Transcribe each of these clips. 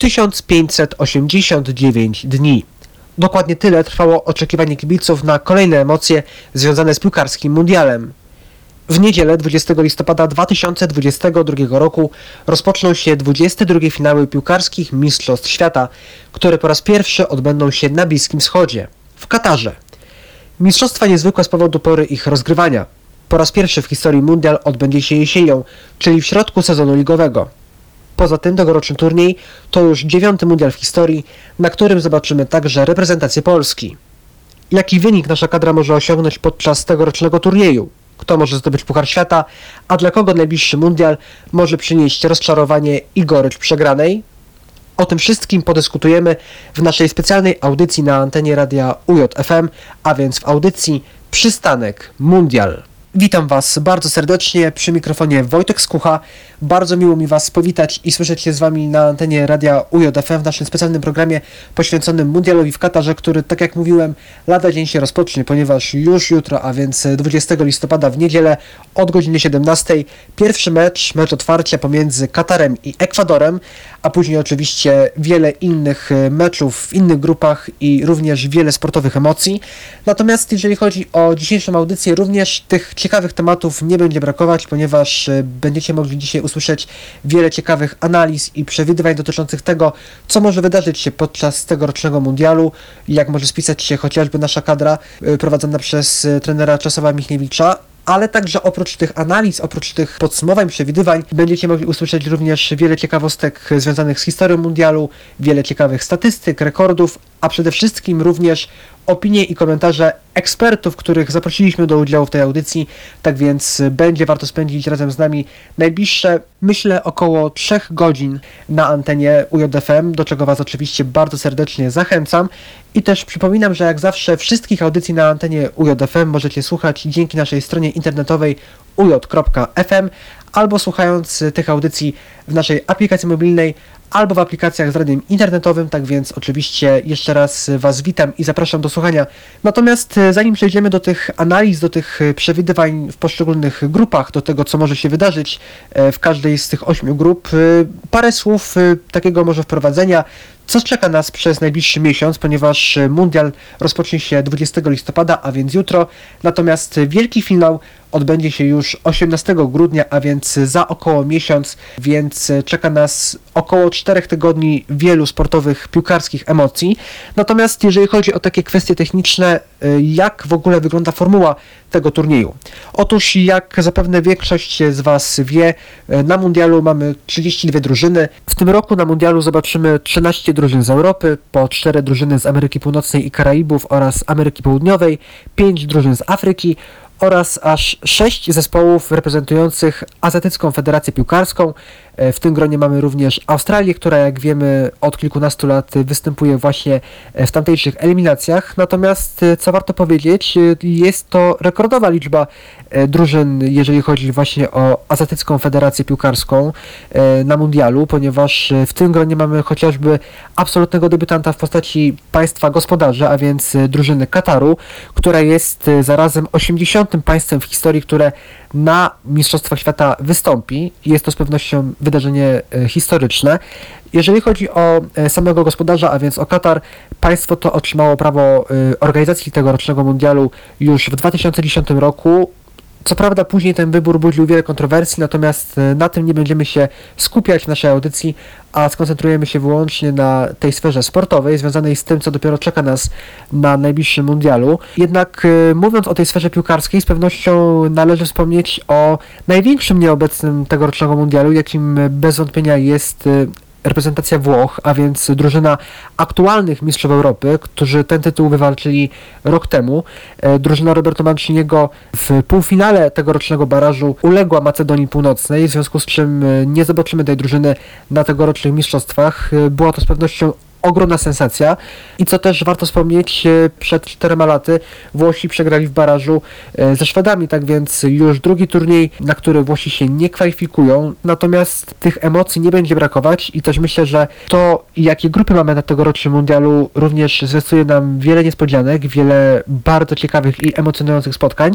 1589 dni. Dokładnie tyle trwało oczekiwanie kibiców na kolejne emocje związane z piłkarskim mundialem. W niedzielę 20 listopada 2022 roku rozpoczną się 22 finały piłkarskich Mistrzostw Świata, które po raz pierwszy odbędą się na Bliskim Wschodzie, w Katarze. Mistrzostwa niezwykłe z powodu pory ich rozgrywania. Po raz pierwszy w historii mundial odbędzie się jesienią, czyli w środku sezonu ligowego. Poza tym tegoroczny turniej to już dziewiąty mundial w historii, na którym zobaczymy także reprezentację Polski. Jaki wynik nasza kadra może osiągnąć podczas tegorocznego turnieju? Kto może zdobyć Puchar Świata, a dla kogo najbliższy mundial może przynieść rozczarowanie i gorycz przegranej? O tym wszystkim podyskutujemy w naszej specjalnej audycji na antenie radia UJFM, a więc w audycji Przystanek Mundial. Witam Was bardzo serdecznie przy mikrofonie Wojtek Skucha. Bardzo miło mi Was powitać i słyszeć się z Wami na antenie radia UJFM w naszym specjalnym programie poświęconym Mundialowi w Katarze, który, tak jak mówiłem, lada dzień się rozpocznie, ponieważ już jutro, a więc 20 listopada w niedzielę od godziny 17 pierwszy mecz, mecz otwarcia pomiędzy Katarem i Ekwadorem, a później oczywiście wiele innych e, meczów w innych grupach i również wiele sportowych emocji. Natomiast jeżeli chodzi o dzisiejszą audycję, również tych ciekawych tematów nie będzie brakować, ponieważ e, będziecie mogli dzisiaj usłyszeć wiele ciekawych analiz i przewidywań dotyczących tego, co może wydarzyć się podczas tegorocznego mundialu, jak może spisać się chociażby nasza kadra e, prowadzona przez trenera Czesława Michniewicza, ale także oprócz tych analiz, oprócz tych podsumowań, przewidywań, będziecie mogli usłyszeć również wiele ciekawostek związanych z historią mundialu, wiele ciekawych statystyk, rekordów, a przede wszystkim również opinie i komentarze ekspertów, których zaprosiliśmy do udziału w tej audycji. Tak więc będzie warto spędzić razem z nami najbliższe, myślę, około 3 godzin na antenie UJFM, do czego Was oczywiście bardzo serdecznie zachęcam. I też przypominam, że jak zawsze wszystkich audycji na antenie UJFM możecie słuchać dzięki naszej stronie internetowej uj.fm albo słuchając tych audycji w naszej aplikacji mobilnej albo w aplikacjach z radiem internetowym, tak więc oczywiście jeszcze raz Was witam i zapraszam do słuchania. Natomiast e, zanim przejdziemy do tych analiz, do tych e, przewidywań w poszczególnych grupach, do tego co może się wydarzyć e, w każdej z tych ośmiu grup, parę słów takiego może wprowadzenia, co czeka nas przez najbliższy miesiąc, ponieważ mundial rozpocznie się 20 listopada, a więc jutro, natomiast wielki finał odbędzie się już 18 grudnia, a więc za około miesiąc, więc czeka nas około 4 tygodni wielu sportowych, piłkarskich emocji. Natomiast jeżeli chodzi o takie kwestie techniczne, y, jak w ogóle wygląda formuła tego turnieju? Otóż, jak zapewne większość z Was wie, y, na mundialu mamy 32 drużyny. W tym roku na mundialu zobaczymy 13 drużyn z Europy, po 4 drużyny z Ameryki Północnej i Karaibów oraz Ameryki Południowej, 5 drużyn z Afryki oraz aż sześć zespołów reprezentujących Azjatycką Federację Piłkarską. E, w tym gronie mamy również Australię, która jak wiemy od kilkunastu lat występuje właśnie e, w tamtejszych eliminacjach. Natomiast e, co warto powiedzieć, jest to rekordowa liczba drużyn, jeżeli chodzi właśnie o Azjatycką Federację Piłkarską na mundialu, ponieważ w tym gronie mamy chociażby absolutnego debiutanta w postaci państwa gospodarza, a więc drużyny Kataru, która jest zarazem 80. państwem w historii, które na Mistrzostwach Świata wystąpi. Jest to z pewnością wydarzenie e, historyczne. Jeżeli chodzi o e, samego gospodarza, a więc o Katar, państwo to otrzymało prawo e, organizacji tegorocznego mundialu już w 2010 roku. Co prawda później ten wybór budził wiele kontrowersji, natomiast e, na tym nie będziemy się skupiać w naszej audycji, a skoncentrujemy się wyłącznie na tej sferze sportowej, związanej z tym, co dopiero czeka nas na najbliższym mundialu. Jednak e, mówiąc o tej sferze piłkarskiej, z pewnością należy wspomnieć o największym nieobecnym tegorocznego mundialu, jakim bez wątpienia jest e, reprezentacja Włoch, a więc drużyna aktualnych mistrzów Europy, którzy ten tytuł wywalczyli rok temu. E, drużyna Roberto Manciniego w półfinale tegorocznego barażu uległa Macedonii Północnej, w związku z czym e, nie zobaczymy tej drużyny na tegorocznych mistrzostwach. E, była to z pewnością ogromna sensacja. I co też warto wspomnieć, e, przed czterema laty Włosi przegrali w barażu e, ze Szwedami, tak więc już drugi turniej, na który Włosi się nie kwalifikują. Natomiast tych emocji nie będzie brakować i też myślę, że to, jakie grupy mamy na tegorocznym mundialu, również zwiastuje nam wiele niespodzianek, wiele bardzo ciekawych i emocjonujących spotkań.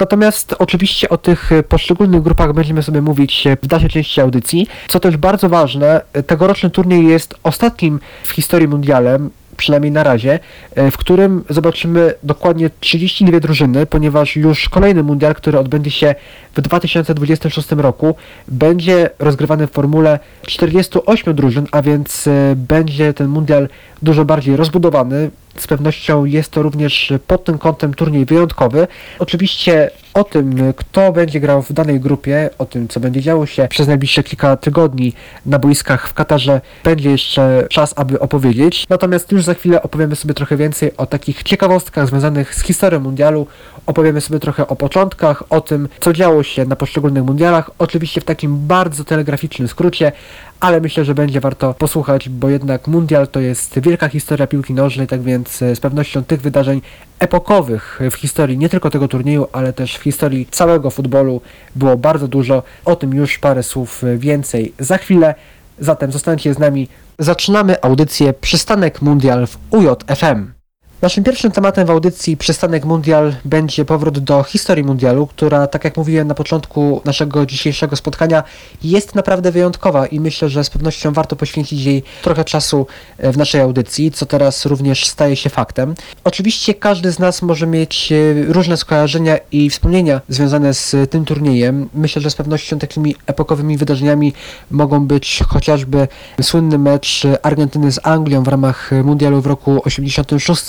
Natomiast oczywiście o tych poszczególnych grupach będziemy sobie mówić w dalszej części audycji. Co też bardzo ważne, tegoroczny turniej jest ostatnim w historii mundialem, przynajmniej na razie, e, w którym zobaczymy dokładnie 32 drużyny, ponieważ już kolejny mundial, który odbędzie się w 2026 roku, będzie rozgrywany w formule 48 drużyn, a więc e, będzie ten mundial dużo bardziej rozbudowany. Z pewnością jest to również pod tym kątem turniej wyjątkowy. Oczywiście o tym, kto będzie grał w danej grupie, o tym, co będzie działo się przez najbliższe kilka tygodni na boiskach w Katarze, będzie jeszcze czas, aby opowiedzieć. Natomiast już za chwilę opowiemy sobie trochę więcej o takich ciekawostkach związanych z historią mundialu. Opowiemy sobie trochę o początkach, o tym, co działo się na poszczególnych mundialach. Oczywiście w takim bardzo telegraficznym skrócie, ale myślę, że będzie warto posłuchać, bo jednak mundial to jest wielka historia piłki nożnej, tak więc e, z pewnością tych wydarzeń epokowych w historii nie tylko tego turnieju, ale też w historii całego futbolu było bardzo dużo. O tym już parę słów więcej za chwilę. Zatem zostańcie z nami. Zaczynamy audycję Przystanek Mundial w UJFM. Naszym pierwszym tematem w audycji Przystanek Mundial będzie powrót do historii mundialu, która, tak jak mówiłem na początku naszego dzisiejszego spotkania, jest naprawdę wyjątkowa i myślę, że z pewnością warto poświęcić jej trochę czasu e, w naszej audycji, co teraz również staje się faktem. Oczywiście każdy z nas może mieć e, różne skojarzenia i wspomnienia związane z tym turniejem. Myślę, że z pewnością takimi epokowymi wydarzeniami mogą być chociażby słynny mecz Argentyny z Anglią w ramach mundialu w roku 86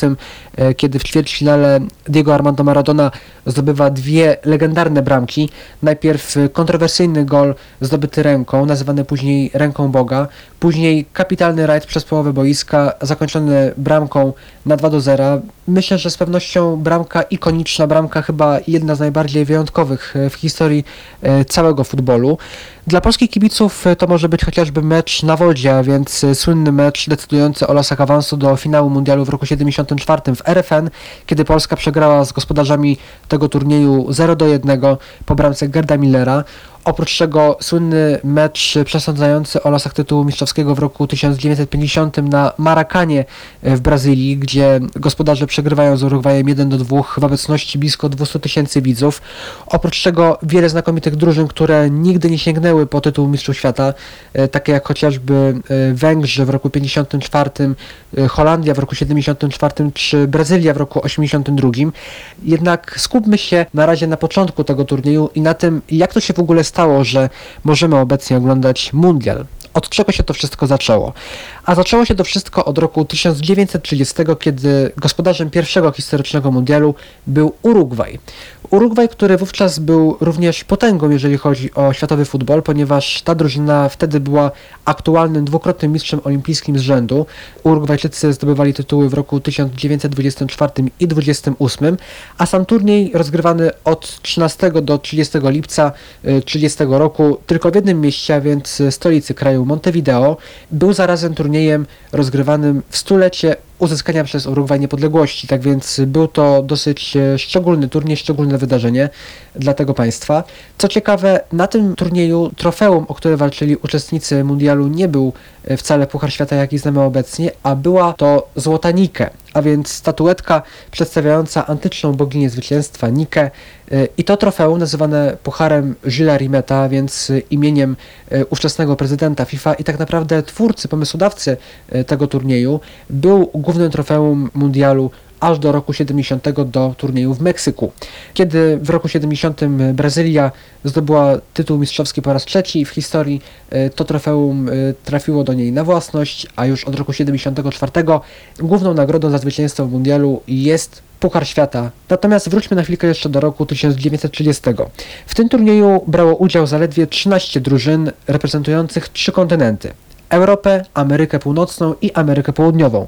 E, kiedy w ćwierćfinale Diego Armando Maradona zdobywa dwie legendarne bramki. Najpierw kontrowersyjny gol zdobyty ręką, nazywany później ręką Boga, później kapitalny rajd przez połowę boiska, zakończony bramką na 2 do 0. Myślę, że z pewnością bramka ikoniczna, bramka chyba jedna z najbardziej wyjątkowych w historii e, całego futbolu. Dla polskich kibiców to może być chociażby mecz na wodzie, a więc słynny mecz decydujący o losach awansu do finału mundialu w roku 74 w RFN, kiedy Polska przegrała z gospodarzami tego turnieju 0 do 1 po bramce Gerda Millera. Oprócz tego słynny mecz przesądzający o losach tytułu mistrzowskiego w roku 1950 na Marakanie w Brazylii, gdzie gospodarze przegrywają z Urugwajem 1 do 2 w obecności blisko 200 tysięcy widzów. Oprócz tego wiele znakomitych drużyn, które nigdy nie sięgnęły po tytuł mistrzów świata, e, takie jak chociażby e, Węgrzy w roku 54, e, Holandia w roku 74 czy Brazylia w roku 82. Jednak skupmy się na razie na początku tego turnieju i na tym, jak to się w ogóle stało stało, że możemy obecnie oglądać mundial. Od czego się to wszystko zaczęło? A zaczęło się to wszystko od roku 1930, kiedy gospodarzem pierwszego historycznego mundialu był Urugwaj. Urugwaj, który wówczas był również potęgą, jeżeli chodzi o światowy futbol, ponieważ ta drużyna wtedy była aktualnym dwukrotnym mistrzem olimpijskim z rzędu. Urugwajczycy zdobywali tytuły w roku 1924 i 1928, a sam turniej rozgrywany od 13 do 30 lipca 30 y, roku tylko w jednym mieście, a więc stolicy kraju Montevideo, był zarazem turniejem rozgrywanym w stulecie uzyskania przez Urugwaj niepodległości. Tak więc był to dosyć e, szczególny turniej, szczególne wydarzenie dla tego państwa. Co ciekawe, na tym turnieju trofeum, o które walczyli uczestnicy mundialu, nie był e, wcale Puchar Świata, jaki znamy obecnie, a była to Złota Nike, a więc statuetka przedstawiająca antyczną boginię zwycięstwa Nike. E, I to trofeum nazywane pucharem Gilles Rimeta, więc imieniem ówczesnego prezydenta FIFA i tak naprawdę twórcy, pomysłodawcy tego turnieju, był głównym trofeum mundialu aż do roku 70 do turnieju w Meksyku. Kiedy w roku 70 Brazylia zdobyła tytuł mistrzowski po raz trzeci w historii, e, to trofeum e, trafiło do niej na własność, a już od roku 74 główną nagrodą za zwycięstwo w mundialu jest Puchar Świata. Natomiast wróćmy na chwilkę jeszcze do roku 1930. W tym turnieju brało udział zaledwie 13 drużyn reprezentujących trzy kontynenty. Europę, Amerykę Północną i Amerykę Południową.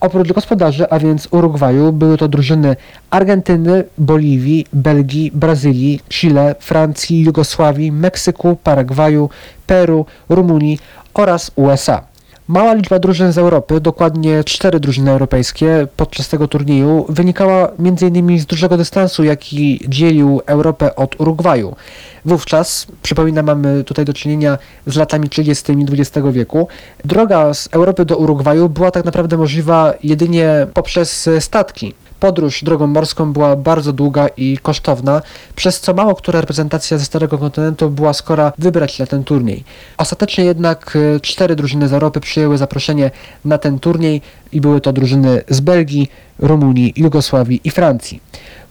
Oprócz gospodarzy, a więc Urugwaju, były to drużyny Argentyny, Boliwii, Belgii, Brazylii, Chile, Francji, Jugosławii, Meksyku, Paragwaju, Peru, Rumunii oraz USA. Mała liczba drużyn z Europy, dokładnie cztery drużyny europejskie podczas tego turnieju, wynikała m.in. z dużego dystansu, jaki dzielił Europę od Urugwaju. Wówczas, przypominam, mamy tutaj do czynienia z latami 30. XX wieku, droga z Europy do Urugwaju była tak naprawdę możliwa jedynie poprzez statki. Podróż drogą morską była bardzo długa i kosztowna, przez co mało która reprezentacja ze Starego Kontynentu była skora wybrać na ten turniej. Ostatecznie jednak e, cztery drużyny z Europy przyjęły zaproszenie na ten turniej i były to drużyny z Belgii, Rumunii, Jugosławii i Francji.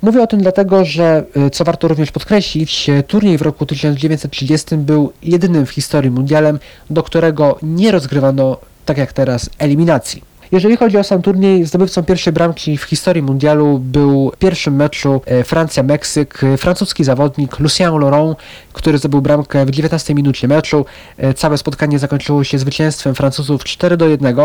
Mówię o tym dlatego, że e, co warto również podkreślić, e, turniej w roku 1930 był jedynym w historii mundialem, do którego nie rozgrywano, tak jak teraz, eliminacji. Jeżeli chodzi o sam turniej, zdobywcą pierwszej bramki w historii mundialu był w pierwszym meczu e, Francja-Meksyk francuski zawodnik Lucien Laurent, który zdobył bramkę w 19 minucie meczu. E, całe spotkanie zakończyło się zwycięstwem Francuzów 4 do 1,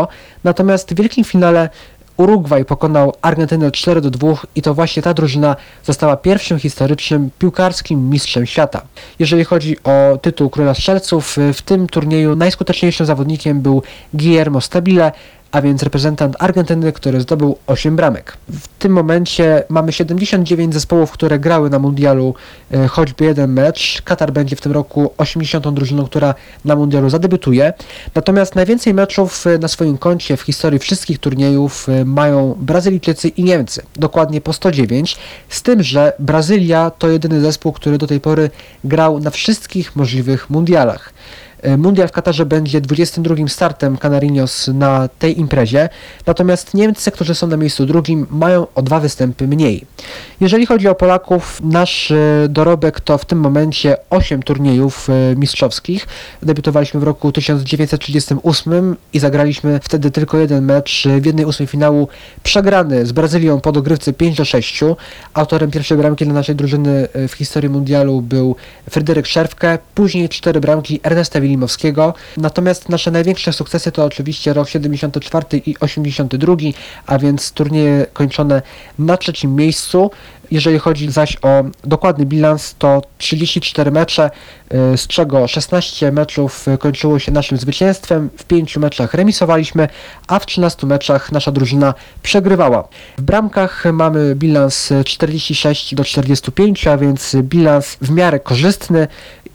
natomiast w wielkim finale Urugwaj pokonał Argentynę 4 do 2 i to właśnie ta drużyna została pierwszym historycznym piłkarskim mistrzem świata. Jeżeli chodzi o tytuł Króla Strzelców, e, w tym turnieju najskuteczniejszym zawodnikiem był Guillermo Stabile, a więc reprezentant Argentyny, który zdobył 8 bramek. W tym momencie mamy 79 zespołów, które grały na mundialu e, choćby jeden mecz. Katar będzie w tym roku 80. drużyną, która na mundialu zadebiutuje. Natomiast najwięcej meczów e, na swoim koncie w historii wszystkich turniejów e, mają Brazylijczycy i Niemcy. Dokładnie po 109. Z tym, że Brazylia to jedyny zespół, który do tej pory grał na wszystkich możliwych mundialach. E, mundial w Katarze będzie 22 startem Canarinos na tej imprezie, natomiast Niemcy, którzy są na miejscu drugim, mają o dwa występy mniej. Jeżeli chodzi o Polaków, nasz e, dorobek to w tym momencie 8 turniejów e, mistrzowskich. Debiutowaliśmy w roku 1938 i zagraliśmy wtedy tylko jeden mecz w jednej ósmej finału przegrany z Brazylią po dogrywce 5 do 6. Autorem pierwszej bramki dla naszej drużyny w historii mundialu był Fryderyk Szerwke, później cztery bramki Ernesta Willi Natomiast nasze największe sukcesy to oczywiście rok 74 i 82, a więc turnieje kończone na trzecim miejscu. Jeżeli chodzi zaś o dokładny bilans, to 34 mecze, y, z czego 16 meczów kończyło się naszym zwycięstwem, w 5 meczach remisowaliśmy, a w 13 meczach nasza drużyna przegrywała. W bramkach mamy bilans 46 do 45, a więc bilans w miarę korzystny.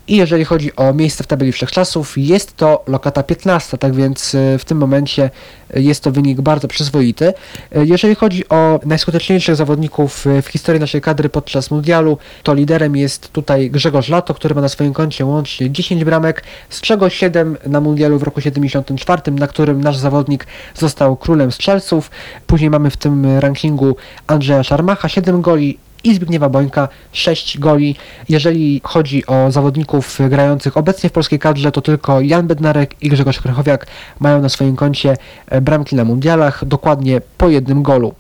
I jeżeli chodzi o miejsce w tabeli wszechczasów, jest to lokata 15, tak więc y, w tym momencie jest to wynik bardzo przyzwoity. Jeżeli chodzi o najskuteczniejszych zawodników w historii naszej kadry podczas mundialu, to liderem jest tutaj Grzegorz Lato, który ma na swoim koncie łącznie 10 bramek, z czego 7 na mundialu w roku 74, na którym nasz zawodnik został królem strzelców. Później mamy w tym rankingu Andrzeja Szarmacha 7 goli i Zbigniewa Bońka 6 goli. Jeżeli chodzi o zawodników grających obecnie w polskiej kadrze, to tylko Jan Bednarek i Grzegorz Krychowiak mają na swoim koncie bramki na mundialach, dokładnie po jednym golu.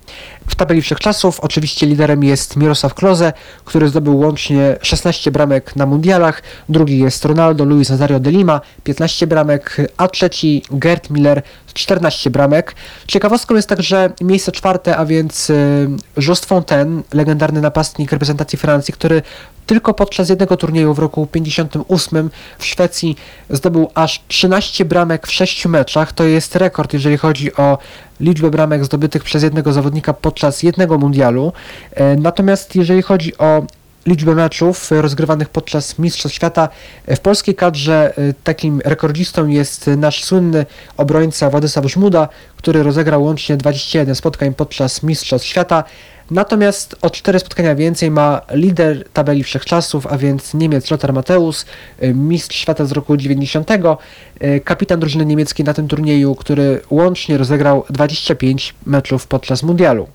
W tabeli wszechczasów oczywiście liderem jest Mirosław Kloze, który zdobył łącznie 16 bramek na mundialach. Drugi jest Ronaldo Luis Nazario de Lima, 15 bramek, a trzeci Gerd Miller, 14 bramek. Ciekawostką jest także miejsce czwarte, a więc y, Just Fontaine, legendarny napastnik reprezentacji Francji, który tylko podczas jednego turnieju w roku 58 w Szwecji zdobył aż 13 bramek w 6 meczach. To jest rekord, jeżeli chodzi o liczbę bramek zdobytych przez jednego zawodnika podczas jednego mundialu. E, natomiast jeżeli chodzi o liczbę meczów rozgrywanych podczas Mistrzostw Świata. W polskiej kadrze e, takim rekordzistą jest nasz słynny obrońca Władysław Żmuda, który rozegrał łącznie 21 spotkań podczas Mistrzostw Świata. Natomiast o 4 spotkania więcej ma lider tabeli wszechczasów, a więc Niemiec Lothar Mateusz, y, mistrz świata z roku 90, y, kapitan drużyny niemieckiej na tym turnieju, który łącznie rozegrał 25 meczów podczas mundialu.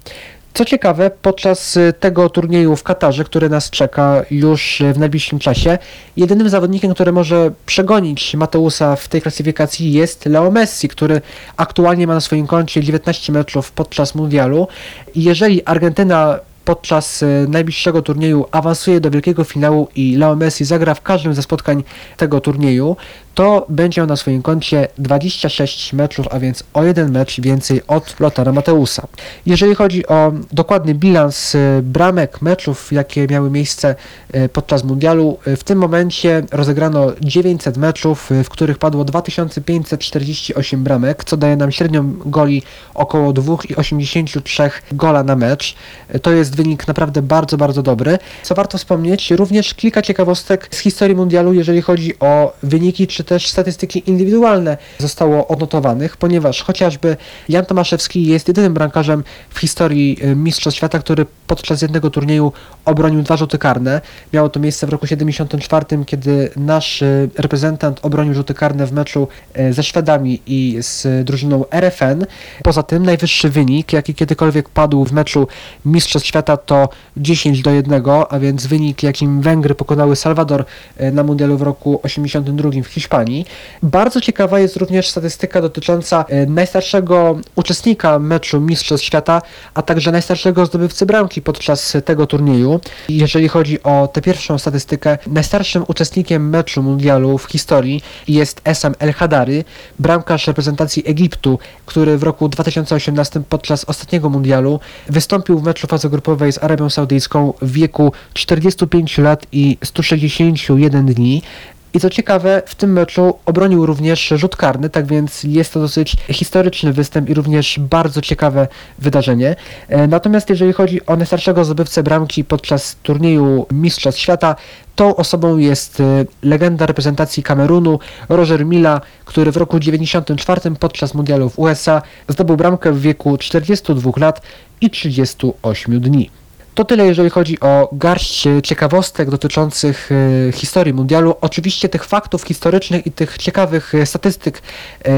Co ciekawe, podczas y, tego turnieju w Katarze, który nas czeka już w najbliższym czasie, jedynym zawodnikiem, który może przegonić Mateusa w tej klasyfikacji jest Leo Messi, który aktualnie ma na swoim koncie 19 meczów podczas mundialu. Jeżeli Argentyna podczas y, najbliższego turnieju awansuje do wielkiego finału i Leo Messi zagra w każdym ze spotkań tego turnieju, to będzie miał na swoim koncie 26 meczów, a więc o jeden mecz więcej od Lotara Mateusa. Jeżeli chodzi o dokładny bilans y, bramek meczów, jakie miały miejsce y, podczas mundialu, y, w tym momencie rozegrano 900 meczów, w których padło 2548 bramek, co daje nam średnią goli około 2,83 gola na mecz. To jest wynik naprawdę bardzo, bardzo dobry. Co warto wspomnieć, również kilka ciekawostek z historii mundialu, jeżeli chodzi o wyniki czy też statystyki indywidualne zostało odnotowanych, ponieważ chociażby Jan Tomaszewski jest jedynym bramkarzem w historii y, Mistrzostw Świata, który podczas jednego turnieju obronił dwa rzuty karne. Miało to miejsce w roku 74, kiedy nasz y, reprezentant obronił rzuty karne w meczu y, ze Szwedami i z drużyną RFN. Poza tym najwyższy wynik, jaki kiedykolwiek padł w meczu Mistrzostw Świata to 10 do 1, a więc wynik, jakim Węgry pokonały Salwador e, na mundialu w roku 82 w Hiszpanii. Bardzo ciekawa jest również statystyka dotycząca e, najstarszego uczestnika meczu Mistrzostw Świata, a także najstarszego zdobywcy bramki podczas tego turnieju. Jeżeli chodzi o tę pierwszą statystykę, najstarszym uczestnikiem meczu mundialu w historii jest Esam El Hadary, bramkarz reprezentacji Egiptu, który w roku 2018 podczas ostatniego mundialu wystąpił w meczu fazy grupowej z Arabią Saudyjską w wieku 45 lat i 161 dni. I co ciekawe, w tym meczu obronił również rzut karny, tak więc jest to dosyć historyczny występ i również bardzo ciekawe wydarzenie. E, Natomiast jeżeli chodzi o najstarszego zdobywcę bramki podczas turnieju Mistrzostw Świata, tą osobą jest e, legenda reprezentacji Kamerunu, Roger Mila, który w roku 94 podczas mundialu w USA zdobył bramkę w wieku 42 lat i 38 dni. To tyle, jeżeli chodzi o garść e, ciekawostek dotyczących e, historii mundialu. Oczywiście tych faktów historycznych i tych ciekawych e, statystyk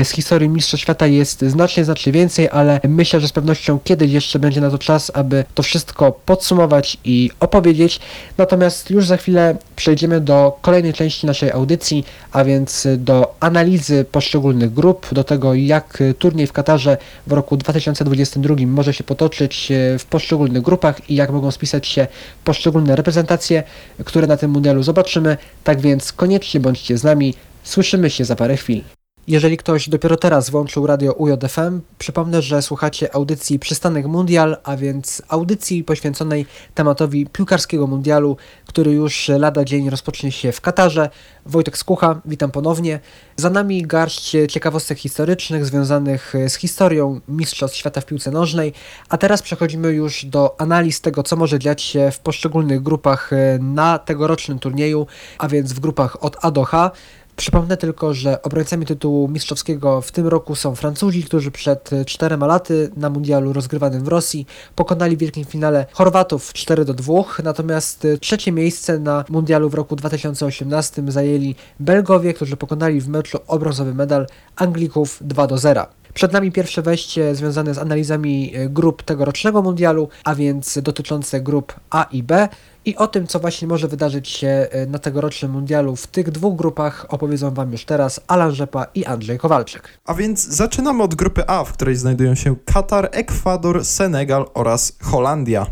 z historii Mistrzostw Świata jest znacznie, znacznie więcej, ale myślę, że z pewnością kiedyś jeszcze będzie na to czas, aby to wszystko podsumować i opowiedzieć. Natomiast już za chwilę przejdziemy do kolejnej części naszej audycji, a więc do analizy poszczególnych grup, do tego jak turniej w Katarze w roku 2022 może się potoczyć w poszczególnych grupach i jak mogą spisać się poszczególne reprezentacje, które na tym mundialu zobaczymy. Tak więc koniecznie bądźcie z nami. Słyszymy się za parę chwil. Jeżeli ktoś dopiero teraz włączył radio UJFM, przypomnę, że słuchacie audycji Przystanek Mundial, a więc audycji poświęconej tematowi piłkarskiego mundialu, który już lada dzień rozpocznie się w Katarze. Wojtek Skucha, witam ponownie. Za nami garść ciekawostek historycznych związanych z historią Mistrzostw Świata w piłce nożnej, a teraz przechodzimy już do analiz tego, co może dziać się w poszczególnych grupach na tegorocznym turnieju, a więc w grupach od A do H. Przypomnę tylko, że obrońcami tytułu mistrzowskiego w tym roku są Francuzi, którzy przed czterema laty na mundialu rozgrywanym w Rosji pokonali w wielkim finale Chorwatów 4 do 2, natomiast trzecie miejsce na mundialu w roku 2018 zajęli Belgowie, którzy pokonali w meczu o brązowy medal Anglików 2 do 0. Przed nami pierwsze wejście związane z analizami e, grup tegorocznego mundialu, a więc dotyczące grup A i B. I o tym, co właśnie może wydarzyć się e, na tegorocznym mundialu w tych dwóch grupach opowiedzą Wam już teraz Alan Rzepa i Andrzej Kowalczyk. A więc zaczynamy od grupy A, w której znajdują się Katar, Ekwador, Senegal oraz Holandia.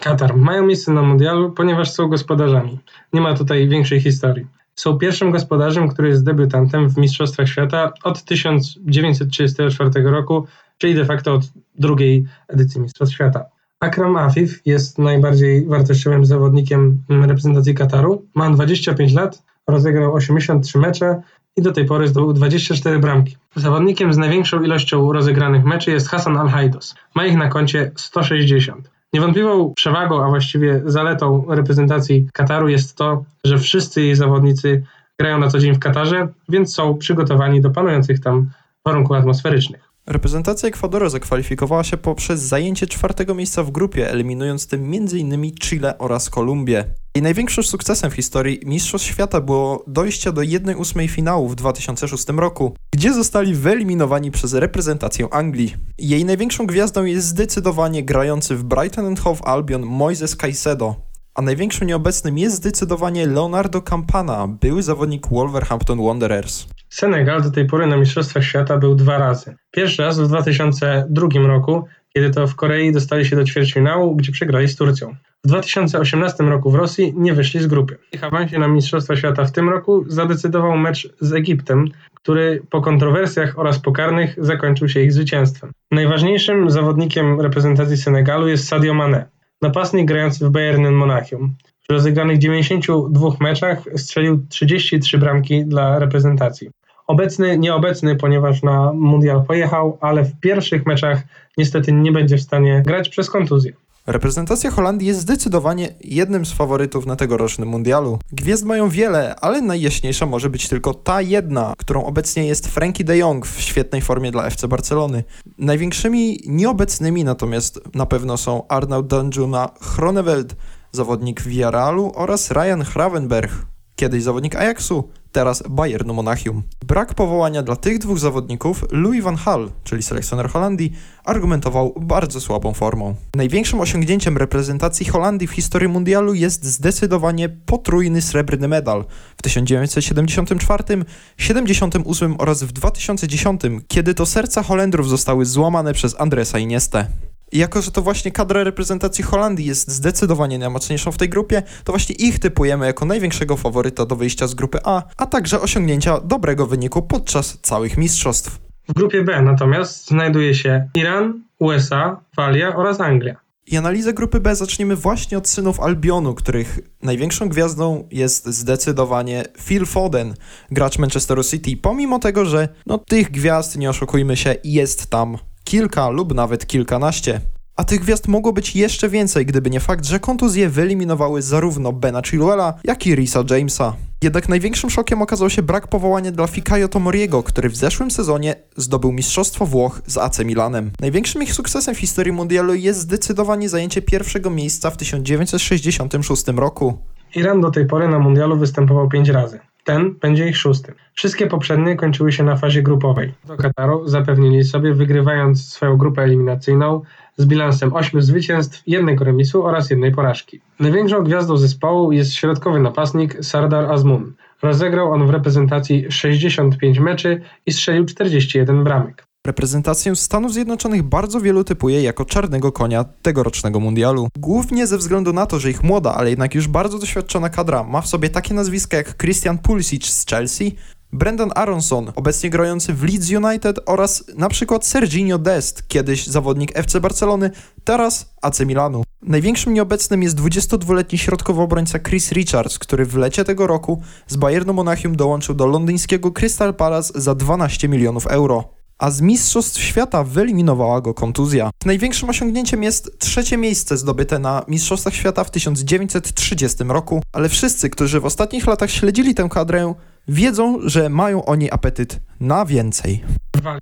Katar mają miejsce na mundialu, ponieważ są gospodarzami. Nie ma tutaj większej historii. Są pierwszym gospodarzem, który jest debiutantem w Mistrzostwach Świata od 1934 roku, czyli de facto od drugiej edycji Mistrzostw Świata. Akram Afif jest najbardziej wartościowym zawodnikiem reprezentacji Kataru. Ma 25 lat, rozegrał 83 mecze i do tej pory zdobył 24 bramki. Zawodnikiem z największą ilością rozegranych meczy jest Hassan Al-Haidos. Ma ich na koncie 160. Niewątpliwą przewagą, a właściwie zaletą reprezentacji Kataru jest to, że wszyscy jej zawodnicy grają na co dzień w Katarze, więc są przygotowani do panujących tam warunków atmosferycznych. Reprezentacja Ekwadoru zakwalifikowała się poprzez zajęcie czwartego miejsca w grupie, eliminując tym m.in. Chile oraz Kolumbię. Jej największym sukcesem w historii Mistrzostw Świata było dojście do 1-8 finału w 2006 roku, gdzie zostali wyeliminowani przez reprezentację Anglii. Jej największą gwiazdą jest zdecydowanie grający w Brighton Hove Albion Moises Caicedo, a największym nieobecnym jest zdecydowanie Leonardo Campana, były zawodnik Wolverhampton Wanderers. Senegal do tej pory na Mistrzostwach Świata był dwa razy. Pierwszy raz w 2002 roku, kiedy to w Korei dostali się do ćwierćfinału, gdzie przegrali z Turcją. W 2018 roku w Rosji nie wyszli z grupy. Ich awansie na Mistrzostwa Świata w tym roku zadecydował mecz z Egiptem, który po kontrowersjach oraz pokarnych zakończył się ich zwycięstwem. Najważniejszym zawodnikiem reprezentacji Senegalu jest Sadio Mane, napastnik grający w Bayern Monachium. W rozegranych 92 meczach strzelił 33 bramki dla reprezentacji. Obecny, nieobecny, ponieważ na mundial pojechał, ale w pierwszych meczach niestety nie będzie w stanie grać przez kontuzję. Reprezentacja Holandii jest zdecydowanie jednym z faworytów na tegorocznym mundialu. Gwiazd mają wiele, ale najjaśniejsza może być tylko ta jedna, którą obecnie jest Frankie de Jong w świetnej formie dla FC Barcelony. Największymi nieobecnymi natomiast na pewno są Arnaud Danjuma Chroneveld, zawodnik Villarrealu oraz Ryan Gravenberg, kiedyś zawodnik Ajaxu, teraz Bayernu Monachium. Brak powołania dla tych dwóch zawodników Louis van Gaal, czyli selekcjoner Holandii, argumentował bardzo słabą formą. Największym osiągnięciem reprezentacji Holandii w historii mundialu jest zdecydowanie potrójny srebrny medal w 1974, 78 oraz w 2010, kiedy to serca Holendrów zostały złamane przez Andresa Iniestę. Jako, że to właśnie kadra reprezentacji Holandii jest zdecydowanie najmocniejszą w tej grupie, to właśnie ich typujemy jako największego faworyta do wyjścia z grupy A, a także osiągnięcia dobrego wyniku podczas całych mistrzostw. W grupie B natomiast znajduje się Iran, USA, Walia oraz Anglia. I analizę grupy B zaczniemy właśnie od synów Albionu, których największą gwiazdą jest zdecydowanie Phil Foden, gracz Manchesteru City, pomimo tego, że no tych gwiazd, nie oszukujmy się, jest tam kilka lub nawet kilkanaście. A tych gwiazd mogło być jeszcze więcej, gdyby nie fakt, że kontuzje wyeliminowały zarówno Bena Chilwella, jak i Risa Jamesa. Jednak największym szokiem okazał się brak powołania dla Fikayo Tomoriego, który w zeszłym sezonie zdobył Mistrzostwo Włoch z AC Milanem. Największym ich sukcesem w historii mundialu jest zdecydowanie zajęcie pierwszego miejsca w 1966 roku. Iran do tej pory na mundialu występował 5 razy. Ten będzie ich szóstym. Wszystkie poprzednie kończyły się na fazie grupowej. Do Kataru zapewnili sobie, wygrywając swoją grupę eliminacyjną z bilansem 8 zwycięstw, jednego remisu oraz jednej porażki. Największą gwiazdą zespołu jest środkowy napastnik Sardar Azmun. Rozegrał on w reprezentacji 65 meczy i strzelił 41 bramek. Reprezentację Stanów Zjednoczonych bardzo wielu typuje jako czarnego konia tegorocznego mundialu. Głównie ze względu na to, że ich młoda, ale jednak już bardzo doświadczona kadra ma w sobie takie nazwiska jak Christian Pulisic z Chelsea, Brendan Aronson, obecnie grający w Leeds United oraz na przykład Serginho Dest, kiedyś zawodnik FC Barcelony, teraz AC Milanu. Największym nieobecnym jest 22-letni środkowy obrońca Chris Richards, który w lecie tego roku z Bayernu Monachium dołączył do londyńskiego Crystal Palace za 12 milionów euro a z Mistrzostw Świata wyeliminowała go kontuzja. Największym osiągnięciem jest trzecie miejsce zdobyte na Mistrzostwach Świata w 1930 roku, ale wszyscy, którzy w ostatnich latach śledzili tę kadrę, wiedzą, że mają oni apetyt na więcej.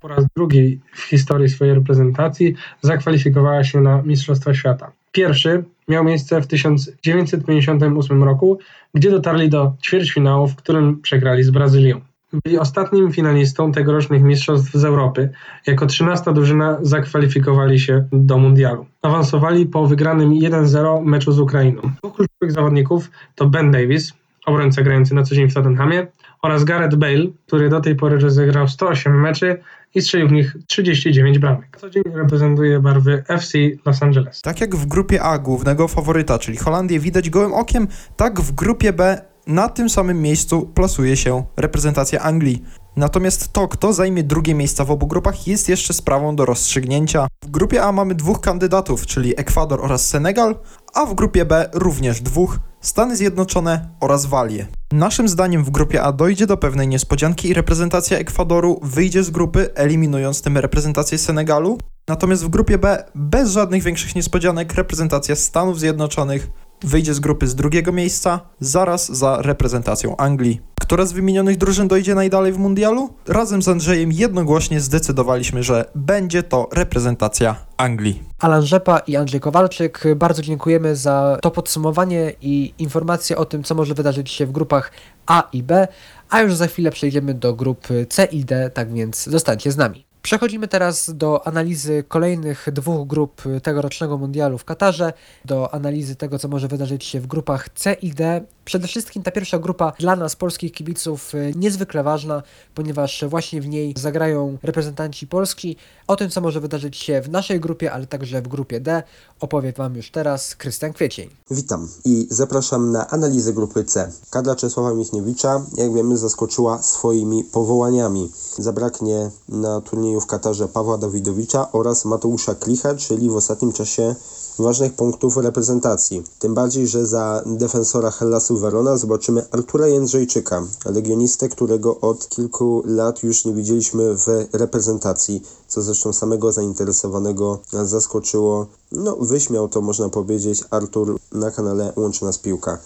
Po raz drugi w historii swojej reprezentacji zakwalifikowała się na Mistrzostwa Świata. Pierwszy miał miejsce w 1958 roku, gdzie dotarli do ćwierćfinału, w którym przegrali z Brazylią. Byli ostatnim finalistą tegorocznych Mistrzostw z Europy. Jako 13 drużyna zakwalifikowali się do mundialu. Awansowali po wygranym 1-0 meczu z Ukrainą. Dwóch kluczowych zawodników to Ben Davis, obrońca grający na co dzień w Tottenhamie, oraz Gareth Bale, który do tej pory rozegrał 108 meczy i strzelił w nich 39 bramek. Co dzień reprezentuje barwy FC Los Angeles. Tak jak w grupie A głównego faworyta, czyli Holandię, widać gołym okiem, tak w grupie B na tym samym miejscu plasuje się reprezentacja Anglii. Natomiast to, kto zajmie drugie miejsca w obu grupach, jest jeszcze sprawą do rozstrzygnięcia. W grupie A mamy dwóch kandydatów, czyli Ekwador oraz Senegal, a w grupie B również dwóch Stany Zjednoczone oraz Walie. Naszym zdaniem w grupie A dojdzie do pewnej niespodzianki i reprezentacja Ekwadoru wyjdzie z grupy, eliminując tym reprezentację Senegalu. Natomiast w grupie B, bez żadnych większych niespodzianek, reprezentacja Stanów Zjednoczonych wyjdzie z grupy z drugiego miejsca, zaraz za reprezentacją Anglii. Która z wymienionych drużyn dojdzie najdalej w mundialu? Razem z Andrzejem jednogłośnie zdecydowaliśmy, że będzie to reprezentacja Anglii. Alan Rzepa i Andrzej Kowalczyk, bardzo dziękujemy za to podsumowanie i informacje o tym, co może wydarzyć się w grupach A i B, a już za chwilę przejdziemy do grup C i D, tak więc zostańcie z nami. Przechodzimy teraz do analizy kolejnych dwóch grup tegorocznego mundialu w Katarze, do analizy tego, co może wydarzyć się w grupach C i D Przede wszystkim ta pierwsza grupa dla nas, polskich kibiców, y, niezwykle ważna, ponieważ właśnie w niej zagrają reprezentanci Polski. O tym, co może wydarzyć się w naszej grupie, ale także w grupie D, opowie Wam już teraz Krystian Kwiecień. Witam i zapraszam na analizę grupy C. Kadra Czesława Michniewicza, jak wiemy, zaskoczyła swoimi powołaniami. Zabraknie na turnieju w Katarze Pawła Dawidowicza oraz Mateusza Klicha, czyli w ostatnim czasie ważnych punktów reprezentacji. Tym bardziej, że za defensora Hellasu Verona zobaczymy Artura Jędrzejczyka, legionistę, którego od kilku lat już nie widzieliśmy w reprezentacji, co zresztą samego zainteresowanego zaskoczyło. No, wyśmiał to, można powiedzieć, Artur na kanale Łączy Nas Piłka.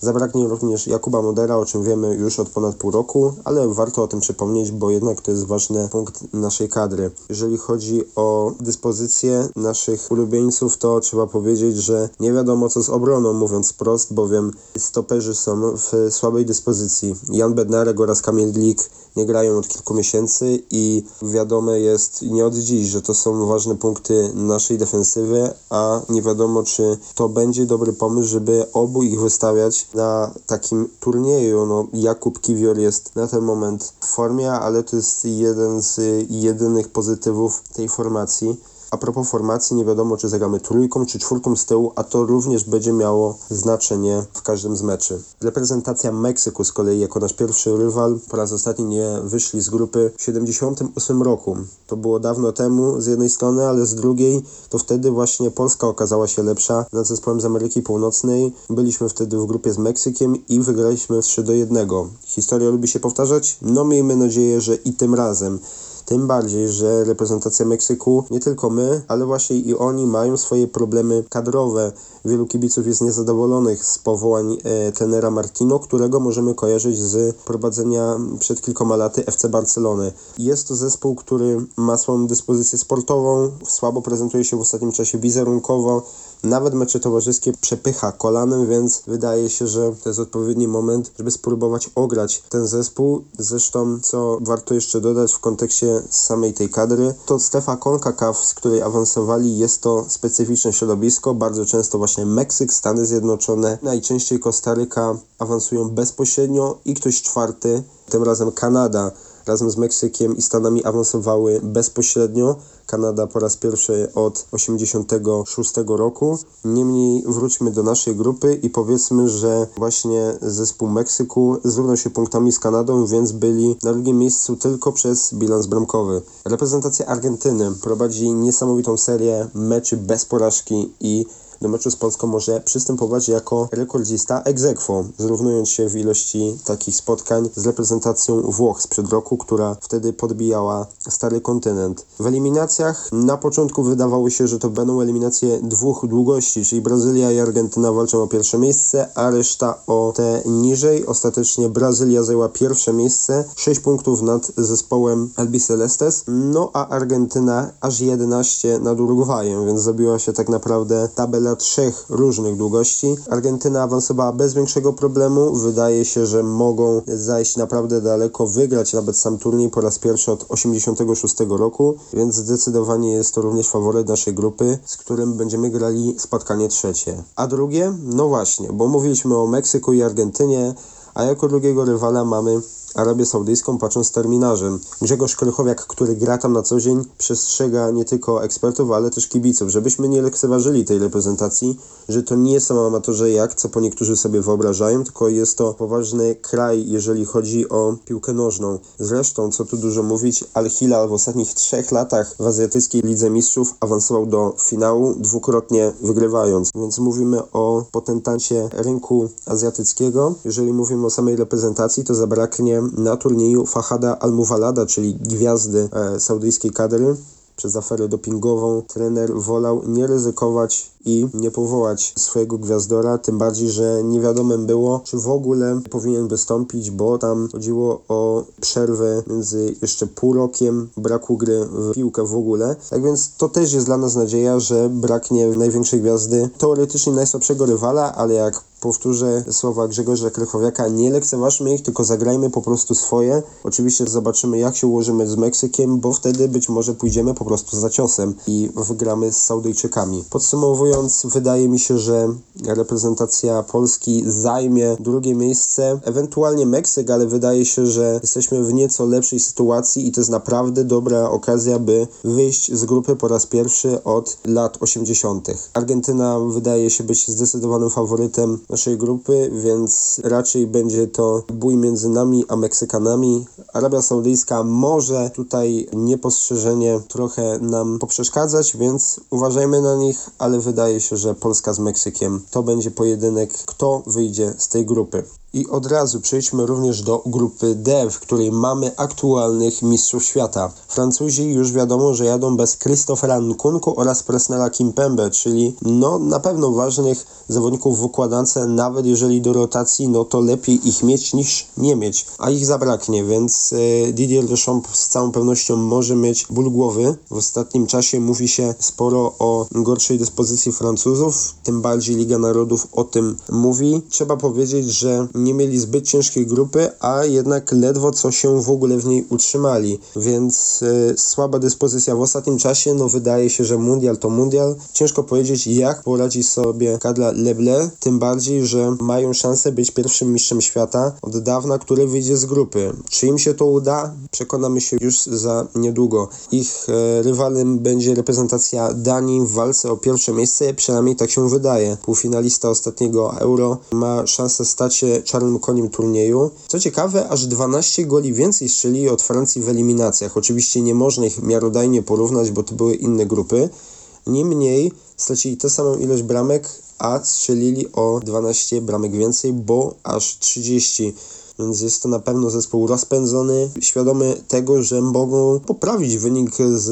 Zabraknie również Jakuba Modera, o czym wiemy już od ponad pół roku, ale warto o tym przypomnieć, bo jednak to jest ważny punkt naszej kadry. Jeżeli chodzi o dyspozycję naszych ulubieńców, to trzeba powiedzieć, że nie wiadomo co z obroną, mówiąc prost, bowiem stoperzy są w słabej dyspozycji. Jan Bednarek oraz Kamil Glik nie grają od kilku miesięcy i wiadome jest nie od dziś, że to są ważne punkty naszej defensywy, a nie wiadomo czy to będzie dobry pomysł, żeby obu ich wystawiać na takim turnieju. No, Jakub Kiwior jest na ten moment w formie, ale to jest jeden z jedynych pozytywów tej formacji. A propos formacji, nie wiadomo czy zagramy trójką czy czwórką z tyłu, a to również będzie miało znaczenie w każdym z meczy. Reprezentacja Meksyku z kolei jako nasz pierwszy rywal po raz ostatni nie wyszli z grupy w 78 roku. To było dawno temu z jednej strony, ale z drugiej to wtedy właśnie Polska okazała się lepsza nad zespołem z Ameryki Północnej. Byliśmy wtedy w grupie z Meksykiem i wygraliśmy 3 do 1. Historia lubi się powtarzać? No miejmy nadzieję, że i tym razem. Tym bardziej, że reprezentacja Meksyku, nie tylko my, ale właśnie i oni mają swoje problemy kadrowe. Wielu kibiców jest niezadowolonych z powołań e, trenera Martino, którego możemy kojarzyć z prowadzenia przed kilkoma laty FC Barcelony. Jest to zespół, który ma swoją dyspozycję sportową, słabo prezentuje się w ostatnim czasie wizerunkowo, nawet mecze towarzyskie przepycha kolanem, więc wydaje się, że to jest odpowiedni moment, żeby spróbować ograć ten zespół. Zresztą, co warto jeszcze dodać w kontekście samej tej kadry, to strefa CONCACAF, z której awansowali, jest to specyficzne środowisko, bardzo często właśnie Meksyk, Stany Zjednoczone, najczęściej Kostaryka awansują bezpośrednio i ktoś czwarty, tym razem Kanada, razem z Meksykiem i Stanami awansowały bezpośrednio. Kanada po raz pierwszy od 86 roku. Niemniej wróćmy do naszej grupy i powiedzmy, że właśnie zespół Meksyku zrównał się punktami z Kanadą, więc byli na drugim miejscu tylko przez bilans bramkowy. Reprezentacja Argentyny prowadzi niesamowitą serię meczy bez porażki i do meczu z Polską może przystępować jako rekordzista ex aequo, zrównując się w ilości takich spotkań z reprezentacją Włoch sprzed roku, która wtedy podbijała stary kontynent. W eliminacjach na początku wydawało się, że to będą eliminacje dwóch długości, czyli Brazylia i Argentyna walczą o pierwsze miejsce, a reszta o te niżej. Ostatecznie Brazylia zajęła pierwsze miejsce, 6 punktów nad zespołem Albicelestes, no a Argentyna aż 11 nad Urugwajem, więc zrobiła się tak naprawdę tabela trzech różnych długości. Argentyna awansowała bez większego problemu. Wydaje się, że mogą zajść naprawdę daleko, wygrać nawet sam turniej po raz pierwszy od 86 roku, więc zdecydowanie jest to również faworyt naszej grupy, z którym będziemy grali spotkanie trzecie. A drugie? No właśnie, bo mówiliśmy o Meksyku i Argentynie, a jako drugiego rywala mamy Arabię Saudyjską patrząc terminarzem. Grzegorz Krychowiak, który gra tam na co dzień, przestrzega nie tylko ekspertów, ale też kibiców, żebyśmy nie lekceważyli tej reprezentacji, że to nie są amatorzy jak, co po niektórzy sobie wyobrażają, tylko jest to poważny kraj, jeżeli chodzi o piłkę nożną. Zresztą, co tu dużo mówić, Al-Hilal w ostatnich trzech latach w Azjatyckiej Lidze Mistrzów awansował do finału, dwukrotnie wygrywając. Więc mówimy o potentancie rynku azjatyckiego. Jeżeli mówimy o samej reprezentacji, to zabraknie na turnieju Fahada Al-Muwalada, czyli gwiazdy e, saudyjskiej kadry. Przez aferę dopingową trener wolał nie ryzykować i nie powołać swojego gwiazdora, tym bardziej, że nie wiadomym było, czy w ogóle powinien wystąpić, bo tam chodziło o przerwę między jeszcze pół rokiem braku gry w piłkę w ogóle. Tak więc to też jest dla nas nadzieja, że braknie największej gwiazdy, teoretycznie najsłabszego rywala, ale jak Powtórzę słowa Grzegorza Krychowiaka, nie lekceważmy ich, tylko zagrajmy po prostu swoje. Oczywiście zobaczymy jak się ułożymy z Meksykiem, bo wtedy być może pójdziemy po prostu za ciosem i wygramy z Saudyjczykami. Podsumowując, wydaje mi się, że reprezentacja Polski zajmie drugie miejsce, ewentualnie Meksyk, ale wydaje się, że jesteśmy w nieco lepszej sytuacji i to jest naprawdę dobra okazja, by wyjść z grupy po raz pierwszy od lat 80. Argentyna wydaje się być zdecydowanym faworytem naszej grupy, więc raczej będzie to bój między nami a Meksykanami. Arabia Saudyjska może tutaj niepostrzeżenie trochę nam poprzeszkadzać, więc uważajmy na nich, ale wydaje się, że Polska z Meksykiem to będzie pojedynek, kto wyjdzie z tej grupy. I od razu przejdźmy również do grupy D, w której mamy aktualnych mistrzów świata. Francuzi już wiadomo, że jadą bez Christophera Nkunku oraz Presnela Kimpembe, czyli no na pewno ważnych zawodników w układance, nawet jeżeli do rotacji, no to lepiej ich mieć niż nie mieć, a ich zabraknie, więc e, Didier Deschamps z całą pewnością może mieć ból głowy. W ostatnim czasie mówi się sporo o gorszej dyspozycji Francuzów, tym bardziej Liga Narodów o tym mówi. Trzeba powiedzieć, że nie mieli zbyt ciężkiej grupy, a jednak ledwo co się w ogóle w niej utrzymali, więc e, słaba dyspozycja w ostatnim czasie, no wydaje się, że mundial to mundial. Ciężko powiedzieć jak poradzi sobie kadra Leble, tym bardziej, że mają szansę być pierwszym mistrzem świata od dawna, który wyjdzie z grupy. Czy im się to uda? Przekonamy się już za niedługo. Ich e, rywalem będzie reprezentacja Danii w walce o pierwsze miejsce, przynajmniej tak się wydaje. Półfinalista ostatniego Euro ma szansę stać się czarnym koniem turnieju. Co ciekawe, aż 12 goli więcej strzeli od Francji w eliminacjach. Oczywiście nie można ich miarodajnie porównać, bo to były inne grupy. Niemniej stracili tę samą ilość bramek, a strzelili o 12 bramek więcej, bo aż 30. Więc jest to na pewno zespół rozpędzony, świadomy tego, że mogą poprawić wynik z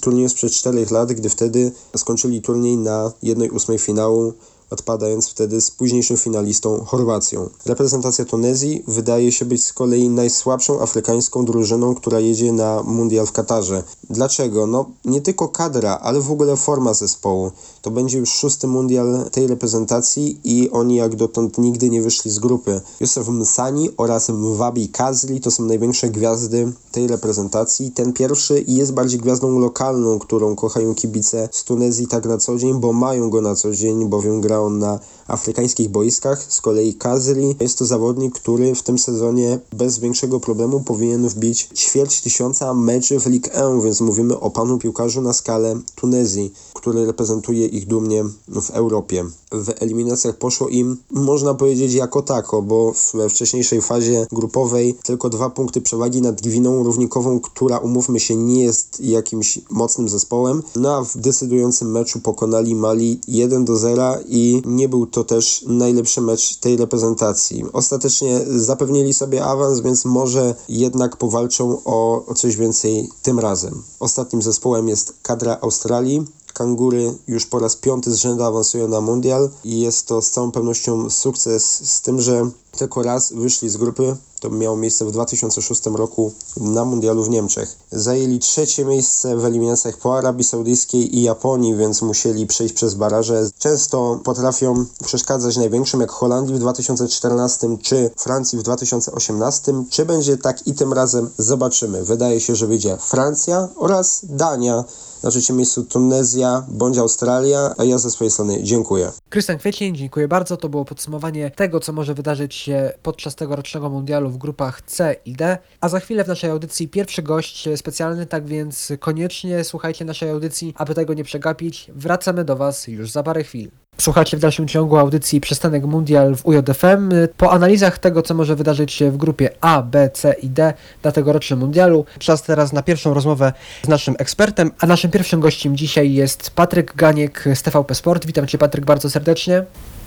turnieju sprzed 4 lat, gdy wtedy skończyli turniej na 1-8 finału odpadając wtedy z późniejszym finalistą Chorwacją. Reprezentacja Tunezji wydaje się być z kolei najsłabszą afrykańską drużyną, która jedzie na mundial w Katarze. Dlaczego? No nie tylko kadra, ale w ogóle forma zespołu. To będzie już szósty mundial tej reprezentacji i oni jak dotąd nigdy nie wyszli z grupy. Józef Msani oraz Mwabi Kazli to są największe gwiazdy tej reprezentacji. Ten pierwszy jest bardziej gwiazdą lokalną, którą kochają kibice z Tunezji tak na co dzień, bo mają go na co dzień, bowiem gra na afrykańskich boiskach. Z kolei Kazri jest to zawodnik, który w tym sezonie bez większego problemu powinien wbić ćwierć tysiąca meczy w Ligue 1, więc mówimy o panu piłkarzu na skalę Tunezji, który reprezentuje ich dumnie w Europie. W eliminacjach poszło im, można powiedzieć, jako tako, bo we wcześniejszej fazie grupowej tylko dwa punkty przewagi nad Gwiną Równikową, która umówmy się nie jest jakimś mocnym zespołem, no a w decydującym meczu pokonali Mali 1 do 0 i nie był to też najlepszy mecz tej reprezentacji. Ostatecznie zapewnili sobie awans, więc może jednak powalczą o, coś więcej tym razem. Ostatnim zespołem jest kadra Australii. Kangury już po raz piąty z rzędu awansują na mundial i jest to z całą pewnością sukces z tym, że tylko raz wyszli z grupy. To miało miejsce w 2006 roku na mundialu w Niemczech. Zajęli trzecie miejsce w eliminacjach po Arabii Saudyjskiej i Japonii, więc musieli przejść przez baraże. Często potrafią przeszkadzać największym jak Holandii w 2014 czy Francji w 2018. Czy będzie tak i tym razem zobaczymy. Wydaje się, że wyjdzie Francja oraz Dania. Na trzecim miejscu Tunezja bądź Australia, a ja ze swojej strony dziękuję. Krystian Kwiecień, dziękuję bardzo. To było podsumowanie tego, co może wydarzyć się podczas tegorocznego mundialu w grupach C i D. A za chwilę w naszej audycji pierwszy gość specjalny, tak więc koniecznie słuchajcie naszej audycji, aby tego nie przegapić. Wracamy do Was już za parę chwil. Słuchajcie w dalszym ciągu audycji Przystanek Mundial w UJFM. Po analizach tego, co może wydarzyć się w grupie A, B, C i D na tegorocznym mundialu, czas teraz na pierwszą rozmowę z naszym ekspertem, a naszym pierwszym gościem dzisiaj jest Patryk Ganiek z TVP Sport. Witam Cię Patryk bardzo serdecznie.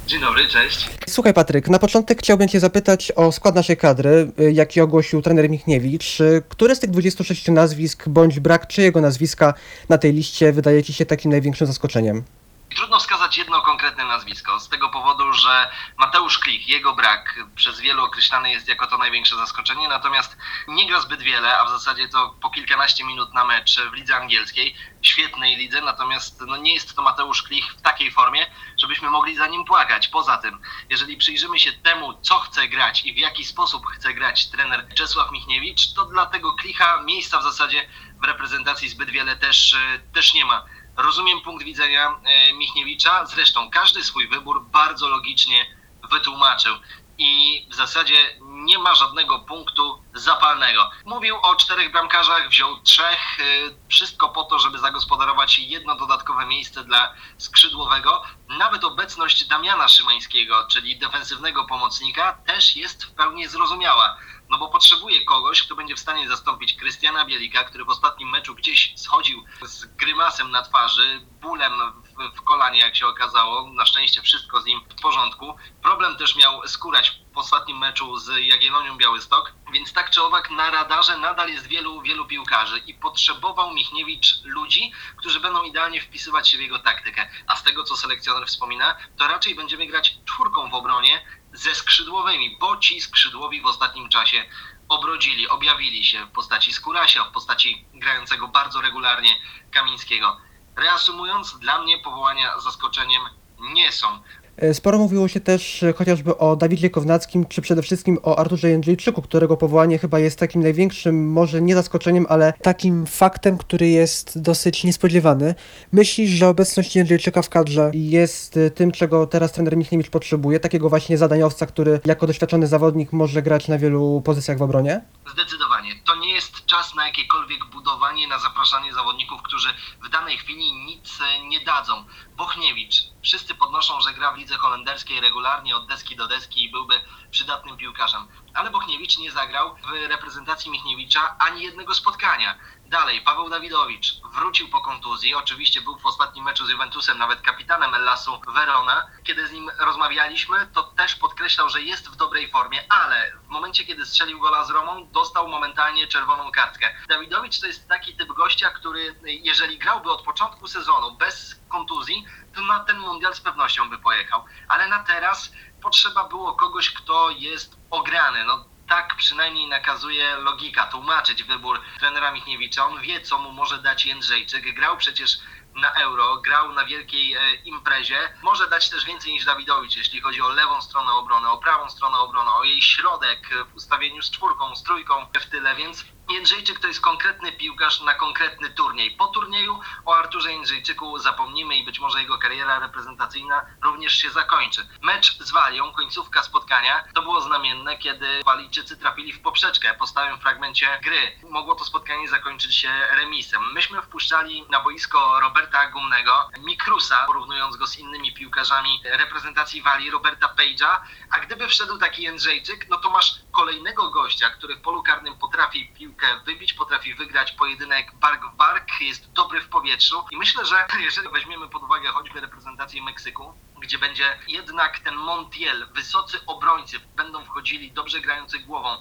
Dzień dobry, cześć. Słuchaj Patryk, na początek chciałbym Cię zapytać o skład naszej kadry, jaki ogłosił trener Michniewicz. Które z tych 26 nazwisk, bądź brak czyjego nazwiska na tej liście wydaje Ci się takim największym zaskoczeniem? Trudno wskazać jedno konkretne nazwisko, z tego powodu, że Mateusz Klich, jego brak przez wielu określany jest jako to największe zaskoczenie, natomiast nie gra zbyt wiele, a w zasadzie to po kilkanaście minut na mecz w lidze angielskiej, świetnej lidze, natomiast no, nie jest to Mateusz Klich w takiej formie, żebyśmy mogli za nim płakać. Poza tym, jeżeli przyjrzymy się temu, co chce grać i w jaki sposób chce grać trener Czesław Michniewicz, to dla tego Klicha miejsca w zasadzie w reprezentacji zbyt wiele też, e, też nie ma. Rozumiem punkt widzenia e, Michniewicza, zresztą każdy swój wybór bardzo logicznie wytłumaczył i w zasadzie nie ma żadnego punktu zapalnego. Mówił o czterech bramkarzach, wziął trzech, y, wszystko po to, żeby zagospodarować jedno dodatkowe miejsce dla skrzydłowego. Nawet obecność Damiana Szymańskiego, czyli defensywnego pomocnika, też jest w pełni zrozumiała. No bo potrzebuje kogoś, kto będzie w stanie zastąpić Krystiana Bielika, który w ostatnim meczu gdzieś schodził z grymasem na twarzy, bólem w, w kolanie, jak się okazało. Na szczęście wszystko z nim w porządku. Problem też miał skórać w ostatnim meczu z Jagiellonią Białystok, więc tak czy owak na radarze nadal jest wielu, wielu piłkarzy i potrzebował Michniewicz ludzi, którzy będą idealnie wpisywać się w jego taktykę. A z tego, co selekcjoner wspomina, to raczej będziemy grać czwórką w obronie ze skrzydłowymi, bo ci skrzydłowi w ostatnim czasie obrodzili, objawili się w postaci Skurasia, w postaci grającego bardzo regularnie Kamińskiego. Reasumując, dla mnie powołania zaskoczeniem nie są. E, Sporo mówiło się też e, chociażby o Dawidzie Kownackim, czy przede wszystkim o Arturze Jędrzejczyku, którego powołanie chyba jest takim największym, może nie zaskoczeniem, ale takim faktem, który jest dosyć niespodziewany. Myślisz, że obecność Jędrzejczyka w kadrze jest e, tym, czego teraz trener Michniewicz potrzebuje? Takiego właśnie zadaniowca, który jako doświadczony zawodnik może grać na wielu pozycjach w obronie? Zdecydowanie. To nie jest czas na jakiekolwiek budowanie, na zapraszanie zawodników, którzy w danej chwili nic nie dadzą. Bochniewicz. Wszyscy podnoszą, że gra w lidze holenderskiej regularnie od deski do deski i byłby przydatnym piłkarzem. Ale Bochniewicz nie zagrał w reprezentacji Michniewicza ani jednego spotkania. Dalej, Paweł Dawidowicz wrócił po kontuzji. Oczywiście był w ostatnim meczu z Juventusem nawet kapitanem Ellasu Verona. Kiedy z nim rozmawialiśmy, to też podkreślał, że jest w dobrej formie, ale w momencie, kiedy strzelił gola z Romą, dostał momentalnie czerwoną kartkę. Dawidowicz to jest taki typ gościa, który jeżeli grałby od początku sezonu bez kontuzji, to na ten mundial z pewnością by pojechał. Ale na teraz potrzeba było kogoś, kto jest ograny. No, tak przynajmniej nakazuje logika, tłumaczyć wybór trenera Michniewicza. On wie, co mu może dać Jędrzejczyk. Grał przecież na euro, grał na wielkiej e, imprezie. Może dać też więcej niż Dawidowicz, jeśli chodzi o lewą stronę obrony, o prawą stronę obrony, o jej środek w ustawieniu z czwórką, z trójką w tyle, więc Jędrzejczyk to jest konkretny piłkarz na konkretny turniej. Po turnieju o Arturze Jędrzejczyku zapomnimy i być może jego kariera reprezentacyjna również się zakończy. Mecz z Walią, końcówka spotkania, to było znamienne, kiedy Walijczycy trafili w poprzeczkę po stałym fragmencie gry. Mogło to spotkanie zakończyć się remisem. Myśmy wpuszczali na boisko Roberta Gumnego, Mikrusa, porównując go z innymi piłkarzami reprezentacji Walii, Roberta Page'a, a gdyby wszedł taki Jędrzejczyk, no to masz kolejnego gościa, który w polu karnym potrafi piłkę wybić, potrafi wygrać pojedynek bark w bark, jest dobry w powietrzu i myślę, że jeżeli weźmiemy pod uwagę choćby reprezentację Meksyku, gdzie będzie jednak ten Montiel, wysocy obrońcy będą wchodzili dobrze grający głową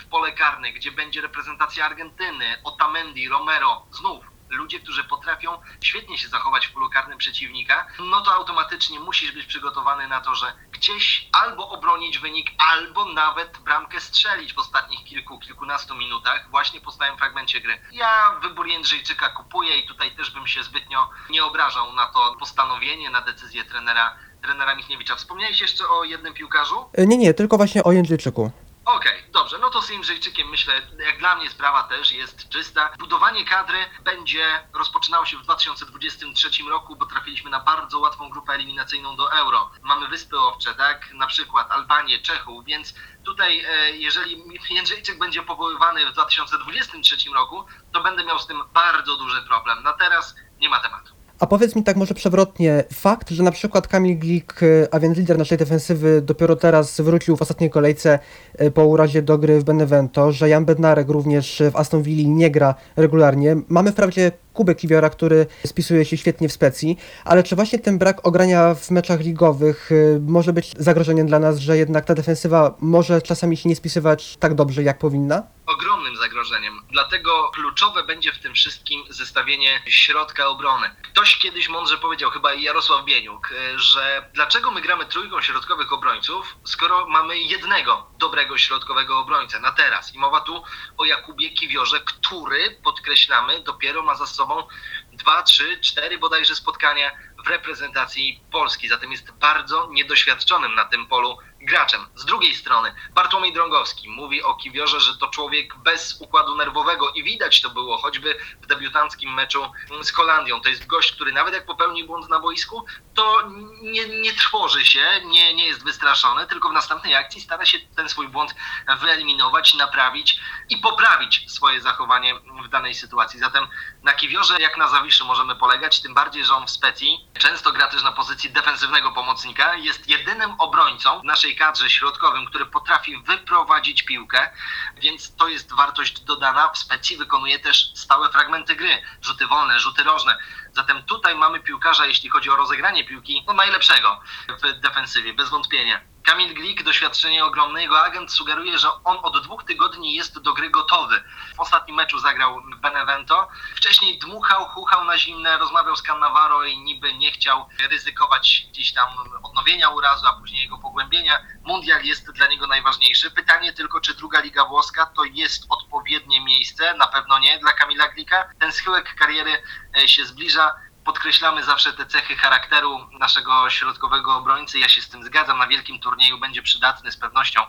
w pole karne, gdzie będzie reprezentacja Argentyny, Otamendi, Romero, znów ludzie, którzy potrafią świetnie się zachować w polu karnym przeciwnika, no to automatycznie musisz być przygotowany na to, że gdzieś albo obronić wynik, albo nawet bramkę strzelić w ostatnich kilku, kilkunastu minutach, właśnie po stałym fragmencie gry. Ja wybór Jędrzejczyka kupuję i tutaj też bym się zbytnio nie obrażał na to postanowienie, na decyzję trenera, trenera Michniewicza. Wspomniałeś jeszcze o jednym piłkarzu? E, Nie, nie, tylko właśnie o Jędrzejczyku. Okej, dobrze, no to z Jędrzejczykiem myślę, jak dla mnie sprawa też jest czysta. Budowanie kadry będzie rozpoczynało się w 2023 roku, bo trafiliśmy na bardzo łatwą grupę eliminacyjną do Euro. Mamy Wyspy Owcze, tak, na przykład Albanię, Czechów, więc tutaj e, jeżeli Jędrzejczyk będzie powoływany w 2023 roku, to będę miał z tym bardzo duży problem. Na teraz nie ma tematu. A powiedz mi tak może przewrotnie, fakt, że na przykład Kamil Glik, e, a więc lider naszej defensywy, dopiero teraz wrócił w ostatniej kolejce e, po urazie do gry w Benevento, że Jan Bednarek również w Aston Villa nie gra regularnie. Mamy wprawdzie Kubę Kiwiora, który spisuje się świetnie w specji, ale czy właśnie ten brak ogrania w meczach ligowych e, może być zagrożeniem dla nas, że jednak ta defensywa może czasami się nie spisywać tak dobrze, jak powinna? ogromnym zagrożeniem. Dlatego kluczowe będzie w tym wszystkim zestawienie środka obrony. Kto Ktoś kiedyś mądrze powiedział, chyba Jarosław Bieniuk, y, że dlaczego my gramy trójką środkowych obrońców, skoro mamy jednego dobrego środkowego obrońcę na teraz. I mowa tu o Jakubie Kiwiorze, który, podkreślamy, dopiero ma za sobą dwa, trzy, cztery bodajże spotkania w reprezentacji Polski. Zatem jest bardzo niedoświadczonym na tym polu graczem. Z drugiej strony Bartłomiej Drągowski mówi o Kiwiorze, że to człowiek bez układu nerwowego i widać to było choćby w debiutanckim meczu z Holandią. To jest gość, który nawet jak popełni błąd na boisku, to nie, nie trwoży się, nie, nie jest wystraszony, tylko w następnej akcji stara się ten swój błąd wyeliminować, naprawić i poprawić swoje zachowanie w danej sytuacji. Zatem na Kiwiorze jak na Zawiszy możemy polegać, tym bardziej, że on w Specji często gra też na pozycji defensywnego pomocnika, jest jedynym obrońcą w naszej kadrze środkowym, który potrafi wyprowadzić piłkę, więc to jest wartość dodana. W Specji wykonuje też stałe fragmenty gry, rzuty wolne, rzuty rożne. Zatem tutaj mamy piłkarza, jeśli chodzi o rozegranie piłki, no najlepszego w defensywie, bez wątpienia. Kamil Glik, doświadczenie ogromne. Jego agent sugeruje, że on od dwóch tygodni jest do gry gotowy. W ostatnim meczu zagrał Benevento. Wcześniej dmuchał, chuchał na zimne, rozmawiał z Cannavaro i niby nie chciał ryzykować gdzieś tam odnowienia urazu, a później jego pogłębienia. Mundial jest dla niego najważniejszy. Pytanie tylko, czy druga liga włoska to jest odpowiednie miejsce? Na pewno nie dla Kamila Glika. Ten schyłek kariery się zbliża podkreślamy zawsze te cechy charakteru naszego środkowego obrońcy. Ja się z tym zgadzam. Na wielkim turnieju będzie przydatny z pewnością.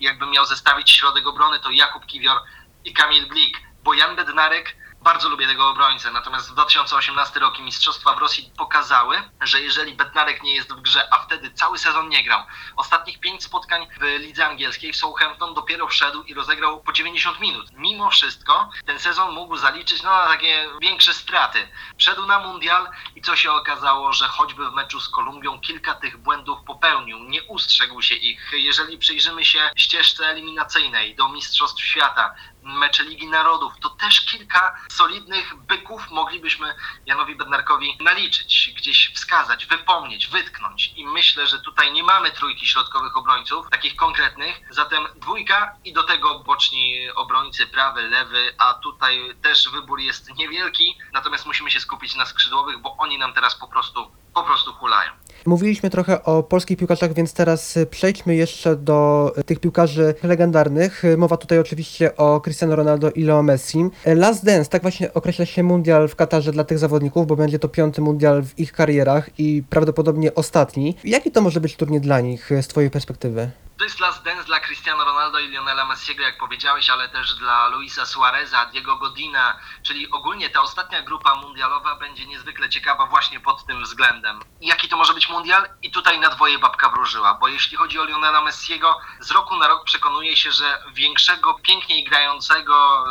Jakbym miał zestawić środek obrony, to Jakub Kiwior i Kamil Glik, bo Jan Bednarek bardzo lubię tego obrońcę, natomiast 2018 rok i Mistrzostwa w Rosji pokazały, że jeżeli Bednarek nie jest w grze, a wtedy cały sezon nie grał, ostatnich pięć spotkań w lidze angielskiej w Southampton dopiero wszedł i rozegrał po 90 minut. Mimo wszystko ten sezon mógł zaliczyć no, na takie większe straty. Wszedł na mundial i co się okazało, że choćby w meczu z Kolumbią kilka tych błędów popełnił, nie ustrzegł się ich. Jeżeli przyjrzymy się ścieżce eliminacyjnej do Mistrzostw Świata, mecze Ligi Narodów, to też kilka solidnych byków moglibyśmy Janowi Bednarkowi naliczyć, gdzieś wskazać, wypomnieć, wytknąć. I myślę, że tutaj nie mamy trójki środkowych obrońców, takich konkretnych, zatem dwójka i do tego boczni obrońcy, prawy, lewy, a tutaj też wybór jest niewielki, natomiast musimy się skupić na skrzydłowych, bo oni nam teraz po prostu, po prostu hulają. Mówiliśmy trochę o polskich piłkarzach, więc teraz przejdźmy jeszcze do y, tych piłkarzy legendarnych. Mowa tutaj oczywiście o Cristiano Ronaldo i Leo Messi. Y, Last Dance, tak właśnie określa się mundial w Katarze dla tych zawodników, bo będzie to piąty mundial w ich karierach i prawdopodobnie ostatni. Jaki to może być turniej dla nich y, z Twojej perspektywy? To jest last dance dla Cristiano Ronaldo i Lionela Messiego, jak powiedziałeś, ale też dla Luisa Suareza, Diego Godina, czyli ogólnie ta ostatnia grupa mundialowa będzie niezwykle ciekawa właśnie pod tym względem. Jaki to może być mundial? I tutaj na dwoje babka wróżyła, bo jeśli chodzi o Lionela Messiego, z roku na rok przekonuje się, że większego, piękniej grającego,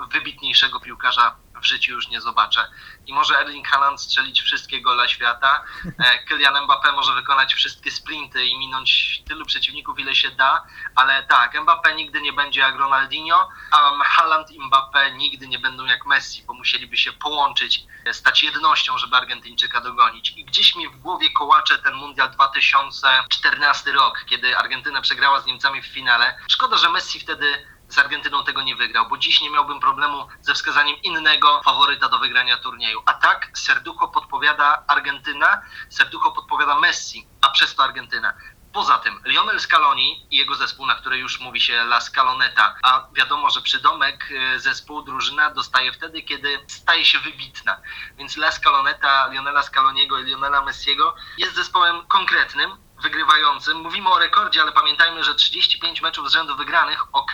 yy, wybitniejszego piłkarza w życiu już nie zobaczę. I może Erling Haaland strzelić wszystkie gola świata, e, Kylian Mbappé może wykonać wszystkie sprinty i minąć tylu przeciwników, ile się da, ale tak, Mbappé nigdy nie będzie jak Ronaldinho, a Haaland i Mbappé nigdy nie będą jak Messi, bo musieliby się połączyć, e, stać jednością, żeby Argentyńczyka dogonić. I gdzieś mi w głowie kołacze ten Mundial 2014 rok, kiedy Argentyna przegrała z Niemcami w finale. Szkoda, że Messi wtedy z Argentyną tego nie wygrał, bo dziś nie miałbym problemu ze wskazaniem innego faworyta do wygrania turnieju. A tak serducho podpowiada Argentyna, serducho podpowiada Messi, a przez to Argentyna. Poza tym Lionel Scaloni i jego zespół, na który już mówi się La Scaloneta, a wiadomo, że przydomek y, zespół, drużyna dostaje wtedy, kiedy staje się wybitna. Więc La Scaloneta, Lionela Scaloniego i Lionela Messiego jest zespołem konkretnym, wygrywającym. Mówimy o rekordzie, ale pamiętajmy, że 35 meczów z rzędu wygranych, ok,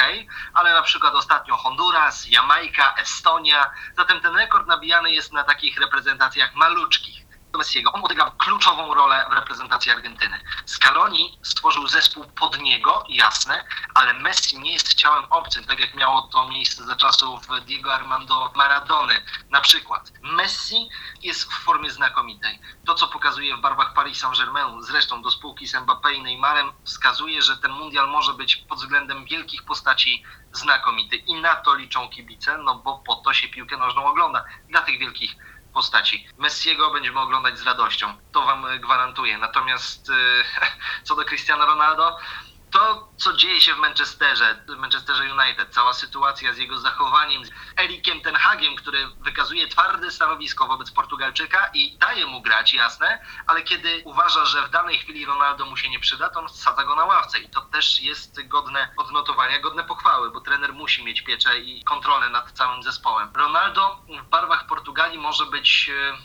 ale na przykład ostatnio Honduras, Jamajka, Estonia. Zatem ten rekord nabijany jest na takich reprezentacjach maluczkich. Messiego. On odegrał kluczową rolę w reprezentacji Argentyny. Scaloni stworzył zespół pod niego, jasne, ale Messi nie jest ciałem obcym, tak jak miało to miejsce za czasów Diego Armando Maradony. Na przykład Messi jest w formie znakomitej. To, co pokazuje w barwach Paris Saint-Germain, zresztą do spółki z Mbappé i Neymarem, wskazuje, że ten mundial może być pod względem wielkich postaci znakomity. I na to liczą kibice, no bo po to się piłkę nożną ogląda. Dla tych wielkich postaci. Messiego będziemy oglądać z radością, to wam gwarantuję. Natomiast y, co do Cristiano Ronaldo, To, co dzieje się w Manchesterze, Manchesterze United, cała sytuacja z jego zachowaniem, z Erikiem Ten Hagiem, który wykazuje twarde stanowisko wobec Portugalczyka i daje mu grać, jasne, ale kiedy uważa, że w danej chwili Ronaldo mu się nie przyda, to on sadza go na ławce i to też jest godne odnotowania, godne pochwały, bo trener musi mieć pieczę i kontrolę nad całym zespołem. Ronaldo w barwach Portugalii może być e,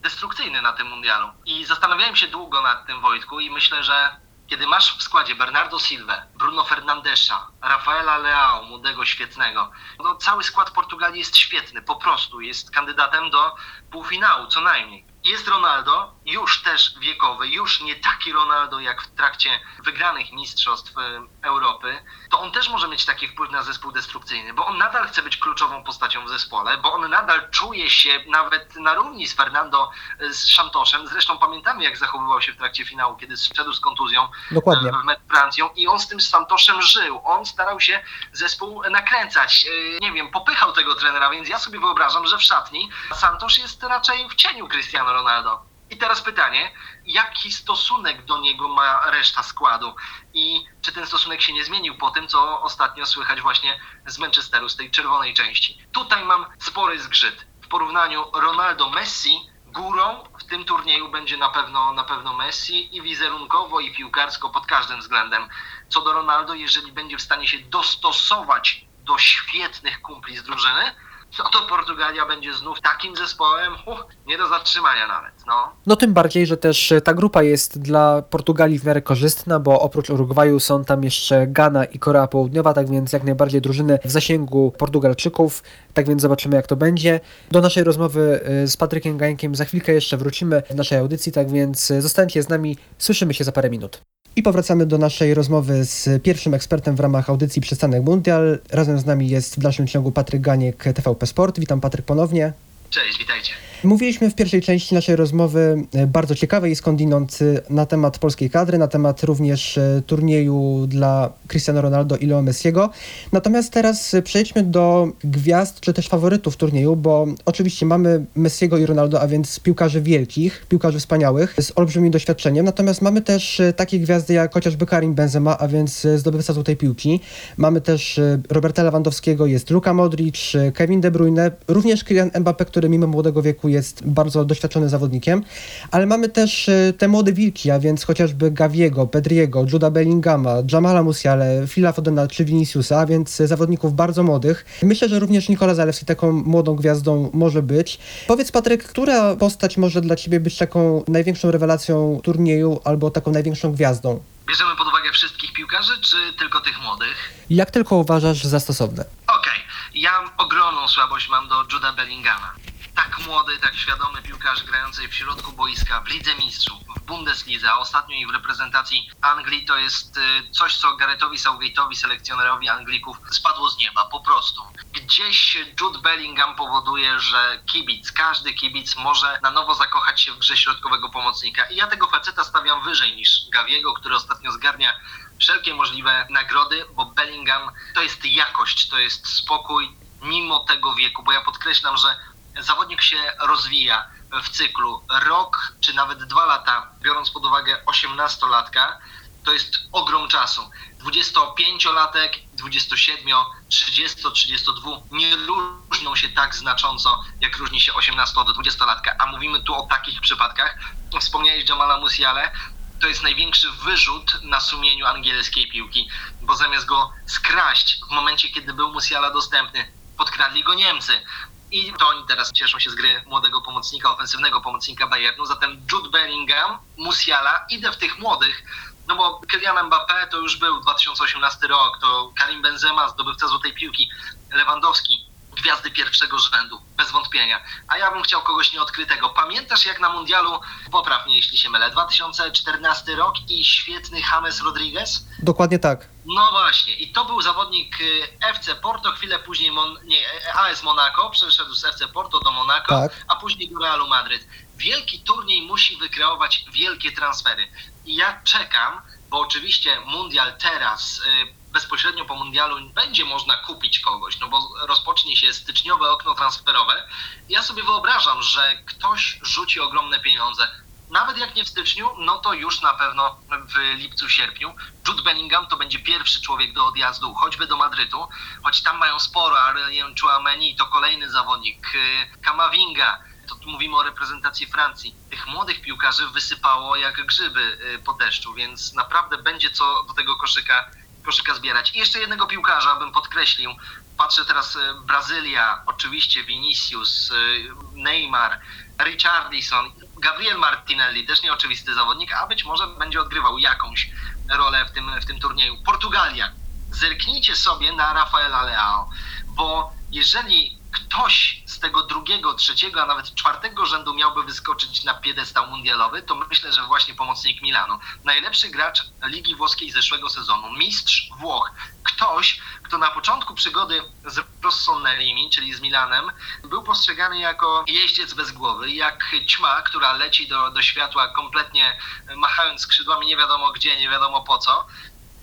destrukcyjny na tym mundialu. I zastanawiałem się długo nad tym, Wojtku, i myślę, że kiedy masz w składzie Bernardo Silva, Bruno Fernandesza, Rafaela Leao, młodego, świetnego, no cały skład Portugalii jest świetny, po prostu jest kandydatem do półfinału, co najmniej. Jest Ronaldo, już też wiekowy, już nie taki Ronaldo jak w trakcie wygranych mistrzostw e, Europy, to on też może mieć taki wpływ na zespół destrukcyjny, bo on nadal chce być kluczową postacią w zespole, bo on nadal czuje się nawet na równi z Fernando, e, z Santoszem. Zresztą pamiętamy, jak zachowywał się w trakcie finału, kiedy zszedł z kontuzją Dokładnie. w mecz z Francją i on z tym Santoszem żył. On starał się zespół nakręcać. Nie wiem, popychał tego trenera, więc ja sobie wyobrażam, że w szatni Santosz jest raczej w cieniu Cristiano Ronaldo. I teraz pytanie, jaki stosunek do niego ma reszta składu i czy ten stosunek się nie zmienił po tym, co ostatnio słychać właśnie z Manchesteru, z tej czerwonej części. Tutaj mam spory zgrzyt. W porównaniu Ronaldo-Messi górą w tym turnieju będzie na pewno, na pewno Messi i wizerunkowo i piłkarsko pod każdym względem. Co do Ronaldo, jeżeli będzie w stanie się dostosować do świetnych kumpli z drużyny, to Portugalia będzie znów takim zespołem, uh, nie do zatrzymania nawet. No. No tym bardziej, że też ta grupa jest dla Portugalii w miarę korzystna, bo oprócz Urugwaju są tam jeszcze Ghana i Korea Południowa, tak więc jak najbardziej drużyny w zasięgu Portugalczyków, tak więc zobaczymy jak to będzie. Do naszej rozmowy y, z Patrykiem Gańkiem za chwilkę jeszcze wrócimy w naszej audycji, tak więc y, zostańcie z nami, słyszymy się za parę minut. I powracamy do naszej rozmowy z pierwszym ekspertem w ramach audycji Przystanek Mundial. Razem z nami jest w dalszym ciągu Patryk Ganiek, TVP Sport. Witam Patryk ponownie. Cześć, witajcie. Mówiliśmy w pierwszej części naszej rozmowy e, bardzo ciekawej skądinąd e, na temat polskiej kadry, na temat również e, turnieju dla Cristiano Ronaldo i Leo Messiego. Natomiast teraz przejdźmy do gwiazd czy też faworytów turnieju, bo oczywiście mamy Messiego i Ronaldo, a więc piłkarzy wielkich, piłkarzy wspaniałych z olbrzymim doświadczeniem. Natomiast mamy też takie gwiazdy jak chociażby Karim Benzema, a więc zdobywca złotej piłki. Mamy też Roberta Lewandowskiego, jest Luka Modric, Kevin De Bruyne, również Kylian Mbappé, który mimo młodego wieku jest bardzo doświadczony zawodnikiem, ale mamy też e, te młode wilki, a więc chociażby Gaviego, Pedriego, Juda Bellingama, Jamala Musiale, Phila Fodena czy Viniciusa, a więc e, zawodników bardzo młodych. Myślę, że również Nikola Zalewski taką młodą gwiazdą może być. Powiedz Patryk, która postać może dla Ciebie być taką największą rewelacją turnieju albo taką największą gwiazdą? Bierzemy pod uwagę wszystkich piłkarzy, czy tylko tych młodych? Jak tylko uważasz za stosowne? Okej, ja ogromną słabość mam do Juda Bellingama. Tak młody, tak świadomy piłkarz grający w środku boiska, w Lidze Mistrzów, w Bundeslidze, a ostatnio i w reprezentacji Anglii to jest y, coś, co Garethowi Southgate'owi, selekcjonerowi Anglików, spadło z nieba, po prostu. Gdzieś Jude Bellingham powoduje, że kibic, każdy kibic może na nowo zakochać się w grze środkowego pomocnika. I ja tego faceta stawiam wyżej niż Gaviego, który ostatnio zgarnia wszelkie możliwe nagrody, bo Bellingham to jest jakość, to jest spokój mimo tego wieku, bo ja podkreślam, że zawodnik się rozwija w cyklu. Rok czy nawet dwa lata, biorąc pod uwagę 18-latka, to jest ogrom czasu. 25-latek, 27, 30, 32 nie różnią się tak znacząco, jak różni się 18 do 20-latka, a mówimy tu o takich przypadkach. Wspomniałeś Jamala Musiale, to jest największy wyrzut na sumieniu angielskiej piłki, bo zamiast go skraść w momencie, kiedy był Musiala dostępny, podkradli go Niemcy. I to oni teraz cieszą się z gry młodego pomocnika, ofensywnego pomocnika Bayernu. Zatem Jude Bellingham, Musiala, idę w tych młodych, no bo Kylian Mbappé to już był 2018 rok, to Karim Benzema, zdobywca złotej piłki, Lewandowski, gwiazdy pierwszego rzędu, bez wątpienia. A ja bym chciał kogoś nieodkrytego. Pamiętasz jak na mundialu, popraw mnie jeśli się mylę, 2014 rok i świetny James Rodriguez? Dokładnie tak. No właśnie, i to był zawodnik y, FC Porto, chwilę później Mon, nie, AS Monaco, przeszedł z FC Porto do Monaco, Tak. a później do Realu Madryt. Wielki turniej musi wykreować wielkie transfery. I ja czekam, bo oczywiście mundial teraz, y, bezpośrednio po mundialu będzie można kupić kogoś, no bo rozpocznie się styczniowe okno transferowe. Ja sobie wyobrażam, że ktoś rzuci ogromne pieniądze nawet jak nie w styczniu, no to już na pewno w lipcu, sierpniu. Jude Bellingham to będzie pierwszy człowiek do odjazdu, choćby do Madrytu, choć tam mają sporo, Aurelien Chouameni to kolejny zawodnik, y, Kamavinga, to mówimy o reprezentacji Francji. Tych młodych piłkarzy wysypało jak grzyby y, po deszczu, więc naprawdę będzie co do tego koszyka, koszyka zbierać. I jeszcze jednego piłkarza bym podkreślił. Patrzę teraz y, Brazylia, oczywiście Vinicius, y, Neymar, Richarlison, Gabriel Martinelli, też nieoczywisty zawodnik, a być może będzie odgrywał jakąś rolę w tym, w tym turnieju. Portugalia. Zerknijcie sobie na Rafaela Leao, bo jeżeli ktoś z tego drugiego, trzeciego, a nawet czwartego rzędu miałby wyskoczyć na piedestał mundialowy, to myślę, że właśnie pomocnik Milanu. Najlepszy gracz Ligi Włoskiej zeszłego sezonu, mistrz Włoch. Ktoś, kto na początku przygody z Rossonerimi, czyli z Milanem, był postrzegany jako jeździec bez głowy, jak ćma, która leci do, do światła kompletnie machając skrzydłami nie wiadomo gdzie, nie wiadomo po co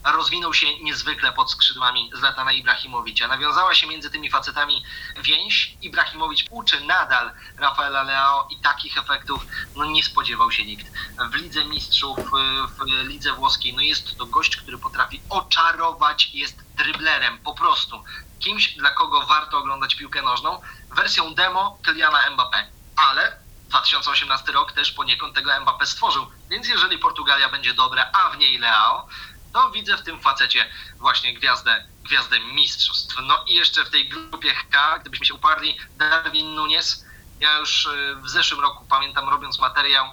rozwinął się niezwykle pod skrzydłami Zlatana Ibrahimowicza. Nawiązała się między tymi facetami więź. Ibrahimowicz uczy nadal Rafaela Leao i takich efektów no, nie spodziewał się nikt. W Lidze Mistrzów, w Lidze Włoskiej, no jest to gość, który potrafi oczarować, jest dryblerem po prostu. Kimś, dla kogo warto oglądać piłkę nożną, wersją demo Kyliana Mbappé. Ale 2018 rok też poniekąd tego Mbappé stworzył. Więc jeżeli Portugalia będzie dobra, a w niej Leao, to widzę w tym facecie właśnie gwiazdę, gwiazdę mistrzostw. No i jeszcze w tej grupie K, gdybyśmy się uparli, Darwin Nunes. Ja już y, w zeszłym roku pamiętam, robiąc materiał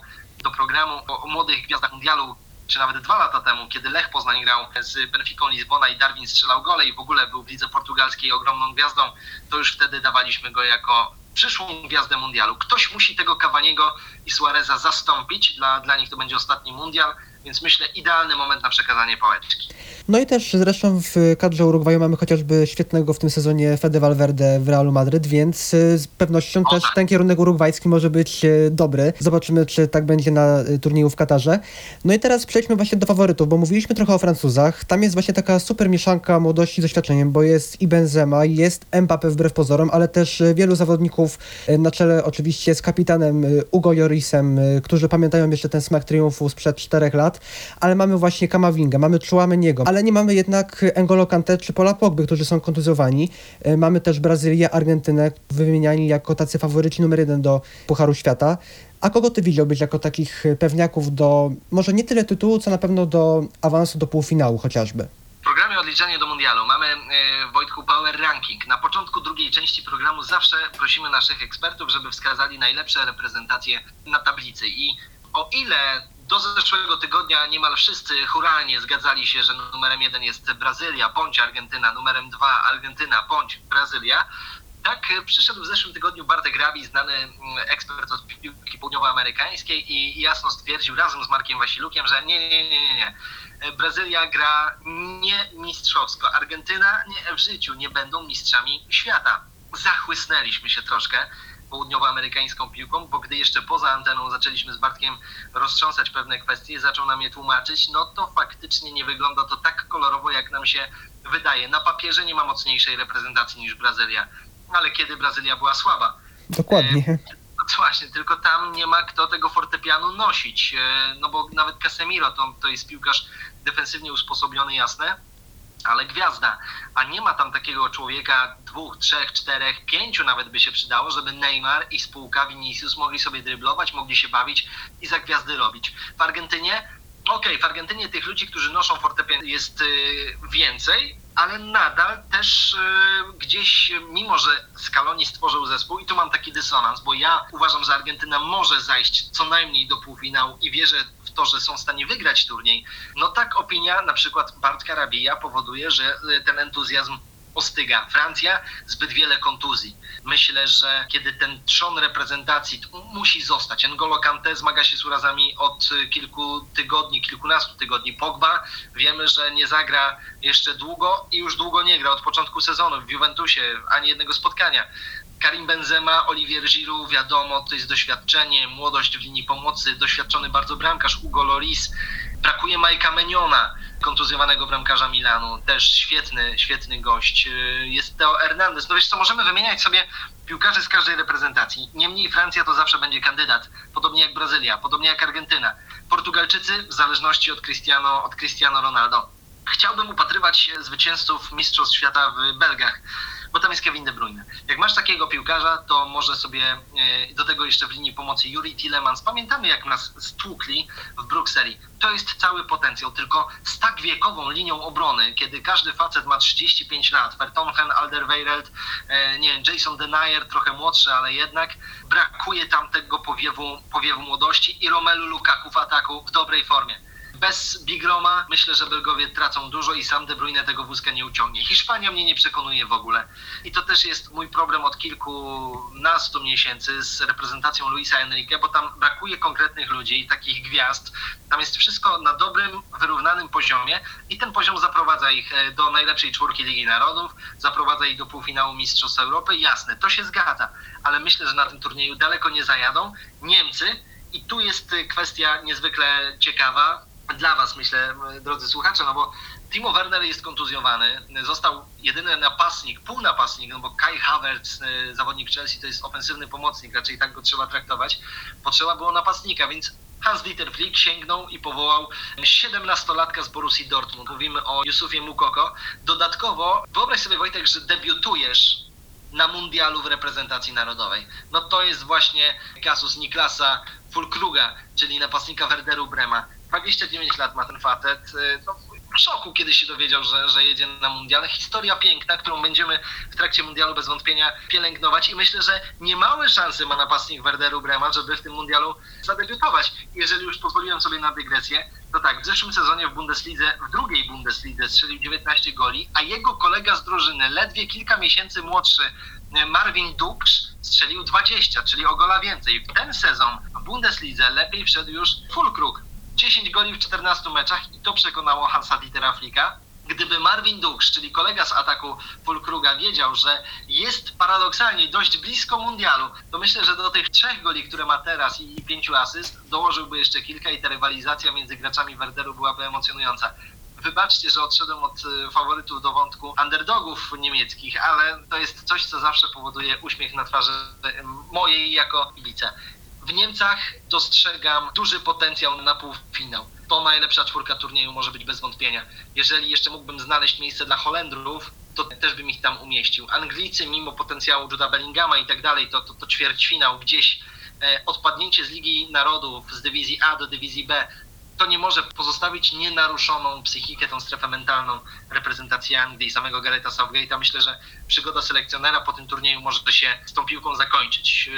do programu o, młodych gwiazdach mundialu, czy nawet dwa lata temu, kiedy Lech Poznań grał z Benficą Lizbona i Darwin strzelał gole i w ogóle był w lidze portugalskiej ogromną gwiazdą, to już wtedy dawaliśmy go jako przyszłą gwiazdę mundialu. Ktoś musi tego Cavaniego i Suareza zastąpić, dla, dla nich to będzie ostatni mundial, więc myślę idealny moment na przekazanie pałeczki. No i też zresztą w kadrze Urugwaju mamy chociażby świetnego w tym sezonie Fede Valverde w Realu Madryt, więc y, z pewnością też ten kierunek urugwajski może być y, dobry. Zobaczymy, czy tak będzie na y, turnieju w Katarze. No i teraz przejdźmy właśnie do faworytów, bo mówiliśmy trochę o Francuzach. Tam jest właśnie taka super mieszanka młodości z doświadczeniem, bo jest i Benzema, jest Mbappé wbrew pozorom, ale też wielu zawodników na czele oczywiście z kapitanem Ugo Jorisem, którzy pamiętają jeszcze ten smak triumfu sprzed czterech lat, ale mamy właśnie Kamawingę, mamy Chouameniego, ale nie mamy jednak N'Golo Kante czy Pola Pogby, którzy są kontuzjowani. Y, Mamy też Brazylię, Argentynę, wymieniani jako tacy faworyci numer jeden do Pucharu Świata. A kogo ty widziałbyś jako takich pewniaków do, może nie tyle tytułu, co na pewno do awansu do półfinału chociażby? W programie Odliczanie do Mundialu mamy e, Wojtku Power Ranking. Na początku drugiej części programu zawsze prosimy naszych ekspertów, żeby wskazali najlepsze reprezentacje na tablicy. I o ile do zeszłego tygodnia niemal wszyscy huralnie zgadzali się, że numerem jeden jest Brazylia bądź Argentyna, numerem dwa Argentyna bądź Brazylia, tak e, przyszedł w zeszłym tygodniu Bartek Grabi, znany mm, ekspert od piłki południowoamerykańskiej i jasno stwierdził razem z Markiem Wasilukiem, że nie, nie, nie, nie, nie. E, Brazylia gra nie mistrzowsko. Argentyna nie, w życiu nie będą mistrzami świata. Zachłysnęliśmy się troszkę południowoamerykańską piłką, bo gdy jeszcze poza anteną zaczęliśmy z Bartkiem roztrząsać pewne kwestie, zaczął nam je tłumaczyć, no to faktycznie nie wygląda to tak kolorowo, jak nam się wydaje. Na papierze nie ma mocniejszej reprezentacji niż Brazylia, ale kiedy Brazylia była słaba. Dokładnie. No właśnie, tylko tam nie ma kto tego fortepianu nosić, e, no bo nawet Casemiro to, to jest piłkarz defensywnie usposobiony, jasne, ale gwiazda, a nie ma tam takiego człowieka dwóch, trzech, czterech, pięciu nawet by się przydało, żeby Neymar i spółka Vinicius mogli sobie dryblować, mogli się bawić i za gwiazdy robić. W Argentynie, okej, w Argentynie tych ludzi, którzy noszą fortepian jest y, więcej, ale nadal też y, gdzieś, mimo że Scaloni stworzył zespół i tu mam taki dysonans, bo ja uważam, że Argentyna może zajść co najmniej do półfinału i wierzę w to, że są w stanie wygrać turniej, no tak opinia na przykład Bartka Rabija powoduje, że y, ten entuzjazm ostyga. Francja zbyt wiele kontuzji. Myślę, że kiedy ten trzon reprezentacji musi zostać. N'Golo Kante zmaga się z urazami od kilku tygodni, kilkunastu tygodni. Pogba wiemy, że nie zagra jeszcze długo i już długo nie gra od początku sezonu w Juventusie ani jednego spotkania. Karim Benzema, Olivier Giroud, wiadomo, to jest doświadczenie, młodość w linii pomocy, doświadczony bardzo bramkarz Hugo Loris. Brakuje Majka Meniona. kontuzjowanego bramkarza Milanu, też świetny, świetny gość. Yy, Jest Teo Hernandez. No wiesz co, możemy wymieniać sobie piłkarzy z każdej reprezentacji. Niemniej Francja to zawsze będzie kandydat, podobnie jak Brazylia, podobnie jak Argentyna. Portugalczycy w zależności od Cristiano, od Cristiano Ronaldo. Chciałbym upatrywać zwycięzców Mistrzostw Świata w Belgach, bo tam jest Kevin De Bruyne. Jak masz takiego piłkarza, to może sobie e, do tego jeszcze w linii pomocy Yuri Tillemans. Pamiętamy, jak nas stłukli w Brukseli. To jest cały potencjał, tylko z tak wiekową linią obrony, kiedy każdy facet ma 35 lat, Vertonghen, Alderweireld, e, nie wiem, Jason Denayer, trochę młodszy, ale jednak brakuje tam tego powiewu, powiewu młodości i Romelu Lukaku w ataku w dobrej formie. Bez Big Roma myślę, że Belgowie tracą dużo i sam De Bruyne tego wózka nie uciągnie. Hiszpania mnie nie przekonuje w ogóle. I to też jest mój problem od kilkunastu miesięcy z reprezentacją Luisa Enrique, bo tam brakuje konkretnych ludzi, takich gwiazd. Tam jest wszystko na dobrym, wyrównanym poziomie i ten poziom zaprowadza ich e, do najlepszej czwórki Ligi Narodów, zaprowadza ich do półfinału Mistrzostw Europy. Jasne, to się zgadza, ale myślę, że na tym turnieju daleko nie zajadą Niemcy. I tu jest y, kwestia niezwykle ciekawa dla Was, myślę, drodzy słuchacze, no bo Timo Werner jest kontuzjowany, został jedyny napastnik, półnapastnik, no bo Kai Havertz, y, zawodnik Chelsea, to jest ofensywny pomocnik, raczej tak go trzeba traktować. Potrzeba było napastnika, więc Hans-Dieter Flick sięgnął i powołał 17-latka z Borussii Dortmund. Mówimy o Jusufie Mukoko. Dodatkowo, wyobraź sobie Wojtek, że debiutujesz na mundialu w reprezentacji narodowej. No to jest właśnie kasus Niklasa Fulkruga, czyli napastnika Werderu Brema. 29 lat ma ten facet. y, No, w szoku, kiedy się dowiedział, że, że jedzie na mundial. Historia piękna, którą będziemy w trakcie mundialu bez wątpienia pielęgnować i myślę, że niemałe szanse ma napastnik Werderu Brema, żeby w tym mundialu zadebiutować. Jeżeli już pozwoliłem sobie na dygresję, to tak, w zeszłym sezonie w Bundeslidze, w drugiej Bundeslidze strzelił 19 goli, a jego kolega z drużyny, ledwie kilka miesięcy młodszy, e, Marvin Duksz, strzelił 20, czyli o gola więcej. W ten sezon w Bundeslidze lepiej wszedł już Fulkrug. 10 goli w 14 meczach i to przekonało Hansa Dietera Flicka. Gdyby Marvin Duksz, czyli kolega z ataku Fulkruga, wiedział, że jest paradoksalnie dość blisko mundialu, to myślę, że do tych trzech goli, które ma teraz i i pięciu asyst, dołożyłby jeszcze kilka i ta rywalizacja między graczami Werderu byłaby emocjonująca. Wybaczcie, że odszedłem od y, faworytów do wątku underdogów niemieckich, ale to jest coś, co zawsze powoduje uśmiech na twarzy mojej jako kibica. W Niemcach dostrzegam duży potencjał na półfinał. To najlepsza czwórka turnieju może być bez wątpienia. Jeżeli jeszcze mógłbym znaleźć miejsce dla Holendrów, to też bym ich tam umieścił. Anglicy, mimo potencjału Juda Bellingama i tak dalej, to, to, to ćwierćfinał gdzieś e, odpadnięcie z Ligi Narodów, z dywizji A do dywizji B, to nie może pozostawić nienaruszoną psychikę, tą strefę mentalną reprezentacji Anglii i samego Garetha Southgate'a. Myślę, że przygoda selekcjonera po tym turnieju może się z tą piłką zakończyć.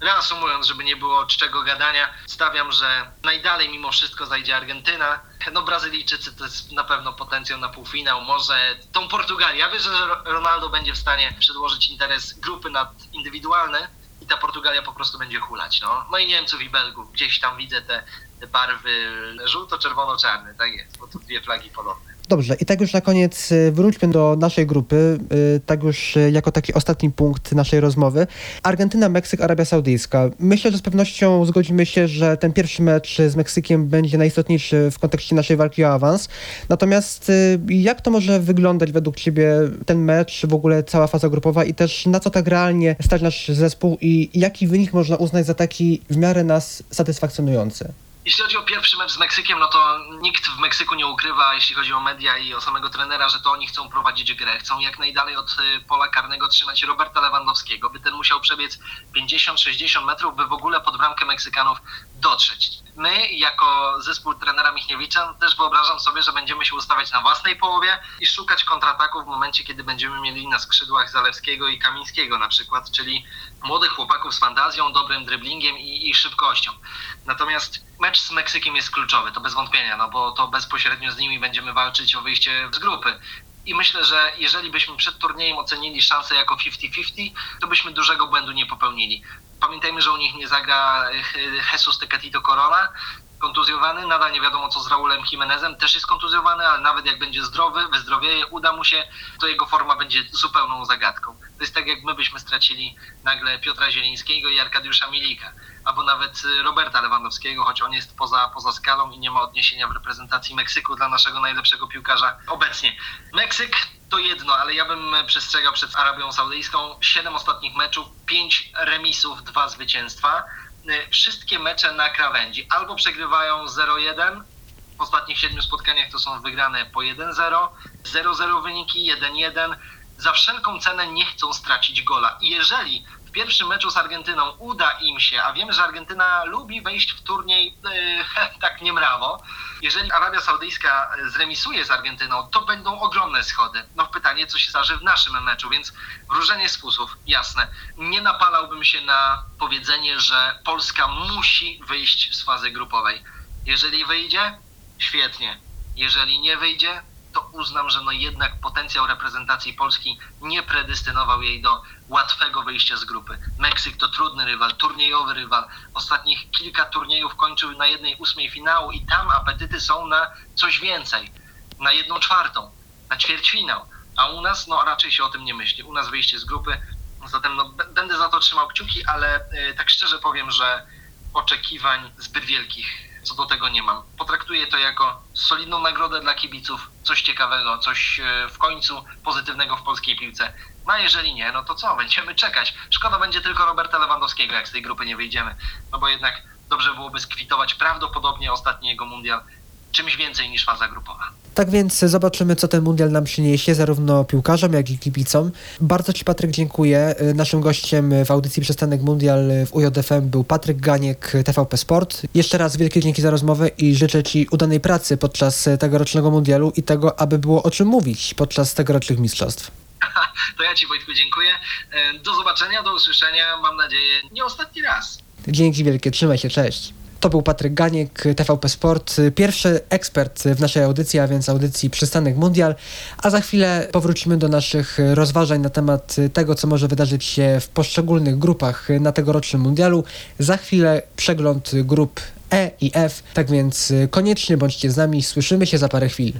Reasumując, żeby nie było czczego gadania, stawiam, że najdalej mimo wszystko zajdzie Argentyna. No Brazylijczycy to jest na pewno potencjał na półfinał, może tą Portugalię. Ja wierzę, że Ro- Ronaldo będzie w stanie przedłożyć interes grupy nad indywidualny i ta Portugalia po prostu będzie hulać. No, no i Niemców i Belgów. Gdzieś tam widzę te, te barwy żółto-czerwono-czarne, tak jest, bo to dwie flagi podobne. Dobrze, i tak już na koniec y, wróćmy do naszej grupy, y, tak już y, jako taki ostatni punkt naszej rozmowy. Argentyna, Meksyk, Arabia Saudyjska. Myślę, że z pewnością zgodzimy się, że ten pierwszy mecz z Meksykiem będzie najistotniejszy w kontekście naszej walki o awans. Natomiast jak to może wyglądać według Ciebie ten mecz, w ogóle cała faza grupowa i też na co tak realnie stać nasz zespół i jaki wynik można uznać za taki w miarę nas satysfakcjonujący? Jeśli chodzi o pierwszy mecz z Meksykiem, no to nikt w Meksyku nie ukrywa, jeśli chodzi o media i o samego trenera, że to oni chcą prowadzić grę. Chcą jak najdalej od y, pola karnego trzymać Roberta Lewandowskiego, by ten musiał przebiec 50-60 metrów, by w ogóle pod bramkę Meksykanów dotrzeć. My, jako zespół trenera Michniewicza, też wyobrażam sobie, że będziemy się ustawiać na własnej połowie i szukać kontrataków w momencie, kiedy będziemy mieli na skrzydłach Zalewskiego i Kamińskiego na przykład, czyli młodych chłopaków z fantazją, dobrym driblingiem i, i szybkością. Natomiast mecz z Meksykiem jest kluczowy, to bez wątpienia, no bo to bezpośrednio z nimi będziemy walczyć o wyjście z grupy. I myślę, że jeżeli byśmy przed turniejem ocenili szansę jako 50-50, to byśmy dużego błędu nie popełnili. Pamiętajmy, że u nich nie zagra eh, Jesus Tecatito Corona, kontuzjowany, nadal nie wiadomo co z Raulem Jimenezem, też jest kontuzjowany, ale nawet jak będzie zdrowy, wyzdrowieje, uda mu się, to jego forma będzie zupełną zagadką. To jest tak, jak my byśmy stracili nagle Piotra Zielińskiego i Arkadiusza Milika, albo nawet y, Roberta Lewandowskiego, choć on jest poza, poza skalą i nie ma odniesienia w reprezentacji Meksyku dla naszego najlepszego piłkarza obecnie. Meksyk to jedno, ale ja bym przestrzegał przed Arabią Saudyjską. Siedem ostatnich meczów, pięć remisów, dwa zwycięstwa. Y, Wszystkie mecze na krawędzi. Albo przegrywają 0-1, w ostatnich siedmiu spotkaniach to są wygrane po 1-0, 0-0 wyniki, 1-1. Za wszelką cenę nie chcą stracić gola. I jeżeli w pierwszym meczu z Argentyną uda im się, a wiemy, że Argentyna lubi wejść w turniej yy, tak niemrawo, jeżeli Arabia Saudyjska zremisuje z Argentyną, to będą ogromne schody. No pytanie, co się zdarzy w naszym meczu, więc wróżenie z fusów, jasne. Nie napalałbym się na powiedzenie, że Polska musi wyjść z fazy grupowej. Jeżeli wyjdzie, świetnie. Jeżeli nie wyjdzie, to uznam, że no jednak potencjał reprezentacji Polski nie predestynował jej do łatwego wyjścia z grupy. Meksyk to trudny rywal, turniejowy rywal. Ostatnich kilka turniejów kończył na jednej ósmej finału i tam apetyty są na coś więcej. Na jedną czwartą, na ćwierćfinał. A u nas no raczej się o tym nie myśli. U nas wyjście z grupy, zatem no, będę za to trzymał kciuki, ale y, tak szczerze powiem, że oczekiwań zbyt wielkich co do tego nie mam. Potraktuję to jako solidną nagrodę dla kibiców, coś ciekawego, coś e, w końcu pozytywnego w polskiej piłce. No a jeżeli nie, no to co? Będziemy czekać. Szkoda będzie tylko Roberta Lewandowskiego, jak z tej grupy nie wyjdziemy. No bo jednak dobrze byłoby skwitować prawdopodobnie ostatni jego mundial czymś więcej niż faza grupowa. Tak więc zobaczymy, co ten mundial nam przyniesie, zarówno piłkarzom, jak i kibicom. Bardzo Ci, Patryk, dziękuję. Naszym gościem w audycji Przystanek Mundial w UJFM był Patryk Ganiek, TVP Sport. Jeszcze raz wielkie dzięki za rozmowę i życzę Ci udanej pracy podczas tegorocznego mundialu i tego, aby było o czym mówić podczas tegorocznych mistrzostw. To ja Ci Wojtku dziękuję. E, Do zobaczenia, do usłyszenia. Mam nadzieję nie ostatni raz. Dzięki wielkie, trzymaj się, cześć. To był Patryk Ganiek, TVP Sport, pierwszy ekspert w naszej audycji, a więc audycji Przystanek Mundial. A za chwilę powrócimy do naszych rozważań na temat tego, co może wydarzyć się w poszczególnych grupach na tegorocznym mundialu. Za chwilę przegląd grup E i F, tak więc koniecznie bądźcie z nami, słyszymy się za parę chwil.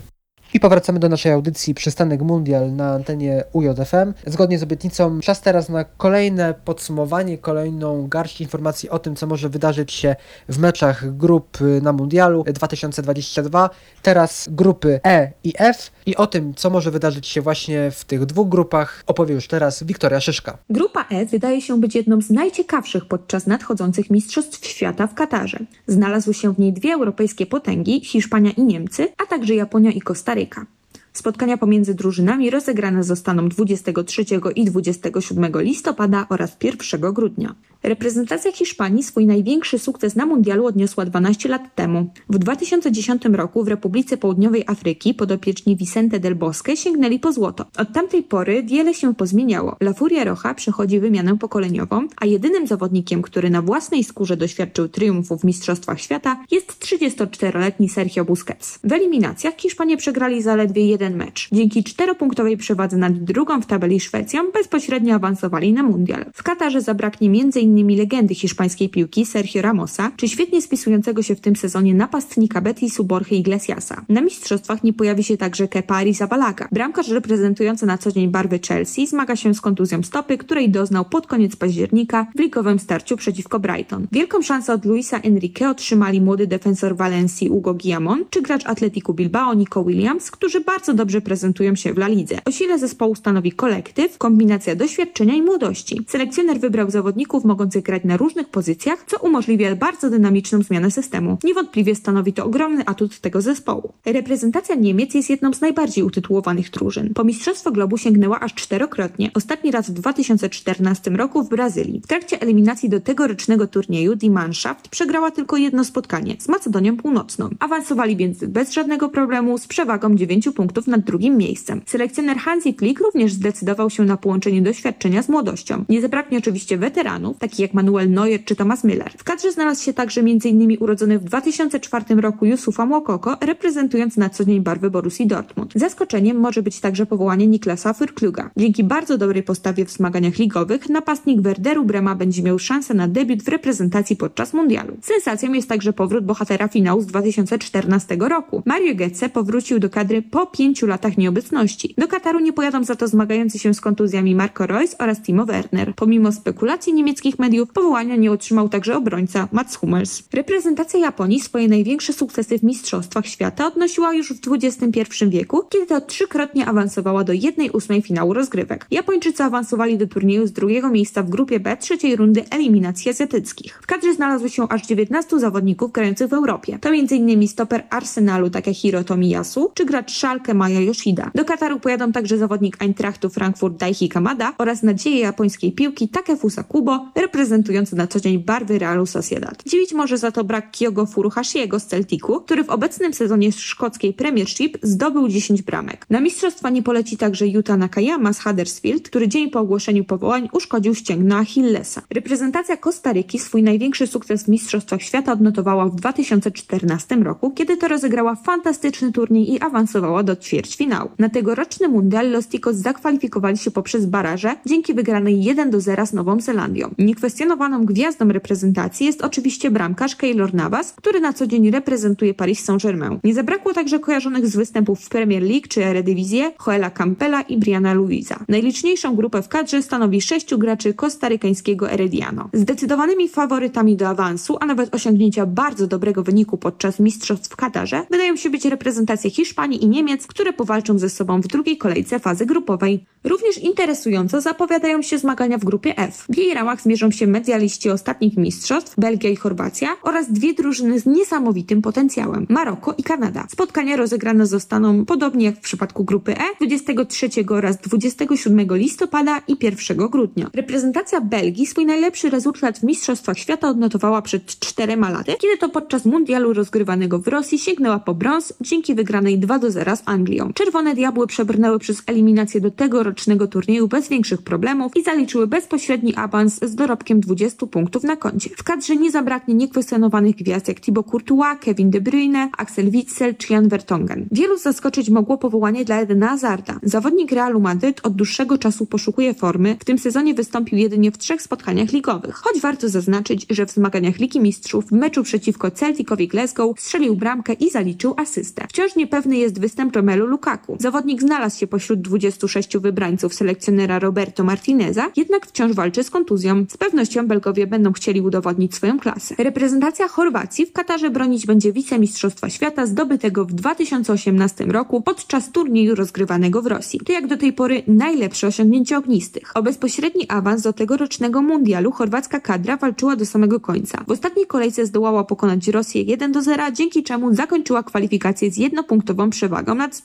I powracamy do naszej audycji Przystanek Mundial na antenie UJFM. Zgodnie z obietnicą czas teraz na kolejne podsumowanie, kolejną garść informacji o tym, co może wydarzyć się w meczach grup na Mundialu 2022. Teraz grupy E i F i o tym, co może wydarzyć się właśnie w tych dwóch grupach opowie już teraz Wiktoria Szyszka. Grupa E wydaje się być jedną z najciekawszych podczas nadchodzących Mistrzostw Świata w Katarze. Znalazły się w niej dwie europejskie potęgi, Hiszpania i Niemcy, a także Japonia i Kostaryka. Ameryka. Spotkania pomiędzy drużynami rozegrane zostaną 23 i 27 listopada oraz 1 grudnia. Reprezentacja Hiszpanii swój największy sukces na mundialu odniosła 12 lat temu. W 2010 roku w Republice Południowej Afryki podopieczni Vicente del Bosque sięgnęli po złoto. Od tamtej pory wiele się pozmieniało. La Furia Roja przechodzi wymianę pokoleniową, a jedynym zawodnikiem, który na własnej skórze doświadczył triumfu w Mistrzostwach Świata jest 34-letni Sergio Busquets. W eliminacjach Hiszpanie przegrali zaledwie jeden mecz. Dzięki czteropunktowej przewadze nad drugą w tabeli Szwecją bezpośrednio awansowali na mundial. W Katarze zabraknie m.in. legendy hiszpańskiej piłki Sergio Ramosa, czy świetnie spisującego się w tym sezonie napastnika Betisu Borja Iglesiasa. Na mistrzostwach nie pojawi się także Kepa Arrizabalaga. Bramkarz reprezentujący na co dzień barwy Chelsea zmaga się z kontuzją stopy, której doznał pod koniec października w ligowym starciu przeciwko Brighton. Wielką szansę od Luisa Enrique otrzymali młody defensor Walencji Hugo Guillamon, czy gracz Atletico Bilbao Nico Williams, którzy bardzo dobrze prezentują się w La Lidze. O sile zespołu stanowi kolektyw, kombinacja doświadczenia i młodości. Selekcjoner wybrał zawodników mogących grać na różnych pozycjach, co umożliwia bardzo dynamiczną zmianę systemu. Niewątpliwie stanowi to ogromny atut tego zespołu. Reprezentacja Niemiec jest jedną z najbardziej utytułowanych drużyn. Po Mistrzostwo Globu sięgnęła aż czterokrotnie, ostatni raz w 2014 roku w Brazylii. W trakcie eliminacji do tegorocznego turnieju Die Mannschaft przegrała tylko jedno spotkanie z Macedonią Północną. Awansowali więc bez żadnego problemu z przewagą 9 punktów nad drugim miejscem. Selekcjoner Hansi Flick również zdecydował się na połączenie doświadczenia z młodością. Nie zabraknie oczywiście weteranów, takich jak Manuel Neuer czy Thomas Müller. W kadrze znalazł się także m.in. urodzony w 2004 roku Yusufa Mokoko, reprezentując na co dzień barwy Borussii Dortmund. Zaskoczeniem może być także powołanie Niklasa Fürkluga. Dzięki bardzo dobrej postawie w zmaganiach ligowych, napastnik Werderu Brema będzie miał szansę na debiut w reprezentacji podczas mundialu. Sensacją jest także powrót bohatera finału z 2014 roku. Mario Götze powrócił do kadry po pięciu latach nieobecności. Do Kataru nie pojadą za to zmagający się z kontuzjami Marco Reus oraz Timo Werner. Pomimo spekulacji niemieckich mediów, powołania nie otrzymał także obrońca Mats Hummels. Reprezentacja Japonii swoje największe sukcesy w Mistrzostwach Świata odnosiła już w XXI wieku, kiedy to trzykrotnie awansowała do 1-8 finału rozgrywek. Japończycy awansowali do turnieju z drugiego miejsca w grupie B trzeciej rundy eliminacji azjatyckich. W kadrze znalazło się aż 19 zawodników grających w Europie. To m.in. stoper Arsenalu Takehiro Tomiyasu czy gracz Schalke Maya Yoshida. Do Kataru pojadą także zawodnik Eintrachtu Frankfurt Daichi Kamada oraz nadzieje japońskiej piłki Takefusa Kubo, reprezentujący na co dzień barwy Realu Sociedad. Dziwić może za to brak Kyogo Furuhashiego z Celticu, który w obecnym sezonie szkockiej Premiership zdobył 10 bramek. Na mistrzostwa nie poleci także Yuta Nakayama z Huddersfield, który dzień po ogłoszeniu powołań uszkodził ścięgno Achillesa. Reprezentacja Kostaryki swój największy sukces w Mistrzostwach Świata odnotowała w 2014 roku, kiedy to rozegrała fantastyczny turniej i awansowała do ćwierćfinału. Na tegoroczny mundial Los Ticos zakwalifikowali się poprzez baraże dzięki wygranej 1 do 0 z Nową Zelandią. Niekwestionowaną gwiazdą reprezentacji jest oczywiście bramkarz Keylor Navas, który na co dzień reprezentuje Paris Saint-Germain. Nie zabrakło także kojarzonych z występów w Premier League czy Eredivisie Joela Campela i Briana Luisa. Najliczniejszą grupę w kadrze stanowi sześciu graczy kostarykańskiego Herediano. Zdecydowanymi faworytami do awansu, a nawet osiągnięcia bardzo dobrego wyniku podczas mistrzostw w Katarze wydają się być reprezentacje Hiszpanii i Niemiec, które powalczą ze sobą w drugiej kolejce fazy grupowej. Również interesująco zapowiadają się zmagania w grupie F. W jej ramach zmierzą się medialiści ostatnich mistrzostw, Belgia i Chorwacja oraz dwie drużyny z niesamowitym potencjałem, Maroko i Kanada. Spotkania rozegrane zostaną podobnie jak w przypadku grupy E 23 oraz 27 listopada i 1 grudnia. Reprezentacja Belgii swój najlepszy rezultat w Mistrzostwach Świata odnotowała przed czterema laty, kiedy to podczas mundialu rozgrywanego w Rosji sięgnęła po brąz dzięki wygranej 2 do 0 z Anglią. Czerwone Diabły przebrnęły przez eliminację do tegorocznego turnieju bez większych problemów i zaliczyły bezpośredni awans z dorobkiem 20 punktów na koncie. W kadrze nie zabraknie niekwestionowanych gwiazd jak Thibaut Courtois, Kevin De Bruyne, Axel Witsel czy Jan Vertonghen. Wielu zaskoczyć mogło powołanie dla Edena Hazarda. Zawodnik Realu Madryt od dłuższego czasu poszukuje formy, w tym sezonie wystąpił jedynie w trzech spotkaniach ligowych. Choć warto zaznaczyć, że w zmaganiach Ligi Mistrzów w meczu przeciwko Celticowi Glasgow strzelił bramkę i zaliczył asystę. Wciąż niepewny jest występ Romelu Lukaku. Zawodnik znalazł się pośród 26 wybrańców selekcjonera Roberto Martineza, jednak wciąż walczy z kontuzją. Z pewnością Belgowie będą chcieli udowodnić swoją klasę. Reprezentacja Chorwacji w Katarze bronić będzie wicemistrzostwa świata zdobytego w 2018 roku podczas turnieju rozgrywanego w Rosji. To jak do tej pory najlepsze osiągnięcie ognistych. O bezpośredni awans do tegorocznego mundialu chorwacka kadra walczyła do samego końca. W ostatniej kolejce zdołała pokonać Rosję 1 do 0, dzięki czemu zakończyła kwalifikację z jednopunktową przewagą nad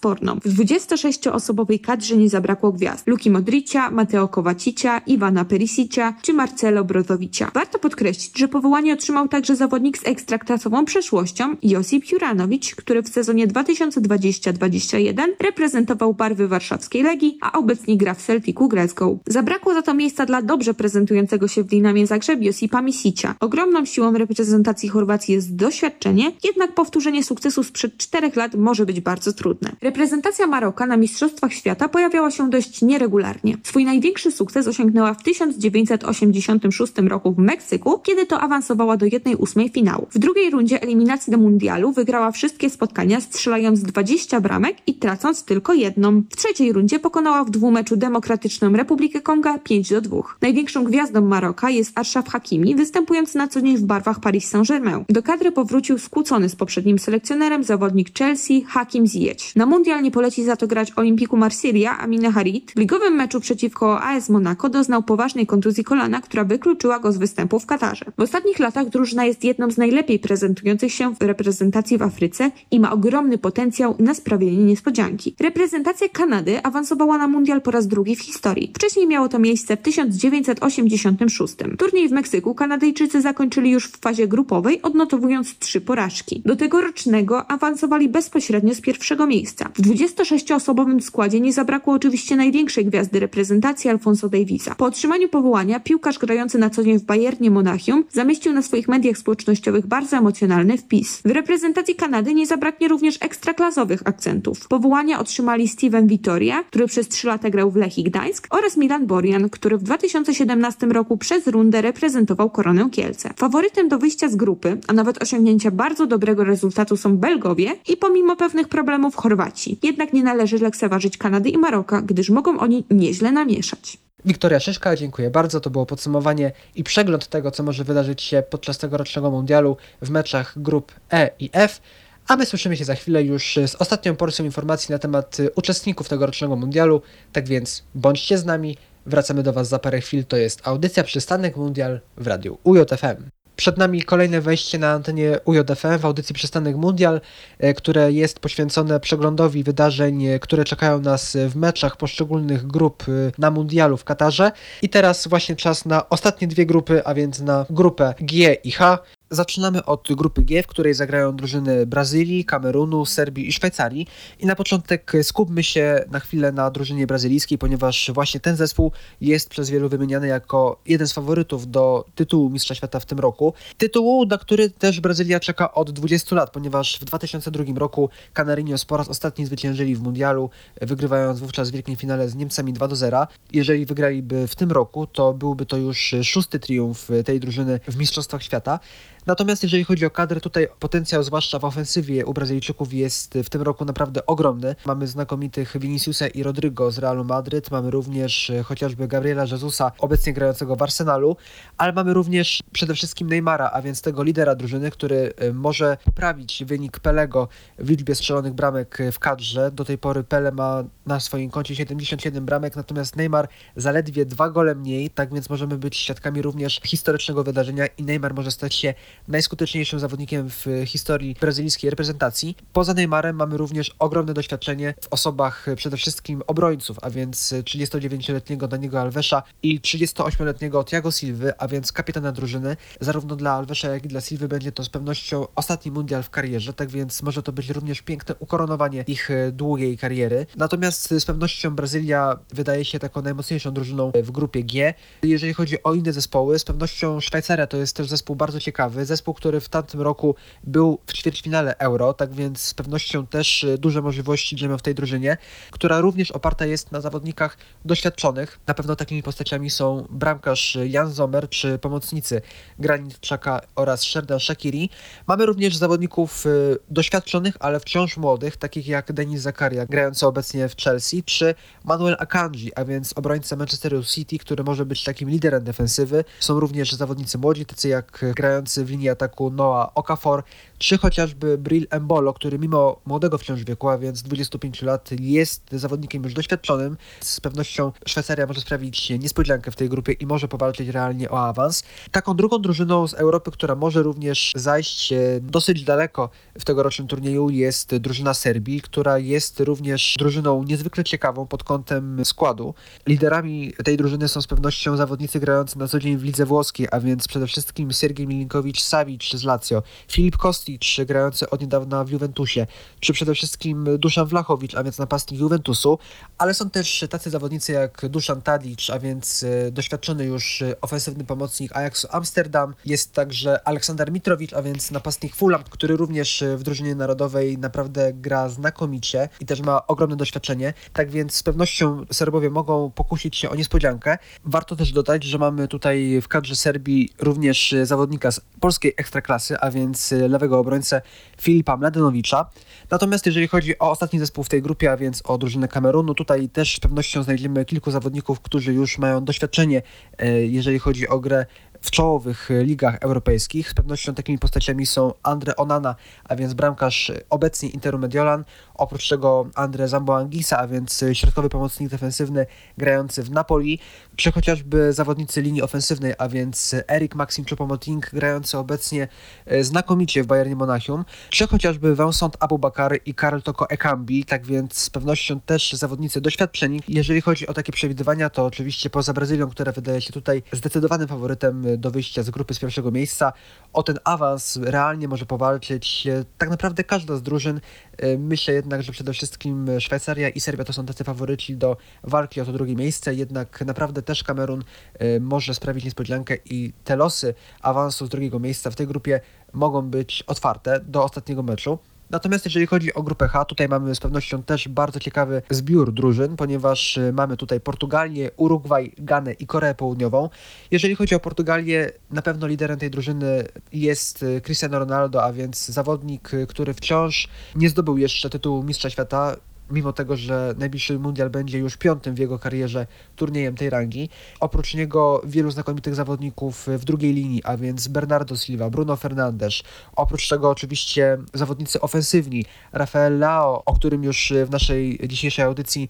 W 26-osobowej kadrze nie zabrakło gwiazd. Luki Modricia, Mateo Kowacicia, Iwana Perisicia czy Marcelo Brozovicia. Warto podkreślić, że powołanie otrzymał także zawodnik z ekstraklasową przeszłością Josip Juranowicz, który w sezonie 2020-21 reprezentował barwy warszawskiej Legii, a obecnie gra w Celticu Glasgow. Zabrakło za to miejsca dla dobrze prezentującego się w Dinamie Zagrzeb Josipa Misicia. Ogromną siłą reprezentacji Chorwacji jest doświadczenie, jednak powtórzenie sukcesu sprzed czterech lat może być bardzo trudne. Reprezentacja Maroka na Mistrzostwach Świata pojawiała się dość nieregularnie. Swój największy sukces osiągnęła w 1986 roku w Meksyku, kiedy to awansowała do 1-8 finału. W drugiej rundzie eliminacji do mundialu wygrała wszystkie spotkania, strzelając 20 bramek i tracąc tylko jedną. W trzeciej rundzie pokonała w dwumeczu Demokratyczną Republikę Konga 5 do 2. Największą gwiazdą Maroka jest Arshaf Hakimi, występujący na co dzień w barwach Paris Saint-Germain. Do kadry powrócił skłócony z poprzednim selekcjonerem zawodnik Chelsea Hakim Ziyech. Na mundial nie poleci za to grać Olimpiku Marsylia Amine Harit. W ligowym meczu przeciwko AS Monaco doznał poważnej kontuzji kolana, która wykluczyła go z występu w Katarze. W ostatnich latach drużyna jest jedną z najlepiej prezentujących się w reprezentacji w Afryce i ma ogromny potencjał na sprawienie niespodzianki. Reprezentacja Kanady awansowała na mundial po raz drugi w historii. Wcześniej miało to miejsce w 1986. Turniej w Meksyku Kanadyjczycy zakończyli już w fazie grupowej, odnotowując trzy porażki. Do tegorocznego awansowali bezpośrednio z pierwszego miejsca. W 26-osobowym składzie nie zabrakło oczywiście największej gwiazdy reprezentacji Alfonso Davisa. Po otrzymaniu powołania piłkarz grający na co dzień w Bayernie Monachium, zamieścił na swoich mediach społecznościowych bardzo emocjonalny wpis. W reprezentacji Kanady nie zabraknie również ekstraklasowych akcentów. Powołania otrzymali Steven Vitoria, który przez trzy lata grał w Lechii Gdańsk oraz Milan Borjan, który w 2017 roku przez rundę reprezentował Koronę Kielce. Faworytem do wyjścia z grupy, a nawet osiągnięcia bardzo dobrego rezultatu są Belgowie i pomimo pewnych problemów Chorwaci. Jednak nie należy lekceważyć Kanady i Maroka, gdyż mogą oni nieźle namieszać. Wiktoria Szyszka, dziękuję bardzo. To było podsumowanie i przegląd tego, co może wydarzyć się podczas tegorocznego mundialu w meczach grup E i F. A my słyszymy się za chwilę już z ostatnią porcją informacji na temat y, uczestników tegorocznego mundialu. Tak więc bądźcie z nami. Wracamy do Was za parę chwil. To jest audycja Przystanek Mundial w radiu UJFM. Przed nami kolejne wejście na antenie UJFM w audycji Przystanek Mundial, e, które jest poświęcone przeglądowi wydarzeń, e, które czekają nas w meczach poszczególnych grup e, na Mundialu w Katarze. I teraz właśnie czas na ostatnie dwie grupy, a więc na grupę G i H. Zaczynamy od grupy G, w której zagrają drużyny Brazylii, Kamerunu, Serbii i Szwajcarii. I na początek skupmy się na chwilę na drużynie brazylijskiej, ponieważ właśnie ten zespół jest przez wielu wymieniany jako jeden z faworytów do tytułu Mistrza Świata w tym roku. Tytułu, na który też Brazylia czeka od 20 lat, ponieważ w 2002 roku Canarinos po raz ostatni zwyciężyli w Mundialu, wygrywając wówczas w wielkim finale z Niemcami 2 do 0. Jeżeli wygraliby w tym roku, to byłby to już szósty triumf tej drużyny w Mistrzostwach Świata. Natomiast jeżeli chodzi o kadrę, tutaj potencjał, zwłaszcza w ofensywie u Brazylijczyków jest w tym roku naprawdę ogromny. Mamy znakomitych Viniciusa i Rodrigo z Realu Madryt, mamy również e, chociażby Gabriela Jezusa, obecnie grającego w Arsenalu, ale mamy również przede wszystkim Neymara, a więc tego lidera drużyny, który e, może poprawić wynik Pelego w liczbie strzelonych bramek w kadrze. Do tej pory Pele ma na swoim koncie 77 bramek, natomiast Neymar zaledwie dwa gole mniej, tak więc możemy być świadkami również historycznego wydarzenia i Neymar może stać się najskuteczniejszym zawodnikiem w historii brazylijskiej reprezentacji. Poza Neymarem mamy również ogromne doświadczenie w osobach przede wszystkim obrońców, a więc 39-letniego Daniego Alvesa i 38-letniego Thiago Silva, a więc kapitana drużyny. Zarówno dla Alvesa, jak i dla Silva będzie to z pewnością ostatni mundial w karierze, tak więc może to być również piękne ukoronowanie ich długiej kariery. Natomiast z pewnością Brazylia wydaje się taką najmocniejszą drużyną w grupie G. Jeżeli chodzi o inne zespoły, z pewnością Szwajcaria to jest też zespół bardzo ciekawy, zespół, który w tamtym roku był w ćwierćfinale Euro, tak więc z pewnością też y, duże możliwości idziemy w tej drużynie, która również oparta jest na zawodnikach doświadczonych. Na pewno takimi postaciami są bramkarz Jan Zomer czy pomocnicy Granit Czaka oraz Sherdan Shakiri. Mamy również zawodników y, doświadczonych, ale wciąż młodych, takich jak Denis Zakaria, grający obecnie w Chelsea, czy Manuel Akanji, a więc obrońca Manchesteru City, który może być takim liderem defensywy. Są również zawodnicy młodzi, tacy jak grający w linii ataku Noah Okafor, czy chociażby Bril Embolo, który mimo młodego wciąż wieku, a więc 25 lat, jest zawodnikiem już doświadczonym. Z pewnością Szwajcaria może sprawić niespodziankę w tej grupie i może powalczyć realnie o awans. Taką drugą drużyną z Europy, która może również zajść e, dosyć daleko w tegorocznym turnieju jest drużyna Serbii, która jest również drużyną niezwykle ciekawą pod kątem składu. Liderami tej drużyny są z pewnością zawodnicy grający na co dzień w lidze włoskiej, a więc przede wszystkim Sergiej Milinkowicz-Savic z Lazio, Filip Kostic grający od niedawna w Juventusie, czy przede wszystkim Duszan Wlachowicz, a więc napastnik Juventusu, ale są też tacy zawodnicy jak Duszan Tadic, a więc e, doświadczony już e, ofensywny pomocnik Ajaxu Amsterdam, jest także Aleksander Mitrowicz, a więc napastnik Fulham, który również e, w drużynie narodowej naprawdę gra znakomicie i też ma ogromne doświadczenie, tak więc z pewnością Serbowie mogą pokusić się o niespodziankę. Warto też dodać, że mamy tutaj w kadrze Serbii również zawodnika z polskiej ekstraklasy, a więc lewego obrońcę Filipa Mladenowicza. Natomiast jeżeli chodzi o ostatni zespół w tej grupie, a więc o drużynę Kamerunu, tutaj też z pewnością znajdziemy kilku zawodników, którzy już mają doświadczenie, e, jeżeli chodzi o grę w czołowych ligach europejskich. Z pewnością takimi postaciami są Andre Onana, a więc bramkarz obecnie Interu Mediolan, oprócz tego Andre Zambo Anguissa, a więc środkowy pomocnik defensywny grający w Napoli, czy chociażby zawodnicy linii ofensywnej, a więc Erik Maxim Choupo-Moting grający obecnie e, znakomicie w Bayernie Monachium, czy chociażby Vincent Aboubakar i Karl Toko Ekambi, tak więc z pewnością też zawodnicy doświadczeni. Jeżeli chodzi o takie przewidywania, to oczywiście poza Brazylią, która wydaje się tutaj zdecydowanym faworytem e, do wyjścia z grupy z pierwszego miejsca. O ten awans realnie może powalczyć e, tak naprawdę każda z drużyn. E, Myślę jednak, że przede wszystkim Szwajcaria i Serbia to są tacy faworyci do walki o to drugie miejsce, jednak naprawdę też Kamerun e, może sprawić niespodziankę i te losy awansu z drugiego miejsca w tej grupie mogą być otwarte do ostatniego meczu. Natomiast jeżeli chodzi o grupę H, tutaj mamy z pewnością też bardzo ciekawy zbiór drużyn, ponieważ y, mamy tutaj Portugalię, Urugwaj, Ganę i Koreę Południową. Jeżeli chodzi o Portugalię, na pewno liderem tej drużyny jest y, Cristiano Ronaldo, a więc zawodnik, y, który wciąż nie zdobył jeszcze tytułu Mistrza Świata, mimo tego, że najbliższy mundial będzie już piątym w jego karierze turniejem tej rangi. Oprócz niego wielu znakomitych zawodników w drugiej linii, a więc Bernardo Silva, Bruno Fernandes. Oprócz tego oczywiście zawodnicy ofensywni, Rafael Lao, o którym już w naszej dzisiejszej audycji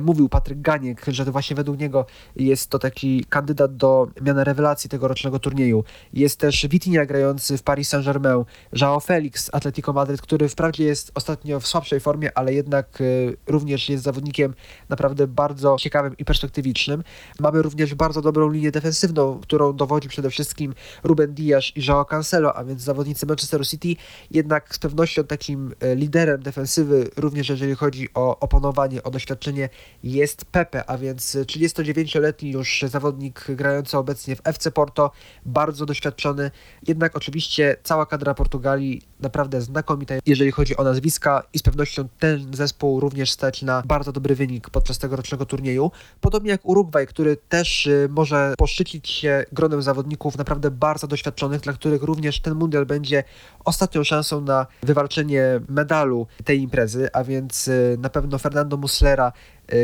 mówił Patryk Ganiek, że to właśnie według niego jest to taki kandydat do miana rewelacji tegorocznego turnieju. Jest też Vitinha grający w Paris Saint-Germain, João Felix, Atletico Madryt, który wprawdzie jest ostatnio w słabszej formie, ale jednak e, również jest zawodnikiem naprawdę bardzo ciekawym i perspektywicznym. Mamy również bardzo dobrą linię defensywną, którą dowodzi przede wszystkim Ruben Dias i João Cancelo, a więc zawodnicy Manchesteru City, jednak z pewnością takim e, liderem defensywy, również jeżeli chodzi o oponowanie, o doświadczenie, jest Pepe, a więc 39-letni już zawodnik grający obecnie w FC Porto, bardzo doświadczony, jednak oczywiście cała kadra Portugalii naprawdę znakomita, jeżeli chodzi o nazwiska i z pewnością ten zespół również stać na bardzo dobry wynik podczas tegorocznego turnieju. Podobnie jak Urugwaj, który też y, może poszczycić się gronem zawodników naprawdę bardzo doświadczonych, dla których również ten mundial będzie ostatnią szansą na wywalczenie medalu tej imprezy, a więc y, na pewno Fernando Muslera,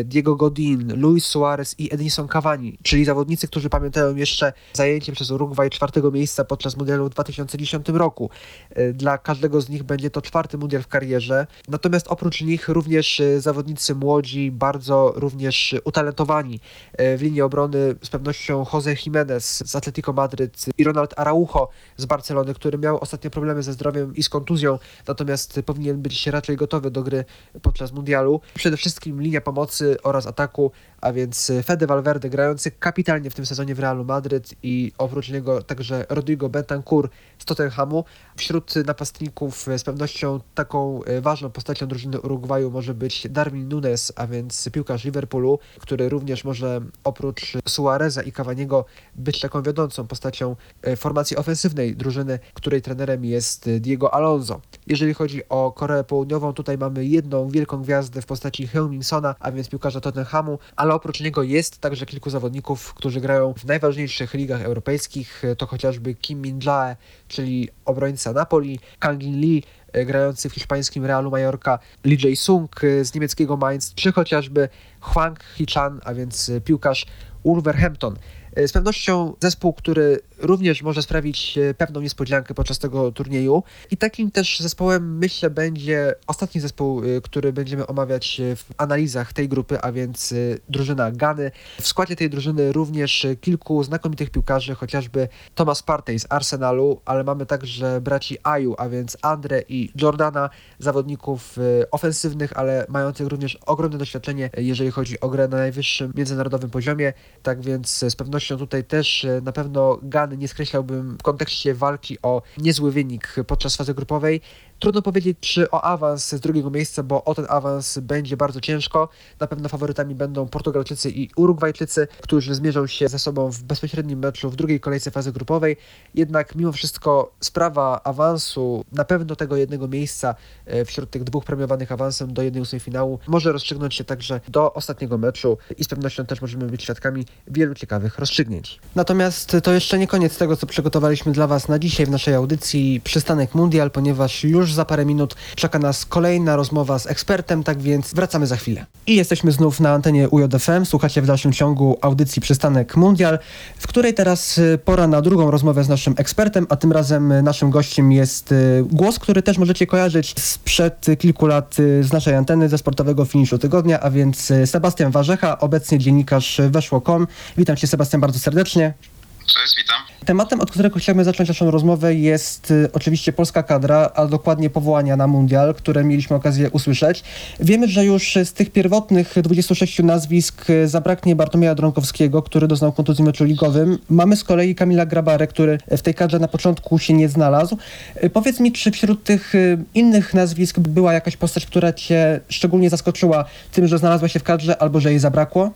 Diego Godin, Luis Suarez i Edinson Cavani, czyli zawodnicy, którzy pamiętają jeszcze zajęcie przez Urugwaj czwartego miejsca podczas mundialu w 2010 roku. Y, Dla każdego z nich będzie to czwarty mundial w karierze. Natomiast oprócz nich również y, zawodnicy młodzi, bardzo również utalentowani w linii obrony z pewnością Jose Jimenez z Atletico Madryt i Ronald Araujo z Barcelony, który miał ostatnio problemy ze zdrowiem i z kontuzją, natomiast powinien być raczej gotowy do gry podczas mundialu. Przede wszystkim linia pomocy oraz ataku, a więc Fede Valverde grający kapitalnie w tym sezonie w Realu Madryt i oprócz niego także Rodrigo Bentancur z Tottenhamu. Wśród napastników z pewnością taką e, ważną postacią drużyny Urugwaju może być Darwin Nunes, a więc piłkarz Liverpoolu, który również może oprócz Suareza i Cavaniego być taką wiodącą postacią formacji ofensywnej drużyny, której trenerem jest Diego Alonso. Jeżeli chodzi o Koreę Południową, tutaj mamy jedną wielką gwiazdę w postaci Heung-Min-Sona, a więc piłkarza Tottenhamu, ale oprócz niego jest także kilku zawodników, którzy grają w najważniejszych ligach europejskich. To chociażby Kim Min-jae, czyli obrońca Napoli, Kangin Lee, e, grający w hiszpańskim Realu Mallorca, Lee Jae-sung e, z niemieckiego Mainz, czy chociażby Hwang Hee-chan, a więc e, piłkarz Wolverhampton. E, Z pewnością zespół, który również może sprawić e, pewną niespodziankę podczas tego turnieju. I takim też zespołem, myślę, będzie ostatni zespół, e, który będziemy omawiać w analizach tej grupy, a więc drużyna Gany. W składzie tej drużyny również kilku znakomitych piłkarzy, chociażby Thomas Partey z Arsenalu, ale mamy także braci Aju, a więc Andre i Jordana, zawodników ofensywnych, ale mających również ogromne doświadczenie, jeżeli chodzi o grę na najwyższym międzynarodowym poziomie. Tak więc z pewnością tutaj też e, na pewno Gany nie skreślałbym w kontekście walki o niezły wynik podczas fazy grupowej. Trudno powiedzieć, czy o awans z drugiego miejsca, bo o ten awans będzie bardzo ciężko. Na pewno faworytami będą Portugalczycy i Urugwajczycy, którzy zmierzą się ze sobą w bezpośrednim meczu w drugiej kolejce fazy grupowej. Jednak mimo wszystko sprawa awansu, na pewno tego jednego miejsca e, wśród tych dwóch premiowanych awansem do jednej ósmej finału może rozstrzygnąć się także do ostatniego meczu i z pewnością też możemy być świadkami wielu ciekawych rozstrzygnięć. Natomiast to jeszcze nie koniec tego, co przygotowaliśmy dla Was na dzisiaj w naszej audycji Przystanek Mundial, ponieważ już za parę minut czeka nas kolejna rozmowa z ekspertem, tak więc wracamy za chwilę. I jesteśmy znów na antenie UJFM, słuchacie w dalszym ciągu audycji Przystanek Mundial, w której teraz y, pora na drugą rozmowę z naszym ekspertem, a tym razem y, naszym gościem jest y, głos, który też możecie kojarzyć sprzed kilku lat z naszej anteny ze sportowego finiszu tygodnia, a więc Sebastian Warzecha, obecnie dziennikarz Weszło.com. Witam Cię Sebastian bardzo serdecznie. Cześć, witam. Tematem, od którego chciałbym zacząć naszą rozmowę jest y, oczywiście polska kadra, a dokładnie powołania na mundial, które mieliśmy okazję usłyszeć. Wiemy, że już z tych pierwotnych 26 nazwisk y, zabraknie Bartłomieja Dronkowskiego, który doznał kontuzji meczu ligowym. Mamy z kolei Kamila Grabarę, który w tej kadrze na początku się nie znalazł. Y, Powiedz mi, czy wśród tych y, innych nazwisk była jakaś postać, która cię szczególnie zaskoczyła tym, że znalazła się w kadrze albo że jej zabrakło?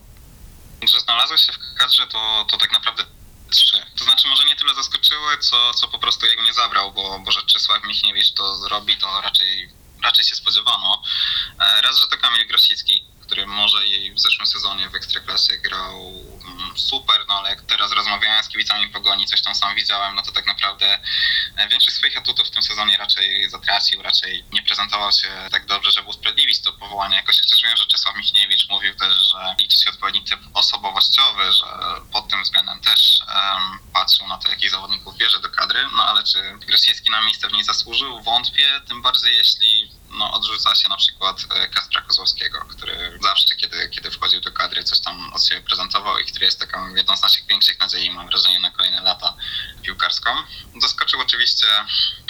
Że znalazłeś się w kadrze, to, to tak naprawdę trzy. To znaczy może nie tyle zaskoczyły, co, co po prostu jego nie zabrał, bo, bo że Czesław Michniewicz to zrobi, to raczej, raczej się spodziewano. E, Raz, że to Kamil Grosicki, który może jej w zeszłym sezonie w Ekstraklasie grał mm, super, no ale jak teraz rozmawiałem z kibicami Pogoni, coś tam sam widziałem, no to tak naprawdę e, większość swoich atutów w tym sezonie raczej zatracił, raczej nie prezentował się tak dobrze, żeby usprawiedliwić to powołanie. Jakoś chociaż wiem, że Czesław Michniewicz mówił też, że liczy się odpowiedni typ osobowościowy, że pod tym względem też em, patrzył na to, jakich zawodników bierze do kadry, no ale czy Grosicki na miejsce w niej zasłużył? Wątpię, tym bardziej jeśli no, odrzuca się na przykład e, Kaspra Kozłowskiego, który zawsze, kiedy, kiedy wchodził do kadry, coś tam od siebie prezentował i który jest taką jedną z naszych większych nadziei, mam wrażenie, na kolejne lata piłkarską. Zaskoczył oczywiście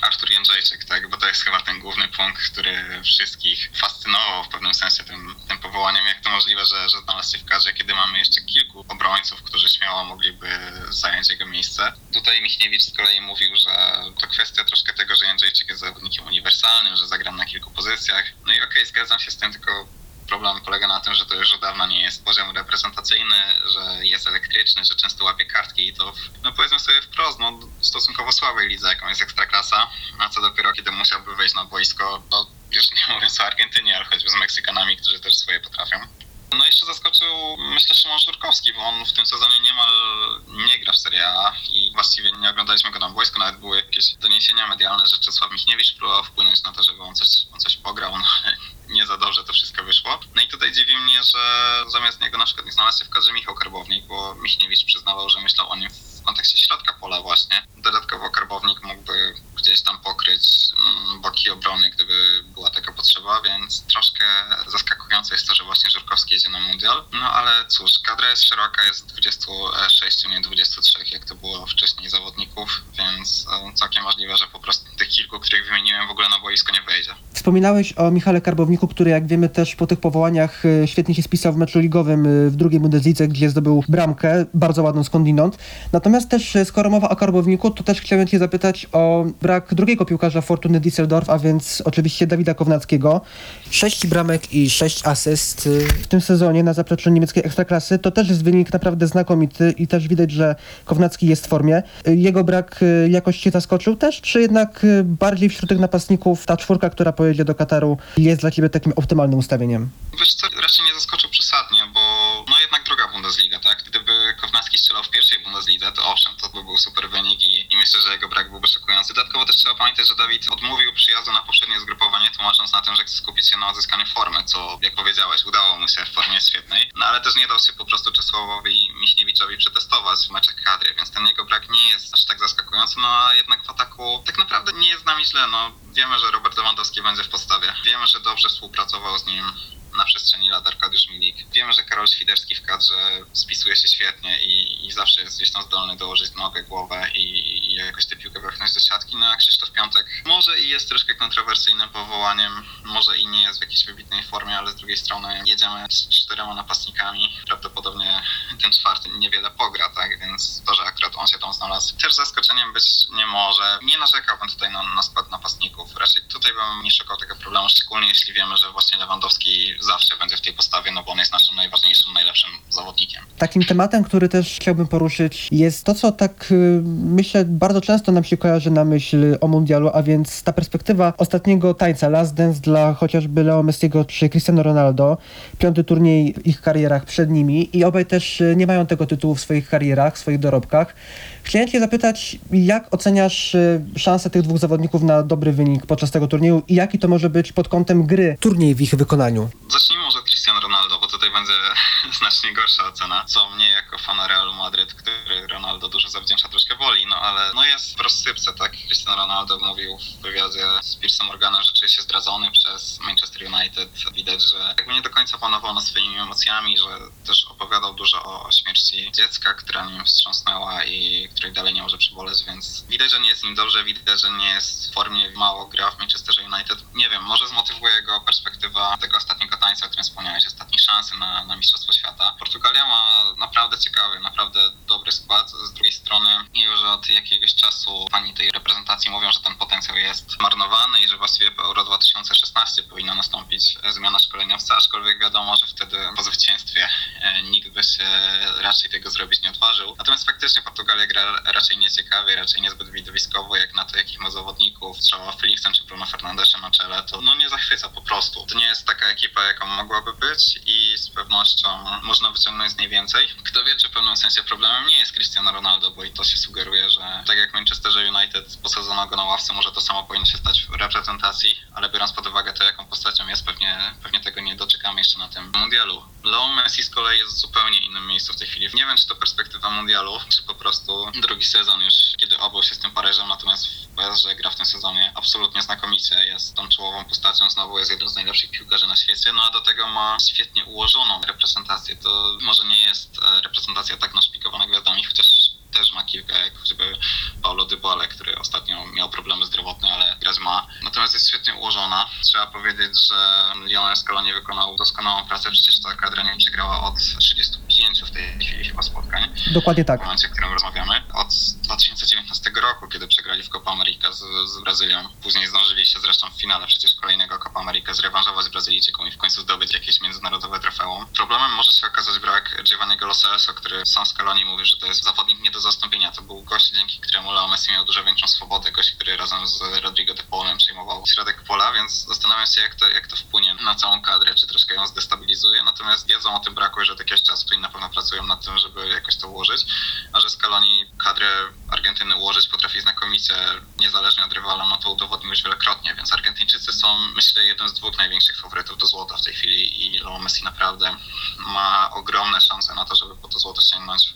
Artur Jędrzejczyk, tak, bo to jest chyba ten główny punkt, który wszystkich fascynował w pewnym sensie tym, tym powołaniem. Jak to możliwe, że, że znalazł się w kadrze, kiedy mamy jeszcze kilku obrońców, którzy śmiało mogliby zająć jego miejsce. Tutaj Michniewicz z kolei mówił, że to kwestia troszkę tego, że Jędrzejczyk jest zawodnikiem uniwersalnym, że zagra na kilku pozycjach. No i okej, zgadzam się z tym, tylko problem polega na tym, że to już od dawna nie jest poziom reprezentacyjny, że jest elektryczny, że często łapie kartki i to, w, no powiedzmy sobie wprost, no stosunkowo słabej lidze, jaką jest Ekstraklasa, a co dopiero kiedy musiałby wejść na boisko, no już nie mówiąc o Argentynie, ale choćby z Meksykanami, którzy też swoje potrafią. No jeszcze zaskoczył, myślę, Szymon Żurkowski, bo on w tym sezonie niemal nie gra w Serie A i właściwie nie oglądaliśmy go na boisku, nawet były jakieś doniesienia medialne, że Czesław Michniewicz próbował wpłynąć na to, żeby on coś, on coś pograł, no ale nie za dobrze to wszystko wyszło. No i tutaj dziwi mnie, że zamiast niego na przykład nie znalazł się w kadrze Michał Karbownik, bo Michniewicz przyznawał, że myślał o nim kontekście środka pola właśnie. Dodatkowo Karbownik mógłby gdzieś tam pokryć mm, boki obrony, gdyby była taka potrzeba, więc troszkę zaskakujące jest to, że właśnie Żurkowski jedzie na mundial. No ale cóż, kadra jest szeroka, jest 26, nie 23, jak to było wcześniej zawodników, więc e, całkiem możliwe, że po prostu tych kilku, których wymieniłem, w ogóle na boisko nie wejdzie. Wspominałeś o Michale Karbowniku, który jak wiemy też po tych powołaniach y, świetnie się spisał w meczu ligowym y, w drugiej Bundeslidze, gdzie zdobył bramkę, bardzo ładną skądinąd. Natomiast też y, skoro mowa o Karbowniku, to też chciałem cię zapytać o brak drugiego piłkarza Fortuny Düsseldorf, a więc oczywiście Dawida Kownackiego. Sześć bramek i sześć asyst w tym sezonie na zapleczu niemieckiej ekstraklasy. To też jest wynik naprawdę znakomity i też widać, że Kownacki jest w formie. Y, Jego brak y, jakoś cię zaskoczył też, czy jednak bardziej wśród tych napastników ta czwórka, która pojedzie do Kataru jest dla ciebie takim optymalnym ustawieniem? Wiesz co, raczej nie zaskoczył przesadnie, bo no jednak droga Bundesliga, tak? Gdyby Kownacki strzelał w Bundeslidze, to owszem, to by był super wynik i, i myślę, że jego brak byłby szokujący. Dodatkowo też trzeba pamiętać, że Dawid odmówił przyjazdu na poprzednie zgrupowanie, tłumacząc na tym, że chce skupić się na odzyskaniu formy, co jak powiedziałeś, udało mu się w formie świetnej. No ale też nie dał się po prostu Czesławowi Michniewiczowi przetestować w meczach kadry, więc ten jego brak nie jest aż tak zaskakujący, no a jednak w ataku tak naprawdę nie jest z nami źle, no wiemy, że Robert Lewandowski będzie w podstawie. Wiemy, że dobrze współpracował z nim na przestrzeni lat Arkadiusz Milik. Wiemy, że Karol Świderski w kadrze spisuje się świetnie i, i zawsze jest gdzieś tam zdolny dołożyć nogę, głowę i, i jakoś tę piłkę wepchnąć do siatki. No a Krzysztof Piątek może i jest troszkę kontrowersyjnym powołaniem, może i nie jest w jakiejś wybitnej formie, ale z drugiej strony jedziemy z czterema napastnikami. Prawdopodobnie ten czwarty niewiele pogra, tak? Więc to, że akurat on się tam znalazł, też zaskoczeniem być nie może. Nie narzekałbym tutaj na, na skład napastników. Raczej tutaj bym nie szukał tego problemu, szczególnie jeśli wiemy, że właśnie Lewandowski zawsze będzie w tej postawie, no bo on jest naszym najważniejszym, najlepszym zawodnikiem. Takim tematem, który też chciałbym poruszyć, jest to, co tak y, myślę bardzo często nam się kojarzy na myśl o mundialu, a więc ta perspektywa ostatniego tańca Last Dance dla chociażby Leo Messiego czy Cristiano Ronaldo. Piąty turniej w ich karierach przed nimi i obaj też y, nie mają tego tytułu w swoich karierach, w swoich dorobkach. Chciałem cię zapytać, jak oceniasz y, szanse tych dwóch zawodników na dobry wynik podczas tego turnieju i jaki to może być pod kątem gry turniej w ich wykonaniu? Zacznijmy od Cristiano Ronaldo, bo tutaj będzie znacznie gorsza ocena, co mnie jako fana Realu Madryt, który Ronaldo dużo zawdzięcza, troszkę boli, no ale no jest w rozsypce, tak? Cristiano Ronaldo mówił w wywiadzie z Piersem Morganem, że czuje się zdradzony przez Manchester United. Widać, że jakby nie do końca panował nad swoimi emocjami, że też opowiadał dużo o śmierci dziecka, która nim wstrząsnęła i której dalej nie może przeboleć, więc widać, że nie jest nim dobrze, widać, że nie jest w formie, mało gra w Manchesterze United. Nie wiem, może zmotywuje go perspektywa tego ostatniego tańca, o którym wspomniałeś, ostatniej szansy na, na Mistrzostwo Świata. Portugalia ma naprawdę ciekawy, naprawdę dobry skład. Z drugiej strony już od jakiegoś czasu pani tej reprezentacji mówią, że ten potencjał jest marnowany i że właściwie po Euro 2016 powinna nastąpić zmiana szkoleniowca, aczkolwiek wiadomo, że wtedy po zwycięstwie e, nikt by się raczej tego zrobić nie odważył. Natomiast faktycznie Portugalia gra raczej nieciekawie, raczej niezbyt widowiskowo, jak na to, jakich ma zawodników, strzała Felixem czy Bruno Fernandeszem na czele, to no nie zachwyca po prostu. To nie jest taka ekipa, jaką mogłaby być i z pewnością można wyciągnąć z niej więcej. Kto wie, czy w pewnym sensie problemem nie jest Cristiano Ronaldo, bo i to się sugeruje, że tak jak Manchesterze United posadzono go na ławce, może to samo powinno się stać w reprezentacji, ale biorąc pod uwagę to, jaką postacią jest, pewnie, pewnie tego nie doczekamy jeszcze na tym mundialu. Leo Messi z kolei jest w zupełnie innym miejscu w tej chwili. Nie wiem, czy to perspektywa mundialu, czy po prostu drugi sezon już, kiedy obył się z tym Paryżem, natomiast w PSG gra w tym sezonie absolutnie znakomicie. Jest tą czołową postacią, znowu jest jednym z najlepszych piłkarzy na świecie, no a do tego ma świetnie ułożoną reprezentację. To może nie jest e, reprezentacja tak naszpikowana gwiazdami, chociaż też ma kilka, jak choćby Paulo Dybale, który ostatnio miał problemy zdrowotne, ale grać ma. Natomiast jest świetnie ułożona. Trzeba powiedzieć, że Lionel Scaloni wykonał doskonałą pracę, przecież ta kadra nie przegrała od 35 w tej chwili chyba spotkań Dokładnie w tak. momencie, w którym rozmawiamy. Od 2019 roku, kiedy przegrali w Copa America z, z Brazylią. Później zdążyli się zresztą w finale przecież kolejnego Copa America zrewanżować z Brazylijczyką i w końcu zdobyć jakieś międzynarodowe trofeum. Problemem może się okazać brak Giovanniego Lo Celso, który sam Scaloni mówi, że to jest zawodnik nie do zastąpienia. To był gość, dzięki któremu Leo Messi miał dużo większą swobodę. Gość, który razem z Rodrigo de Paulem przejmował środek pola, więc zastanawiam się, jak to, jak to wpłynie na całą kadrę, czy troszkę ją zdestabilizuje. Natomiast wiedzą o tym braku już od jakiegoś czasu i na pewno pracują nad tym, żeby jakoś to ułożyć. A że Scaloni kadrę Argentyny ułożyć potrafi znakomicie, niezależnie od rywala, no to udowodnił już wielokrotnie, więc Argentyńczycy są, myślę, jednym z dwóch największych faworytów do złota w tej chwili i Leo Messi naprawdę ma ogromne szanse na to, żeby po to złoto sięgnąć.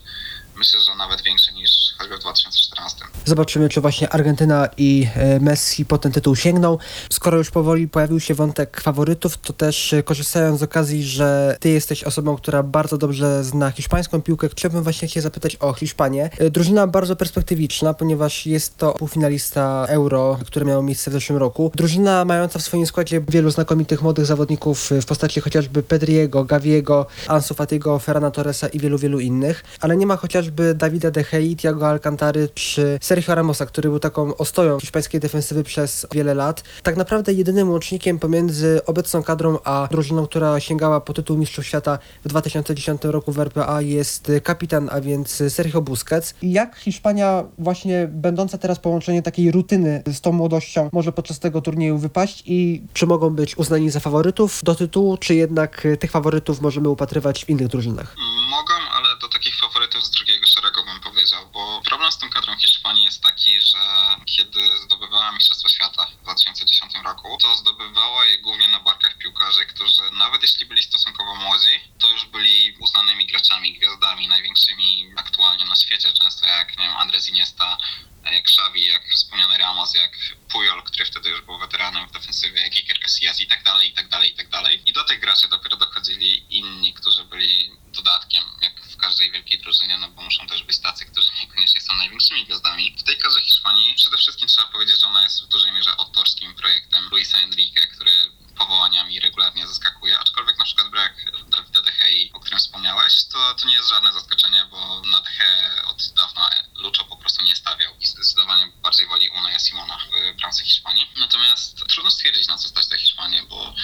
Myślę, że nawet większe niż choćby w 2014. Zobaczymy, czy właśnie Argentyna i e, Messi po ten tytuł sięgną. Skoro już powoli pojawił się wątek faworytów, to też e, korzystając z okazji, że ty jesteś osobą, która bardzo dobrze zna hiszpańską piłkę, chciałbym właśnie cię zapytać o Hiszpanię. E, Drużyna bardzo perspektywiczna, ponieważ jest to półfinalista Euro, które miało miejsce w zeszłym roku. Drużyna mająca w swoim składzie wielu znakomitych młodych zawodników w postaci chociażby Pedriego, Gaviego, Ansu Fatigo, Ferrana Torresa i wielu, wielu innych, ale nie ma chociażby Davida De Gea, Thiago Alcantary czy Sergio Ramosa, który był taką ostoją hiszpańskiej defensywy przez wiele lat. Tak naprawdę jedynym łącznikiem pomiędzy obecną kadrą a drużyną, która sięgała po tytuł Mistrzów Świata w 2010 roku w RPA jest kapitan, a więc Sergio Busquets. Jak Hiszpania właśnie będąca teraz połączenie takiej rutyny z tą młodością może podczas tego turnieju wypaść i czy mogą być uznani za faworytów do tytułu, czy jednak tych faworytów możemy upatrywać w innych drużynach? Mogą, ale do takich faworytów z drugiego szeregu bym powiedział, bo problem z tą kadrą Hiszpanii jest taki, że kiedy zdobywała Mistrzostwo Świata w 2010 roku, to zdobywała je głównie na barkach piłkarzy, którzy nawet jeśli byli stosunkowo młodzi, to już byli uznanymi graczami, gwiazdami, największymi aktualnie na świecie, często jak, nie wiem, Andres Iniesta, jak Xavi, jak wspomniany Ramos, jak Puyol, który wtedy już był weteranem w defensywie, jak Iker Casillas i tak dalej, i tak dalej, i tak dalej. I do tych graczy dopiero dochodzili inni, którzy byli dodatkiem, jak każdej wielkiej drużynie, no bo muszą też być tacy, którzy niekoniecznie są największymi gwiazdami. W tej kadrze Hiszpanii przede wszystkim trzeba powiedzieć, że ona jest w dużej mierze autorskim projektem Luisa Enrique, który powołaniami regularnie zaskakuje, aczkolwiek na przykład brak Dawida De Gea, o którym wspomniałeś, to, to nie jest żadne zaskoczenie, bo na De Gea od dawna Lucho po prostu nie stawiał i zdecydowanie bardziej woli Unaja Simona w bramce Hiszpanii. Natomiast trudno stwierdzić, na co stać tę Hiszpanię, bo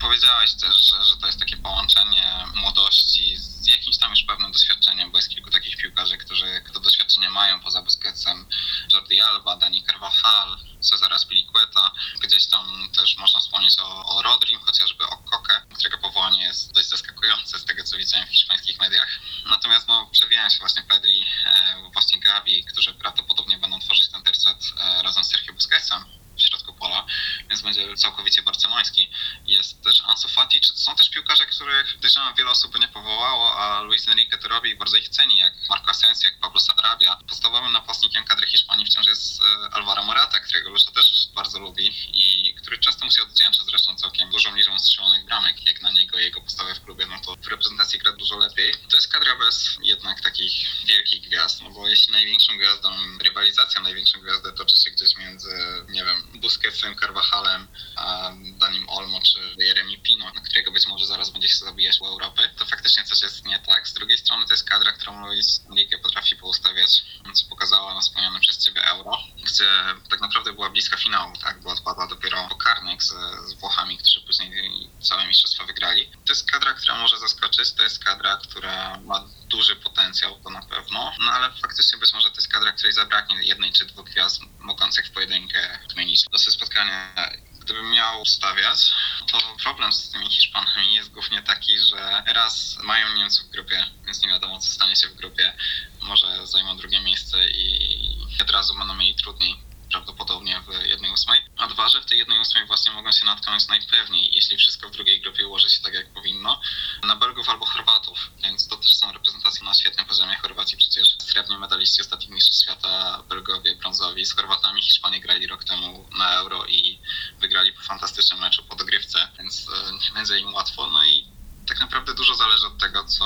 powiedziałeś też, że, że to jest takie połączenie młodości z jakimś tam już pewnym doświadczeniem, bo jest kilku takich piłkarzy, którzy to doświadczenie mają poza Busquetsem. Jordi Alba, Dani Carvajal, Cesar Azpilicueta. Gdzieś tam też można wspomnieć o, o Rodrim, chociażby o Koke, którego powołanie jest dość zaskakujące z tego, co widziałem w hiszpańskich mediach. Natomiast no, przewijają się właśnie Pedri, e, właśnie Gavi, którzy prawdopodobnie będą tworzyć ten tercet e, razem z Sergio Busquetsem w środku pola, więc będzie całkowicie barceloński. Jest też Ansu Fati, czy są też piłkarze, których podejrzewam wiele osób by nie powołało, a Luis Enrique to robi i bardzo ich ceni, jak Marco Asensio, jak Pablo Sarabia. Podstawowym napastnikiem kadry Hiszpanii wciąż jest e, Alvaro Morata, którego Lusza też bardzo lubi i który często musiał oddzięczać zresztą całkiem dużą liczbą strzelonych bramek, jak na niego jego postawę w klubie, no to w reprezentacji gra dużo lepiej. To jest kadra bez jednak takich wielkich gwiazd, no bo jeśli największą gwiazdą, rywalizacją największą gwiazdę toczy się gdzieś między, nie wiem, Busquetsem, Carvajalem, a Danim Olmo czy Jeremy Pino, na którego być może zaraz będzie się zabijać u Europy, to faktycznie coś jest nie tak. Z drugiej strony to jest kadra, którą Luis Enrique potrafi poustawiać, co pokazała na wspomnianym przez Ciebie Euro, gdzie tak naprawdę była bliska finału, tak, bo odpadła dopiero po karnych z, z Włochami, którzy później całe mistrzostwa wygrali. To jest kadra, która może zaskoczyć, to jest kadra, która ma duży potencjał, to na pewno, no ale faktycznie być może to jest kadra, której zabraknie jednej czy dwóch gwiazd mogących w pojedynkę zmienić losy spotkania. Gdybym miał stawiać, to problem z tymi Hiszpanami jest głównie taki, że raz mają Niemców w grupie, więc nie wiadomo co stanie się w grupie. Może zajmą drugie miejsce i od razu będą mieli trudniej prawdopodobnie w 1-8. A dwa, że w tej 1-8 właśnie mogą się natknąć najpewniej, jeśli wszystko w drugiej grupie ułoży się tak jak powinno, na Belgów albo Chorwatów, więc to też są reprezentacje na świetnym poziomie. Chorwacji przecież srebrni medaliści ostatnich mistrzostw świata, Belgowie brązowi. Z Chorwatami Hiszpanie grali rok temu na Euro i wygrali po fantastycznym meczu po dogrywce, więc nie będzie im łatwo. No i tak naprawdę dużo zależy od tego, co,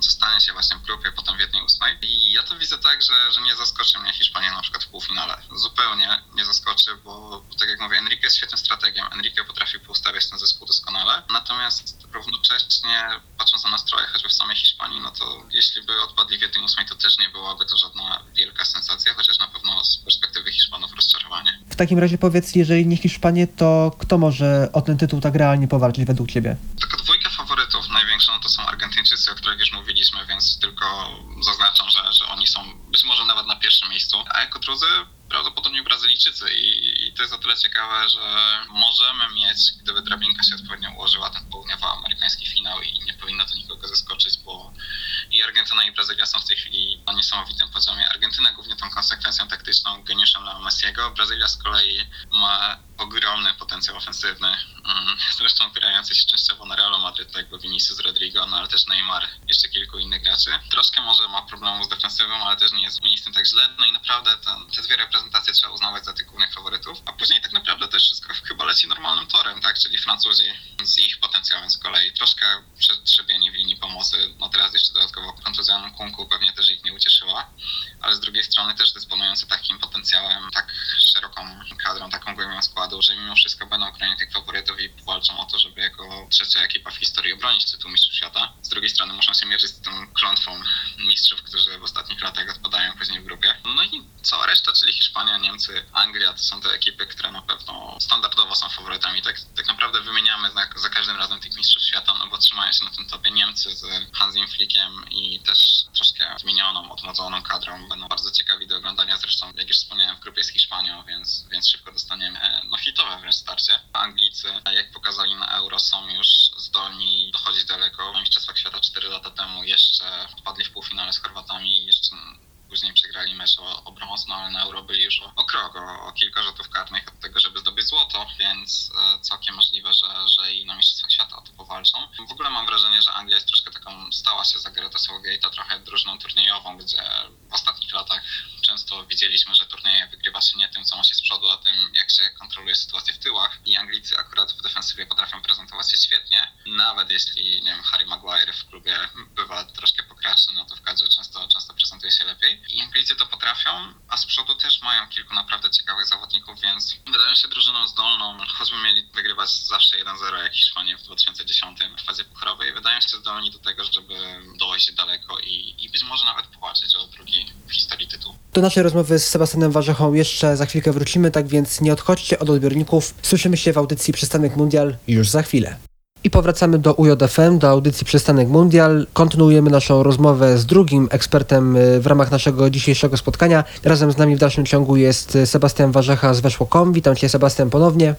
co stanie się właśnie w grupie potem w jednej ósmej. I ja to widzę tak, że, że nie zaskoczy mnie Hiszpania na przykład w półfinale. Zupełnie nie zaskoczy, bo tak jak mówię, Enrique jest świetnym strategiem. Enrique potrafi poustawiać ten zespół doskonale. Natomiast równocześnie patrząc na nastroje choćby w samej Hiszpanii, no to jeśli by odpadli w jednej ósmej, to też nie byłaby to żadna wielka sensacja, chociaż na pewno z perspektywy Hiszpanów rozczarowanie. W takim razie powiedz, jeżeli nie Hiszpanie, to kto może o ten tytuł tak realnie powalczyć według Ciebie? Taka dwójka faworytów największa no to są Argentyńczycy, o których już mówiliśmy, więc tylko zaznaczam, że, że oni są być może nawet na pierwszym miejscu. A jako drudzy prawdopodobnie Brazylijczycy i, i to jest o tyle ciekawe, że możemy mieć, gdyby drabinka się odpowiednio ułożyła, ten południowoamerykański finał i nie powinno to nikogo zaskoczyć, bo i Argentyna i Brazylia są w tej chwili na niesamowitym poziomie. Argentyna głównie tą konsekwencją taktyczną, geniuszem Leo Messiego. Brazylia z kolei ma ogromny potencjał ofensywny, mm, zresztą opierający się częściowo na Realu Madryt, tak bo Vinicius Rodrigo, no ale też Neymar, jeszcze kilku innych graczy. Troszkę może ma problemu z defensywą, ale też nie jest tym tak źle. No i naprawdę ten, te dwie trzeba uznawać za tych głównych faworytów, a później tak naprawdę też wszystko chyba leci normalnym torem, tak, czyli Francuzi z ich potencjałem z kolei troszkę przetrzebieni w linii pomocy, no teraz jeszcze dodatkowo kontuzja Kunku pewnie też ich nie ucieszyła, ale z drugiej strony też dysponujący takim potencjałem, tak szeroką kadrą, taką głębią składu, że mimo wszystko będą chronić tych faworytów i walczą o to, żeby jako trzecia ekipa w historii obronić tytuł Mistrzów Świata. Z drugiej strony muszą się mierzyć z tą klątwą mistrzów, którzy w ostatnich latach odpadają później w grupie. No i cała reszta, czyli Hiszpania, Niemcy, Anglia, to są te ekipy, które na pewno standardowo są faworytami. Tak, tak naprawdę wymieniamy za, za każdym razem tych mistrzów świata, no bo trzymają się na tym topie Niemcy z Hansim Flickiem i też troszkę zmienioną, odmłodzoną kadrą. Będą bardzo ciekawi do oglądania. Zresztą, jak już wspomniałem, w grupie z Hiszpanią, więc, więc szybko dostaniemy e, no, hitowe wręcz starcie. Anglicy, jak pokazali na Euro, są już zdolni dochodzić daleko. Na Mistrzostwach Świata 4 lata temu jeszcze wpadli w półfinale z Chorwatami, jeszcze później przegrali mecz o, o no ale na Euro byli już o, o krok, o, o kilka rzutów karnych od tego, żeby zdobyć złoto, więc e, całkiem możliwe, że, że i na Mistrzostwach Świata o to powalczą. W ogóle mam wrażenie, że Anglia jest troszkę taką, stała się za Gareta Southgate'a trochę drużyną turniejową, gdzie w ostatnich latach często widzieliśmy, że turnieje wygrywa się nie tym, co ma się z przodu, a tym, jak się kontroluje sytuację w tyłach. I Anglicy akurat w defensywie potrafią prezentować się świetnie. Nawet jeśli, nie wiem, Harry Maguire w klubie bywa troszkę pokraczny, no to w kadrze często, często prezentuje się lepiej. I Anglicy to potrafią, a z przodu też mają kilku naprawdę ciekawych zawodników, więc wydają się drużyną zdolną, choćby mieli wygrywać zawsze 1-0 jak Hiszpanie w 2010 w fazie pucharowej. Wydają się zdolni do tego, żeby dojść daleko i, i być może nawet powalczyć o drugi w historii tytuł. Do naszej rozmowy z Sebastianem Warzechą jeszcze za chwilkę wrócimy, tak więc nie odchodźcie od odbiorników. Słyszymy się w audycji Przystanek Mundial już za chwilę. I powracamy do UJFM, do audycji Przystanek Mundial. Kontynuujemy naszą rozmowę z drugim ekspertem y, w ramach naszego dzisiejszego spotkania. Razem z nami w dalszym ciągu jest Sebastian Warzecha z Weszło.com. Witam Cię Sebastian ponownie.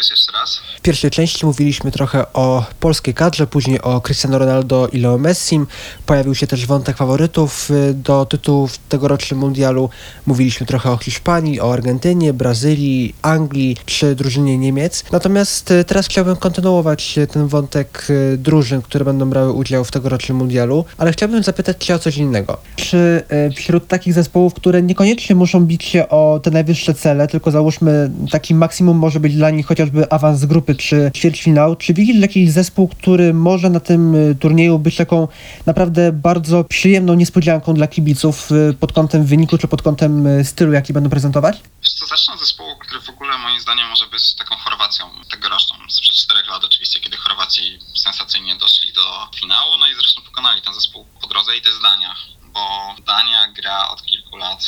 Powiedz jeszcze raz? W pierwszej części mówiliśmy trochę o polskiej kadrze, później o Cristiano Ronaldo i Leo Messim. Pojawił się też wątek faworytów y, do tytułów tegorocznym mundialu. Mówiliśmy trochę o Hiszpanii, o Argentynie, Brazylii, Anglii czy drużynie Niemiec. Natomiast y, teraz chciałbym kontynuować y, ten wątek drużyn, które będą brały udział w tegorocznym mundialu, ale chciałbym zapytać Cię o coś innego. Czy wśród takich zespołów, które niekoniecznie muszą bić się o te najwyższe cele, tylko załóżmy takim maksimum może być dla nich chociażby awans z grupy czy ćwierćfinał, czy widzisz jakiś zespół, który może na tym y, turnieju być taką naprawdę bardzo przyjemną niespodzianką dla kibiców y, pod kątem wyniku czy pod kątem y, stylu, jaki będą prezentować? Co, zacznę od zespołu, który w ogóle moim zdaniem może być taką Chorwacją tegoroczną, sprzed czterech lat oczywiście, kiedy Chorwaci sensacyjnie doszli do finału, no i zresztą pokonali ten zespół po drodze i to jest Dania, bo Dania gra od kilku lat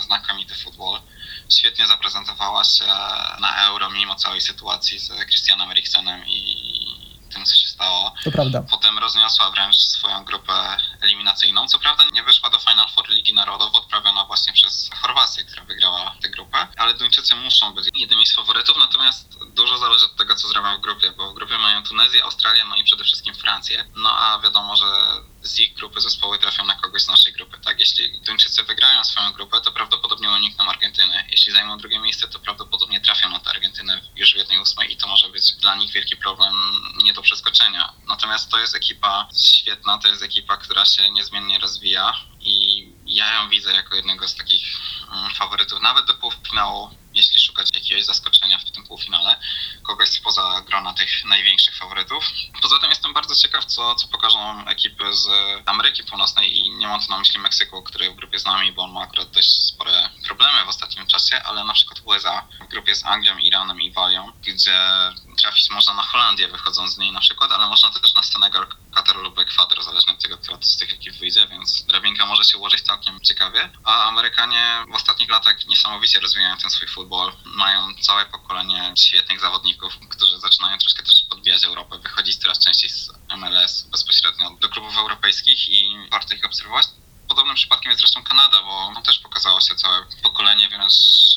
znakomity futbol. Świetnie zaprezentowała się na Euro mimo całej sytuacji z Christianem Eriksenem i tym, co się stało. To prawda. Potem rozniosła wręcz swoją grupę eliminacyjną. Co prawda nie wyszła do Final Four Ligi Narodów, odprawiona właśnie przez Chorwację, która wygrała tę grupę, ale Duńczycy muszą być jednymi z faworytów, natomiast dużo zależy od tego, co zrobią w grupie, bo w grupie mają Tunezję, Australię, no i przede wszystkim Francję. No a wiadomo, że z ich grupy zespoły trafią na kogoś z naszej grupy, tak? Jeśli Duńczycy wygrają swoją grupę, to prawdopodobnie unikną Argentyny. Jeśli zajmą drugie miejsce, to prawdopodobnie trafią na tę Argentynę już w jednej ósmej i to może być dla nich wielki problem nie do przeskoczenia. Natomiast to jest ekipa świetna, to jest ekipa, która się niezmiennie rozwija i ja ją widzę jako jednego z takich mm, faworytów, nawet do półfinału, jeśli szukać jakiegoś zaskoczenia w tym półfinale, kogoś spoza grona tych największych faworytów. Poza tym jestem bardzo ciekaw, co, co pokażą ekipy z Ameryki Północnej i nie mam tu na myśli Meksyku, który w grupie z nami, bo on ma akurat dość spore problemy w ostatnim czasie, ale na przykład USA w grupie z Anglią, Iranem i Walią, gdzie trafić można na Holandię wychodząc z niej na przykład, ale można też na Senegal, Katar lub Ekwador, zależnie od tego, która z tych ekip wyjdzie, więc drabinka może się ułożyć całkiem ciekawie. A Amerykanie w ostatnich latach niesamowicie rozwijają ten swój futbol. Mają całe pokolenie świetnych zawodników, którzy zaczynają troszkę też podbijać Europę, wychodzić coraz częściej z MLS bezpośrednio do klubów europejskich i warto ich obserwować. Podobnym przypadkiem jest zresztą Kanada, bo tam też pokazało się całe pokolenie wręcz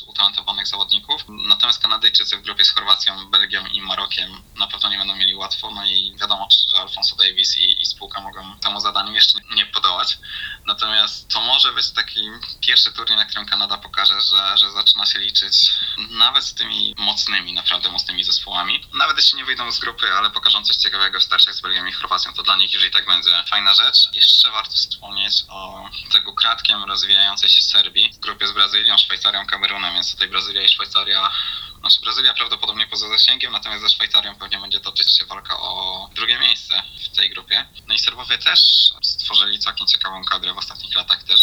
utalentowanych zawodników. Natomiast Kanadyjczycy w grupie z Chorwacją, Belgią i Marokiem na pewno nie będą mieli łatwo. No i wiadomo, że Alfonso Davis i, i spółka mogą temu zadaniu jeszcze nie podołać. Natomiast to może być taki pierwszy turniej, na którym Kanada pokaże, że, że zaczyna się liczyć nawet z tymi mocnymi, naprawdę mocnymi zespołami. Nawet jeśli nie wyjdą z grupy, ale pokażą coś ciekawego w starciach z Belgią i Chorwacją, to dla nich już i tak będzie fajna rzecz. Jeszcze warto wspomnieć o tego kratkiem rozwijającej się Serbii w grupie z Brazylią, Szwajcarią, Kamerunem, więc tutaj Brazylia i Szwajcaria znaczy Brazylia prawdopodobnie poza zasięgiem, natomiast ze Szwajcarią pewnie będzie toczyć się walka o drugie miejsce w tej grupie. No i Serbowie też stworzyli całkiem ciekawą kadrę w ostatnich latach, też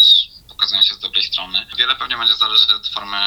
pokazują się z dobrej strony. Wiele pewnie będzie zależeć od formy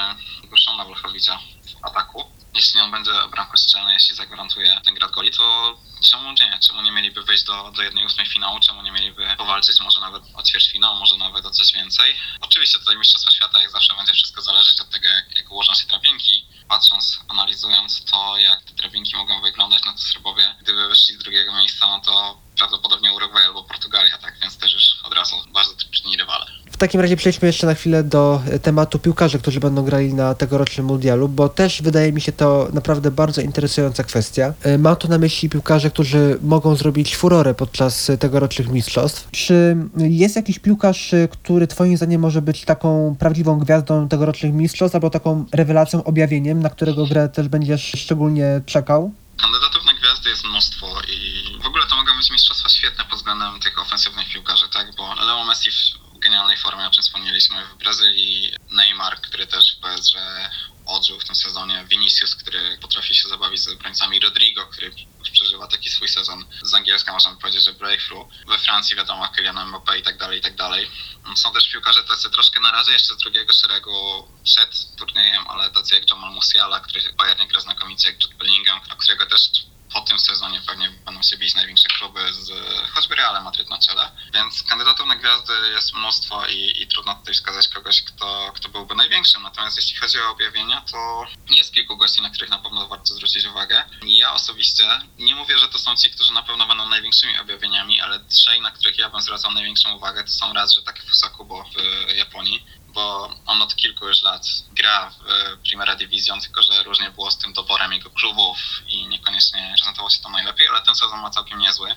Guszona Wlachowicza w ataku. Jeśli on będzie bramkostrzelny, jeśli zagwarantuje ten grad goli, to czemu nie? Czemu nie mieliby wejść do, do jednej ósmej finału? Czemu nie mieliby powalczyć może nawet o ćwierćfinał, może nawet o coś więcej? Oczywiście tutaj Mistrzostwa Świata jak zawsze będzie wszystko zależeć od tego, jak, jak ułożą się drabinki. Patrząc, analizując to, jak te drabinki mogą wyglądać, no to gdyby wyszli z drugiego miejsca, no to prawdopodobnie Urugwaj albo Portugalia, tak? Więc też już od razu bardzo trudni rywale. W takim razie przejdźmy jeszcze na chwilę do e, tematu piłkarzy, którzy będą grali na tegorocznym mundialu, bo też wydaje mi się to naprawdę bardzo interesująca kwestia. E, Mam tu na myśli piłkarze, którzy mogą zrobić furorę podczas tegorocznych mistrzostw. Czy jest jakiś piłkarz, e, który twoim zdaniem może być taką prawdziwą gwiazdą tegorocznych mistrzostw, albo taką rewelacją, objawieniem, na którego grę też będziesz szczególnie czekał? Kandydatów na gwiazdy jest mnóstwo i w ogóle to mogą być mistrzostwa świetne pod względem tych ofensywnych piłkarzy, tak? Bo Leo Messi genialnej formie, o czym wspomnieliśmy, w Brazylii Neymar, który też w PSG odżył w tym sezonie, Vinicius, który potrafi się zabawić z obrońcami, Rodrigo, który już przeżywa taki swój sezon z angielska, można powiedzieć, że breakthrough. We Francji wiadomo, Kylian Mbappé i tak dalej, i tak dalej. Są też piłkarze tacy troszkę na razie jeszcze z drugiego szeregu przed turniejem, ale tacy jak Jamal Musiala, który Bayernie gra znakomicie, jak Jude Bellingham, którego też po tym sezonie pewnie będą się bić największe kluby z choćby Realem Madryt na czele. Więc kandydatów na gwiazdy jest mnóstwo i, i trudno tutaj wskazać kogoś, kto, kto byłby największym. Natomiast jeśli chodzi o objawienia, to jest kilku gości, na których na pewno warto zwrócić uwagę. Ja osobiście nie mówię, że to są ci, którzy na pewno będą największymi objawieniami, ale trzej, na których ja bym zwracał największą uwagę, to są raz, że takie Fusakubo w Japonii, bo on od kilku już lat gra w e, Primera Division, tylko że różnie było z tym doborem jego klubów i niekoniecznie prezentował się tam najlepiej, ale ten sezon ma całkiem niezły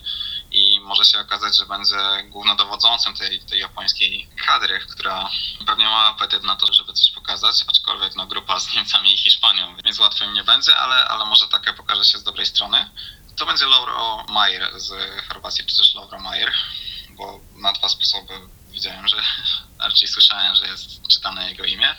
i może się okazać, że będzie głównodowodzącym tej, tej japońskiej kadry, która pewnie ma apetyt na to, żeby coś pokazać, aczkolwiek no, grupa z Niemcami i Hiszpanią, więc łatwo im nie będzie, ale, ale może taka pokaże się z dobrej strony. To będzie Lauro Mayer z Chorwacji, czy też Lauro Mayer, bo na dwa sposoby widziałem, że raczej słyszałem, że jest czytane jego imię.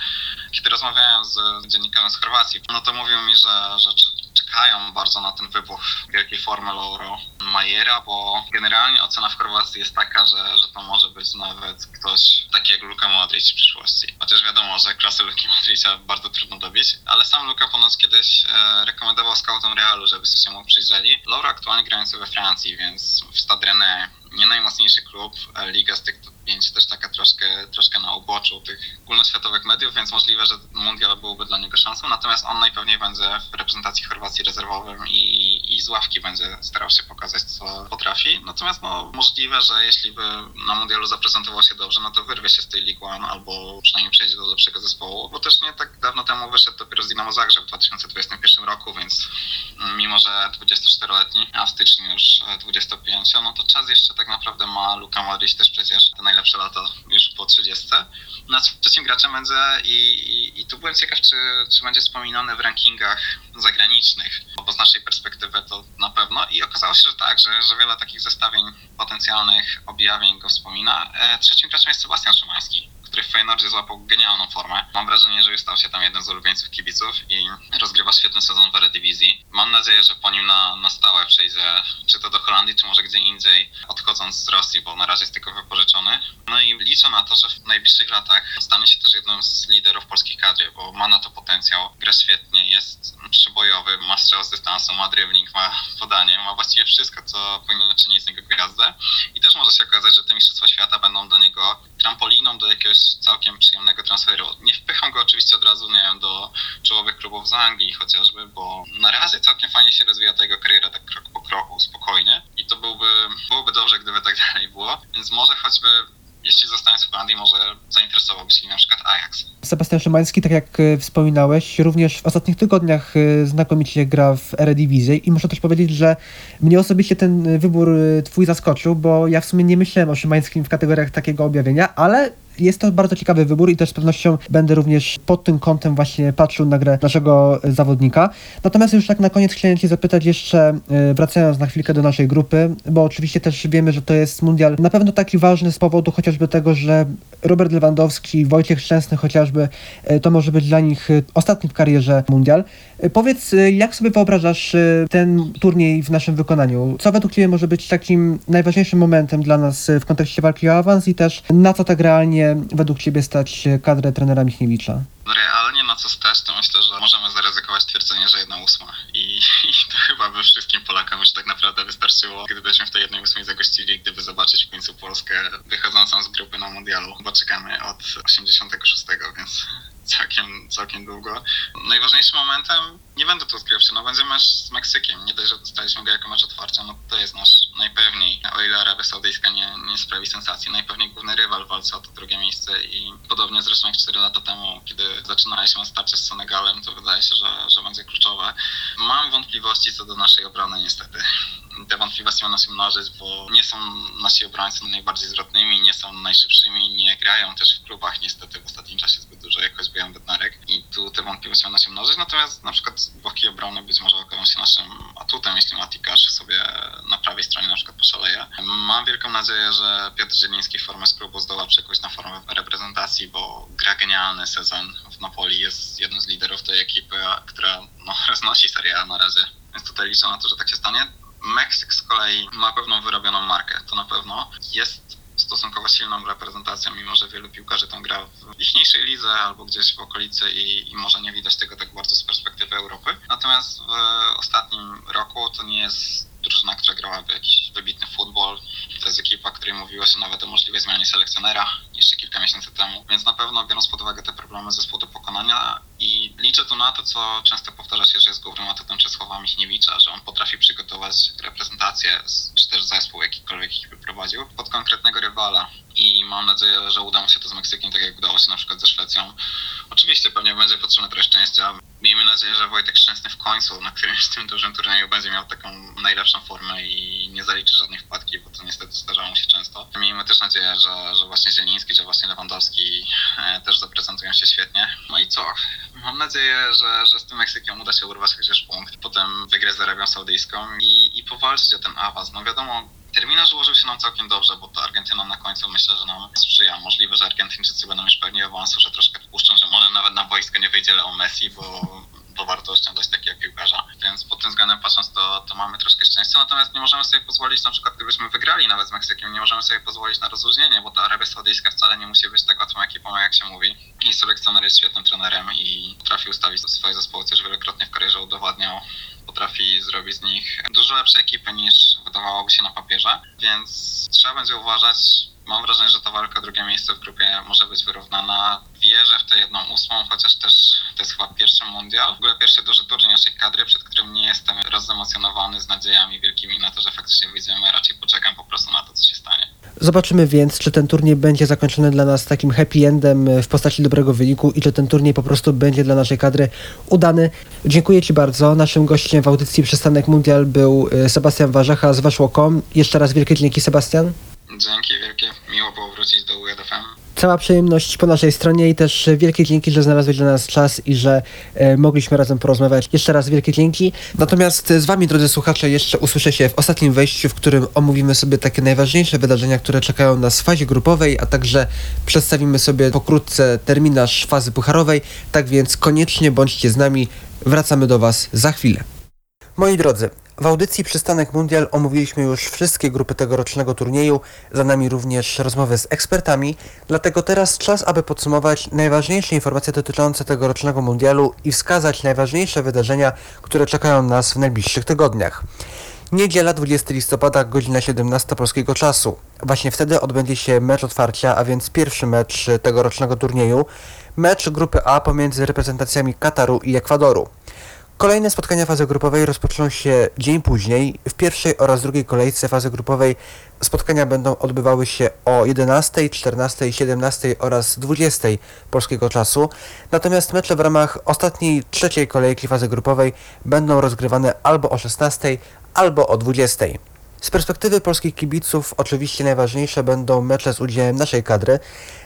Kiedy rozmawiałem z dziennikarzem z Chorwacji, no to mówił mi, że, że czekają bardzo na ten wybuch wielkiej formy Lauro Majera, bo generalnie ocena w Chorwacji jest taka, że, że to może być nawet ktoś taki jak Luka Modric w przyszłości. Chociaż wiadomo, że klasy Luki Modricia bardzo trudno dobić, ale sam Luka ponoć kiedyś e, rekomendował scoutom Realu, żeby się mu przyjrzeli. Lauro aktualnie grający we Francji, więc w Stade nie najmocniejszy klub, e, liga z tych 5 też taka troszkę, troszkę na uboczu tych ogólnoświatowych mediów, więc możliwe, że mundial byłby dla niego szansą, natomiast on najpewniej będzie w reprezentacji Chorwacji rezerwowym i, i z ławki będzie starał się pokazać, co potrafi. Natomiast no, możliwe, że jeśli by na mundialu zaprezentował się dobrze, no to wyrwie się z tej League albo przynajmniej przejdzie do lepszego zespołu, bo też nie tak dawno temu wyszedł dopiero z Dynamo Zagrzeb w 2021 roku, więc mimo, że 24-letni, a w styczniu już e, 25, no to czas jeszcze tak naprawdę ma Luka Modric też przecież te najlepsze lata już po 30. No trzecim graczem będzie i, i, i tu byłem ciekaw, czy, czy będzie wspominany w rankingach zagranicznych, bo z naszej perspektywy to na pewno i okazało się, że tak, że, że wiele takich zestawień potencjalnych objawień go wspomina. E, trzecim graczem jest Sebastian Szymański który w Feyenoordzie złapał genialną formę. Mam wrażenie, że już stał się tam jednym z ulubieńców kibiców i rozgrywa świetny sezon w Eredivisie. Mam nadzieję, że po nim na, na stałe przejdzie czy to do Holandii, czy może gdzie indziej, odchodząc z Rosji, bo na razie jest tylko wypożyczony. No i liczę na to, że w najbliższych latach stanie się też jednym z liderów polskiej kadry, bo ma na to potencjał, gra świetnie, jest przebojowy, ma strzał z dystansu, ma dribbling, ma podanie, ma właściwie wszystko, co powinno czynić z niego gwiazdę. I też może się okazać, że te Mistrzostwa Świata będą dla niego trampoliną do jakiegoś całkiem przyjemnego transferu. Nie wpycham go oczywiście od razu, nie wiem, do czołowych klubów z Anglii chociażby, bo na razie całkiem fajnie się rozwija ta jego kariera tak krok po kroku, spokojnie i to byłby, byłoby dobrze, gdyby tak dalej było, więc może choćby jeśli zostanie w Holandii, może zainteresowałby się na przykład Ajax. Sebastian Szymański, tak jak e, wspominałeś, również w ostatnich tygodniach e, znakomicie gra w Eredivisie i muszę też powiedzieć, że mnie osobiście ten wybór e, twój zaskoczył, bo ja w sumie nie myślałem o Szymańskim w kategoriach takiego objawienia, ale jest to bardzo ciekawy wybór i też z pewnością będę również pod tym kątem właśnie patrzył na grę naszego e, zawodnika. Natomiast już tak na koniec chciałem Cię zapytać jeszcze, e, wracając na chwilkę do naszej grupy, bo oczywiście też wiemy, że to jest mundial na pewno taki ważny z powodu chociażby tego, że Robert Lewandowski, Wojciech Szczęsny chociażby, e, to może być dla nich ostatni w karierze mundial. Powiedz, jak sobie wyobrażasz ten turniej w naszym wykonaniu? Co według Ciebie może być takim najważniejszym momentem dla nas w kontekście walki o awans i też na co tak realnie według Ciebie stać kadrę trenera Michniewicza? Realnie na co stać, to myślę, że możemy zaryzykować twierdzenie, że jedna ósma. I, I to chyba by wszystkim Polakom już tak naprawdę wystarczyło, gdybyśmy w tej jednej ósmej zagościli, gdyby zobaczyć w końcu Polskę wychodzącą z grupy na mundialu, bo czekamy od 86, więc całkiem, całkiem długo. Najważniejszym momentem, nie będę tu skrywał się, no będzie mecz z Meksykiem. Nie dość, że dostaliśmy go jako mecz otwarcia, no to jest nasz najpewniej, o ile Arabia Saudyjska nie, nie sprawi sensacji, najpewniej główny rywal w walce o to drugie miejsce i podobnie zresztą jak 4 lata temu, kiedy zaczynaliśmy starcie z Senegalem, to wydaje się, że, że będzie kluczowe. Mam wątpliwości co do naszej obrony niestety. Te wątpliwości będą się mnożyć, bo nie są nasi obrońcy najbardziej zwrotnymi, nie są najszybszymi, nie grają też w klubach niestety w ostatnim czasie zbyt dużo, jak choćby Jan Bednarek i tu te wątpliwości będą się mnożyć, natomiast na przykład boki obrony być może okażą się naszym atutem, jeśli Matikasz sobie na prawej stronie na przykład poszaleje. Mam wielką nadzieję, że Piotr Zieliński formę z klubu zdoła przekuć na formę reprezentacji, bo gra genialny sezon Napoli, jest jednym z liderów tej ekipy, która no, roznosi Serie A na razie, więc tutaj liczę na to, że tak się stanie. Meksyk z kolei ma pewną wyrobioną markę, to na pewno. Jest stosunkowo silną reprezentacją, mimo że wielu piłkarzy tam gra w ichniejszej lidze albo gdzieś w okolicy i, i może nie widać tego tak bardzo z perspektywy Europy. Natomiast w ostatnim roku to nie jest drużyna, która grałaby jakiś wybitny futbol. To jest ekipa, której mówiło się nawet o możliwej zmianie selekcjonera jeszcze kilka miesięcy temu. Więc na pewno biorąc pod uwagę te problemy zespołu do pokonania I liczę tu na to, co często powtarza się, że jest głównym atutem Czesława Michniewicza, że on potrafi przygotować reprezentację, czy też zespół jakikolwiek ich prowadził, pod konkretnego rywala. I mam nadzieję, że uda mu się to z Meksykiem, tak jak udało się na przykład ze Szwecją. Oczywiście pewnie będzie potrzebne trochę szczęścia. Miejmy nadzieję, że Wojtek Szczęsny w końcu na którymś tym dużym turnieju będzie miał taką najlepszą formę i nie zaliczy żadnej wpadki, bo to niestety zdarzało mu się często. Miejmy też nadzieję, że, że właśnie Zieliński, że właśnie Lewandowski e, też zaprezentują się świetnie. No i co? Mam nadzieję, że, że z tym Meksykiem uda się urwać chociaż punkt, potem wygrać z Arabią Saudyjską i, i powalczyć o ten awans. No wiadomo, terminarz ułożył się nam całkiem dobrze, bo ta Argentyna na końcu myślę, że nam sprzyja. Możliwe, że Argentyńczycy będą już pewni awansu, że troszkę wpuszczą, że może nawet na boisko nie wyjdzie Leo Messi, bo, warto oszczędzać takiego piłkarza. Więc pod tym względem patrząc, to, to mamy troszkę szczęścia. Natomiast nie możemy sobie pozwolić, na przykład gdybyśmy wygrali nawet z Meksykiem, nie możemy sobie pozwolić na rozluźnienie, bo ta Arabia Saudyjska wcale nie musi być tak łatwą ekipą, jak się mówi. I selekcjoner jest świetnym trenerem i potrafi ustawić swoje zespoły, też wielokrotnie w karierze udowadniał potrafi zrobić z nich dużo lepsze ekipy niż wydawałoby się na papierze, więc trzeba będzie uważać. Mam wrażenie, że ta walka drugie miejsce w grupie może być wyrównana. Wierzę w tę jedną ósmą, chociaż też to jest chyba pierwszy mundial. W ogóle pierwszy duży turniej naszej kadry, przed którym nie jestem rozdemocjonowany z nadziejami wielkimi na to, że faktycznie wyjdziemy. Raczej poczekam po prostu na to, co się stanie. Zobaczymy więc, czy ten turniej będzie zakończony dla nas takim happy endem w postaci dobrego wyniku i czy ten turniej po prostu będzie dla naszej kadry udany. Dziękuję Ci bardzo. Naszym gościem w audycji Przystanek Mundial był e, Sebastian Warzecha z Weszło.com. Jeszcze raz wielkie dzięki Sebastian. Dzięki wielkie. Miło było wrócić do UEDFM. Cała przyjemność po naszej stronie i też wielkie dzięki, że znalazłeś dla nas czas i że e, mogliśmy razem porozmawiać. Jeszcze raz wielkie dzięki. Natomiast e, z Wami, drodzy słuchacze, jeszcze usłyszę się w ostatnim wejściu, w którym omówimy sobie takie najważniejsze wydarzenia, które czekają nas w fazie grupowej, a także przedstawimy sobie pokrótce terminarz fazy pucharowej. Tak więc koniecznie bądźcie z nami. Wracamy do Was za chwilę. Moi drodzy, w audycji Przystanek Mundial omówiliśmy już wszystkie grupy tegorocznego turnieju, za nami również rozmowy z ekspertami, dlatego teraz czas, aby podsumować najważniejsze informacje dotyczące tegorocznego mundialu i wskazać najważniejsze wydarzenia, które czekają nas w najbliższych tygodniach. Niedziela 20 listopada, godzina 17 polskiego czasu. Właśnie wtedy odbędzie się mecz otwarcia, a więc pierwszy mecz tegorocznego turnieju. Mecz grupy A pomiędzy reprezentacjami Kataru i Ekwadoru. Kolejne spotkania fazy grupowej rozpoczną się dzień później. W pierwszej oraz drugiej kolejce fazy grupowej spotkania będą odbywały się o 11, 14, 17 oraz 20 polskiego czasu. Natomiast mecze w ramach ostatniej, trzeciej kolejki fazy grupowej będą rozgrywane albo o 16, albo o 20. Z perspektywy polskich kibiców oczywiście najważniejsze będą mecze z udziałem naszej kadry.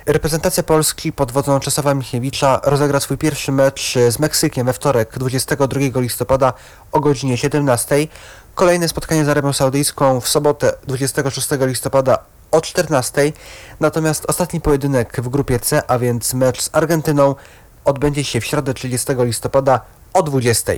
Reprezentacja Polski pod wodzą Czesława Michniewicza rozegra swój pierwszy mecz z Meksykiem we wtorek 22 listopada o godzinie 17. Kolejne spotkanie z Arabią Saudyjską w sobotę 26 listopada o 14. Natomiast ostatni pojedynek w grupie C, a więc mecz z Argentyną odbędzie się w środę 30 listopada o 20.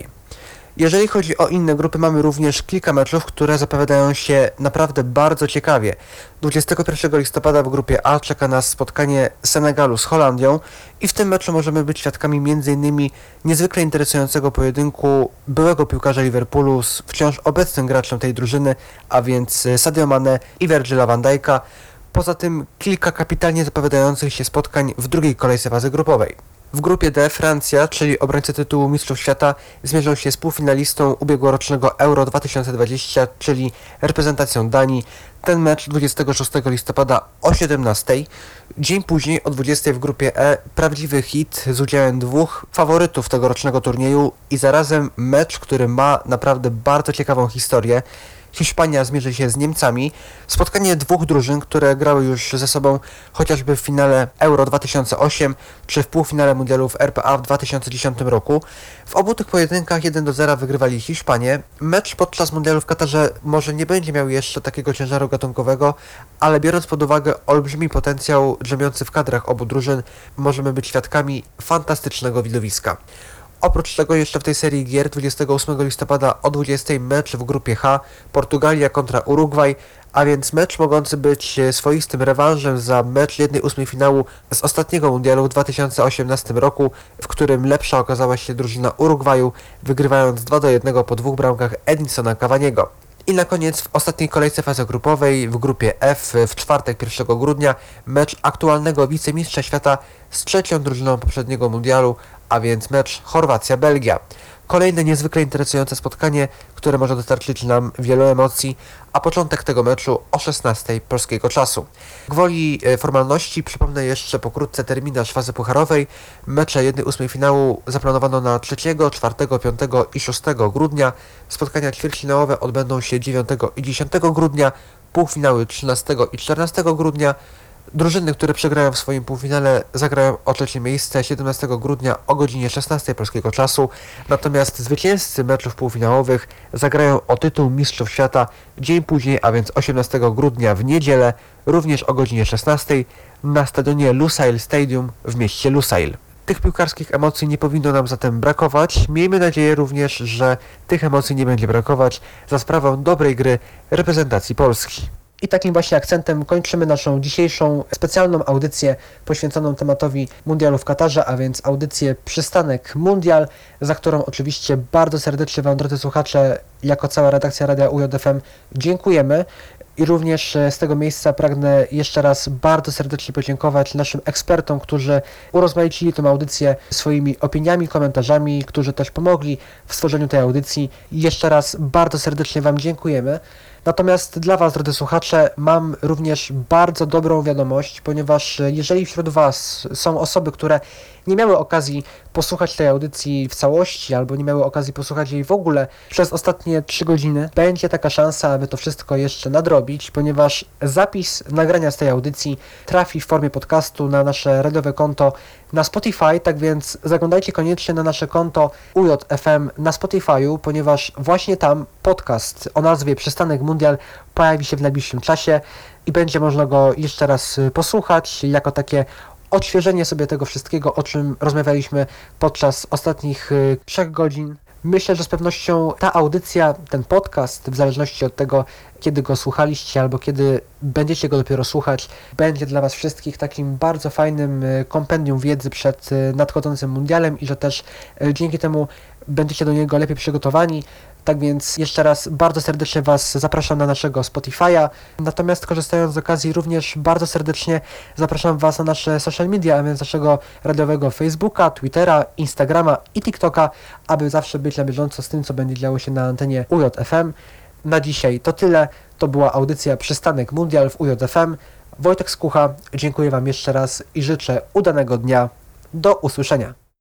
Jeżeli chodzi o inne grupy, mamy również kilka meczów, które zapowiadają się naprawdę bardzo ciekawie. 21 listopada w grupie A czeka nas spotkanie Senegalu z Holandią i w tym meczu możemy być świadkami m.in. niezwykle interesującego pojedynku byłego piłkarza Liverpoolu z wciąż obecnym graczem tej drużyny, a więc Sadio Mane i Virgila van Dijk'a. Poza tym kilka kapitalnie zapowiadających się spotkań w drugiej kolejce fazy grupowej. W grupie D Francja, czyli obrońcy tytułu Mistrzów Świata, zmierzą się z półfinalistą ubiegłorocznego Euro 2020, czyli reprezentacją Danii. Ten mecz 26 listopada o 17. Dzień później o 20 w grupie E prawdziwy hit z udziałem dwóch faworytów tegorocznego turnieju i zarazem mecz, który ma naprawdę bardzo ciekawą historię. Hiszpania zmierzy się z Niemcami. Spotkanie dwóch drużyn, które grały już ze sobą chociażby w finale Euro 2008 czy w półfinale mundialu w RPA w 2010 roku. W obu tych pojedynkach 1 do 0 wygrywali Hiszpanie. Mecz podczas mundialu w Katarze może nie będzie miał jeszcze takiego ciężaru gatunkowego, ale biorąc pod uwagę olbrzymi potencjał drzemiący w kadrach obu drużyn, możemy być świadkami fantastycznego widowiska. Oprócz tego jeszcze w tej serii gier 28 listopada o 20 mecz w grupie H Portugalia kontra Urugwaj, a więc mecz mogący być swoistym rewanżem za mecz 1-8 finału z ostatniego mundialu w 2018 roku, w którym lepsza okazała się drużyna Urugwaju, wygrywając 2 do 1 po dwóch bramkach Edinsona Cavaniego. I na koniec w ostatniej kolejce fazy grupowej w grupie F w czwartek 1 grudnia mecz aktualnego wicemistrza świata z trzecią drużyną poprzedniego mundialu, a więc mecz Chorwacja-Belgia. Kolejne niezwykle interesujące spotkanie, które może dostarczyć nam wielu emocji, a początek tego meczu o 16 polskiego czasu. Gwoli e, formalności przypomnę jeszcze pokrótce terminarz fazy pucharowej. Mecze 1-8 finału zaplanowano na 3, 4, 5 i 6 grudnia. Spotkania ćwierćfinałowe odbędą się 9 i 10 grudnia, półfinały 13 i 14 grudnia. Drużyny, które przegrają w swoim półfinale zagrają o trzecie miejsce 17 grudnia o godzinie 16 polskiego czasu, natomiast zwycięzcy meczów półfinałowych zagrają o tytuł Mistrzów Świata dzień później, a więc 18 grudnia w niedzielę, również o godzinie 16 na stadionie Lusail Stadium w mieście Lusail. Tych piłkarskich emocji nie powinno nam zatem brakować. Miejmy nadzieję również, że tych emocji nie będzie brakować za sprawą dobrej gry reprezentacji Polski. I takim właśnie akcentem kończymy naszą dzisiejszą specjalną audycję poświęconą tematowi Mundialu w Katarze, a więc audycję Przystanek Mundial, za którą oczywiście bardzo serdecznie Wam, drodzy słuchacze, jako cała redakcja Radia UJFM dziękujemy. I również e, z tego miejsca pragnę jeszcze raz bardzo serdecznie podziękować naszym ekspertom, którzy urozmaicili tę audycję swoimi opiniami, komentarzami, którzy też pomogli w stworzeniu tej audycji. Jeszcze raz bardzo serdecznie Wam dziękujemy. Natomiast dla Was, drodzy słuchacze, mam również bardzo dobrą wiadomość, ponieważ jeżeli wśród Was są osoby, które nie miały okazji posłuchać tej audycji w całości, albo nie miały okazji posłuchać jej w ogóle przez ostatnie 3 godziny, będzie taka szansa, aby to wszystko jeszcze nadrobić, ponieważ zapis nagrania z tej audycji trafi w formie podcastu na nasze radiowe konto na Spotify, tak więc zaglądajcie koniecznie na nasze konto UJFM na Spotify'u, ponieważ właśnie tam podcast o nazwie Przystanek Mundial pojawi się w najbliższym czasie i będzie można go jeszcze raz posłuchać jako takie odświeżenie sobie tego wszystkiego, o czym rozmawialiśmy podczas ostatnich y, trzech godzin. Myślę, że z pewnością ta audycja, ten podcast, w zależności od tego, kiedy go słuchaliście albo kiedy będziecie go dopiero słuchać, będzie dla Was wszystkich takim bardzo fajnym y, kompendium wiedzy przed y, nadchodzącym mundialem i że też dzięki temu będziecie do niego lepiej przygotowani. Tak więc jeszcze raz bardzo serdecznie Was zapraszam na naszego Spotify'a. Natomiast korzystając z okazji również bardzo serdecznie zapraszam Was na nasze social media, a więc naszego radiowego Facebooka, Twittera, Instagrama i TikToka, aby zawsze być na bieżąco z tym, co będzie działo się na antenie UJFM. Na dzisiaj to tyle. To była audycja Przystanek Mundial w UJFM. Wojtek Skucha, dziękuję Wam jeszcze raz i życzę udanego dnia. Do usłyszenia.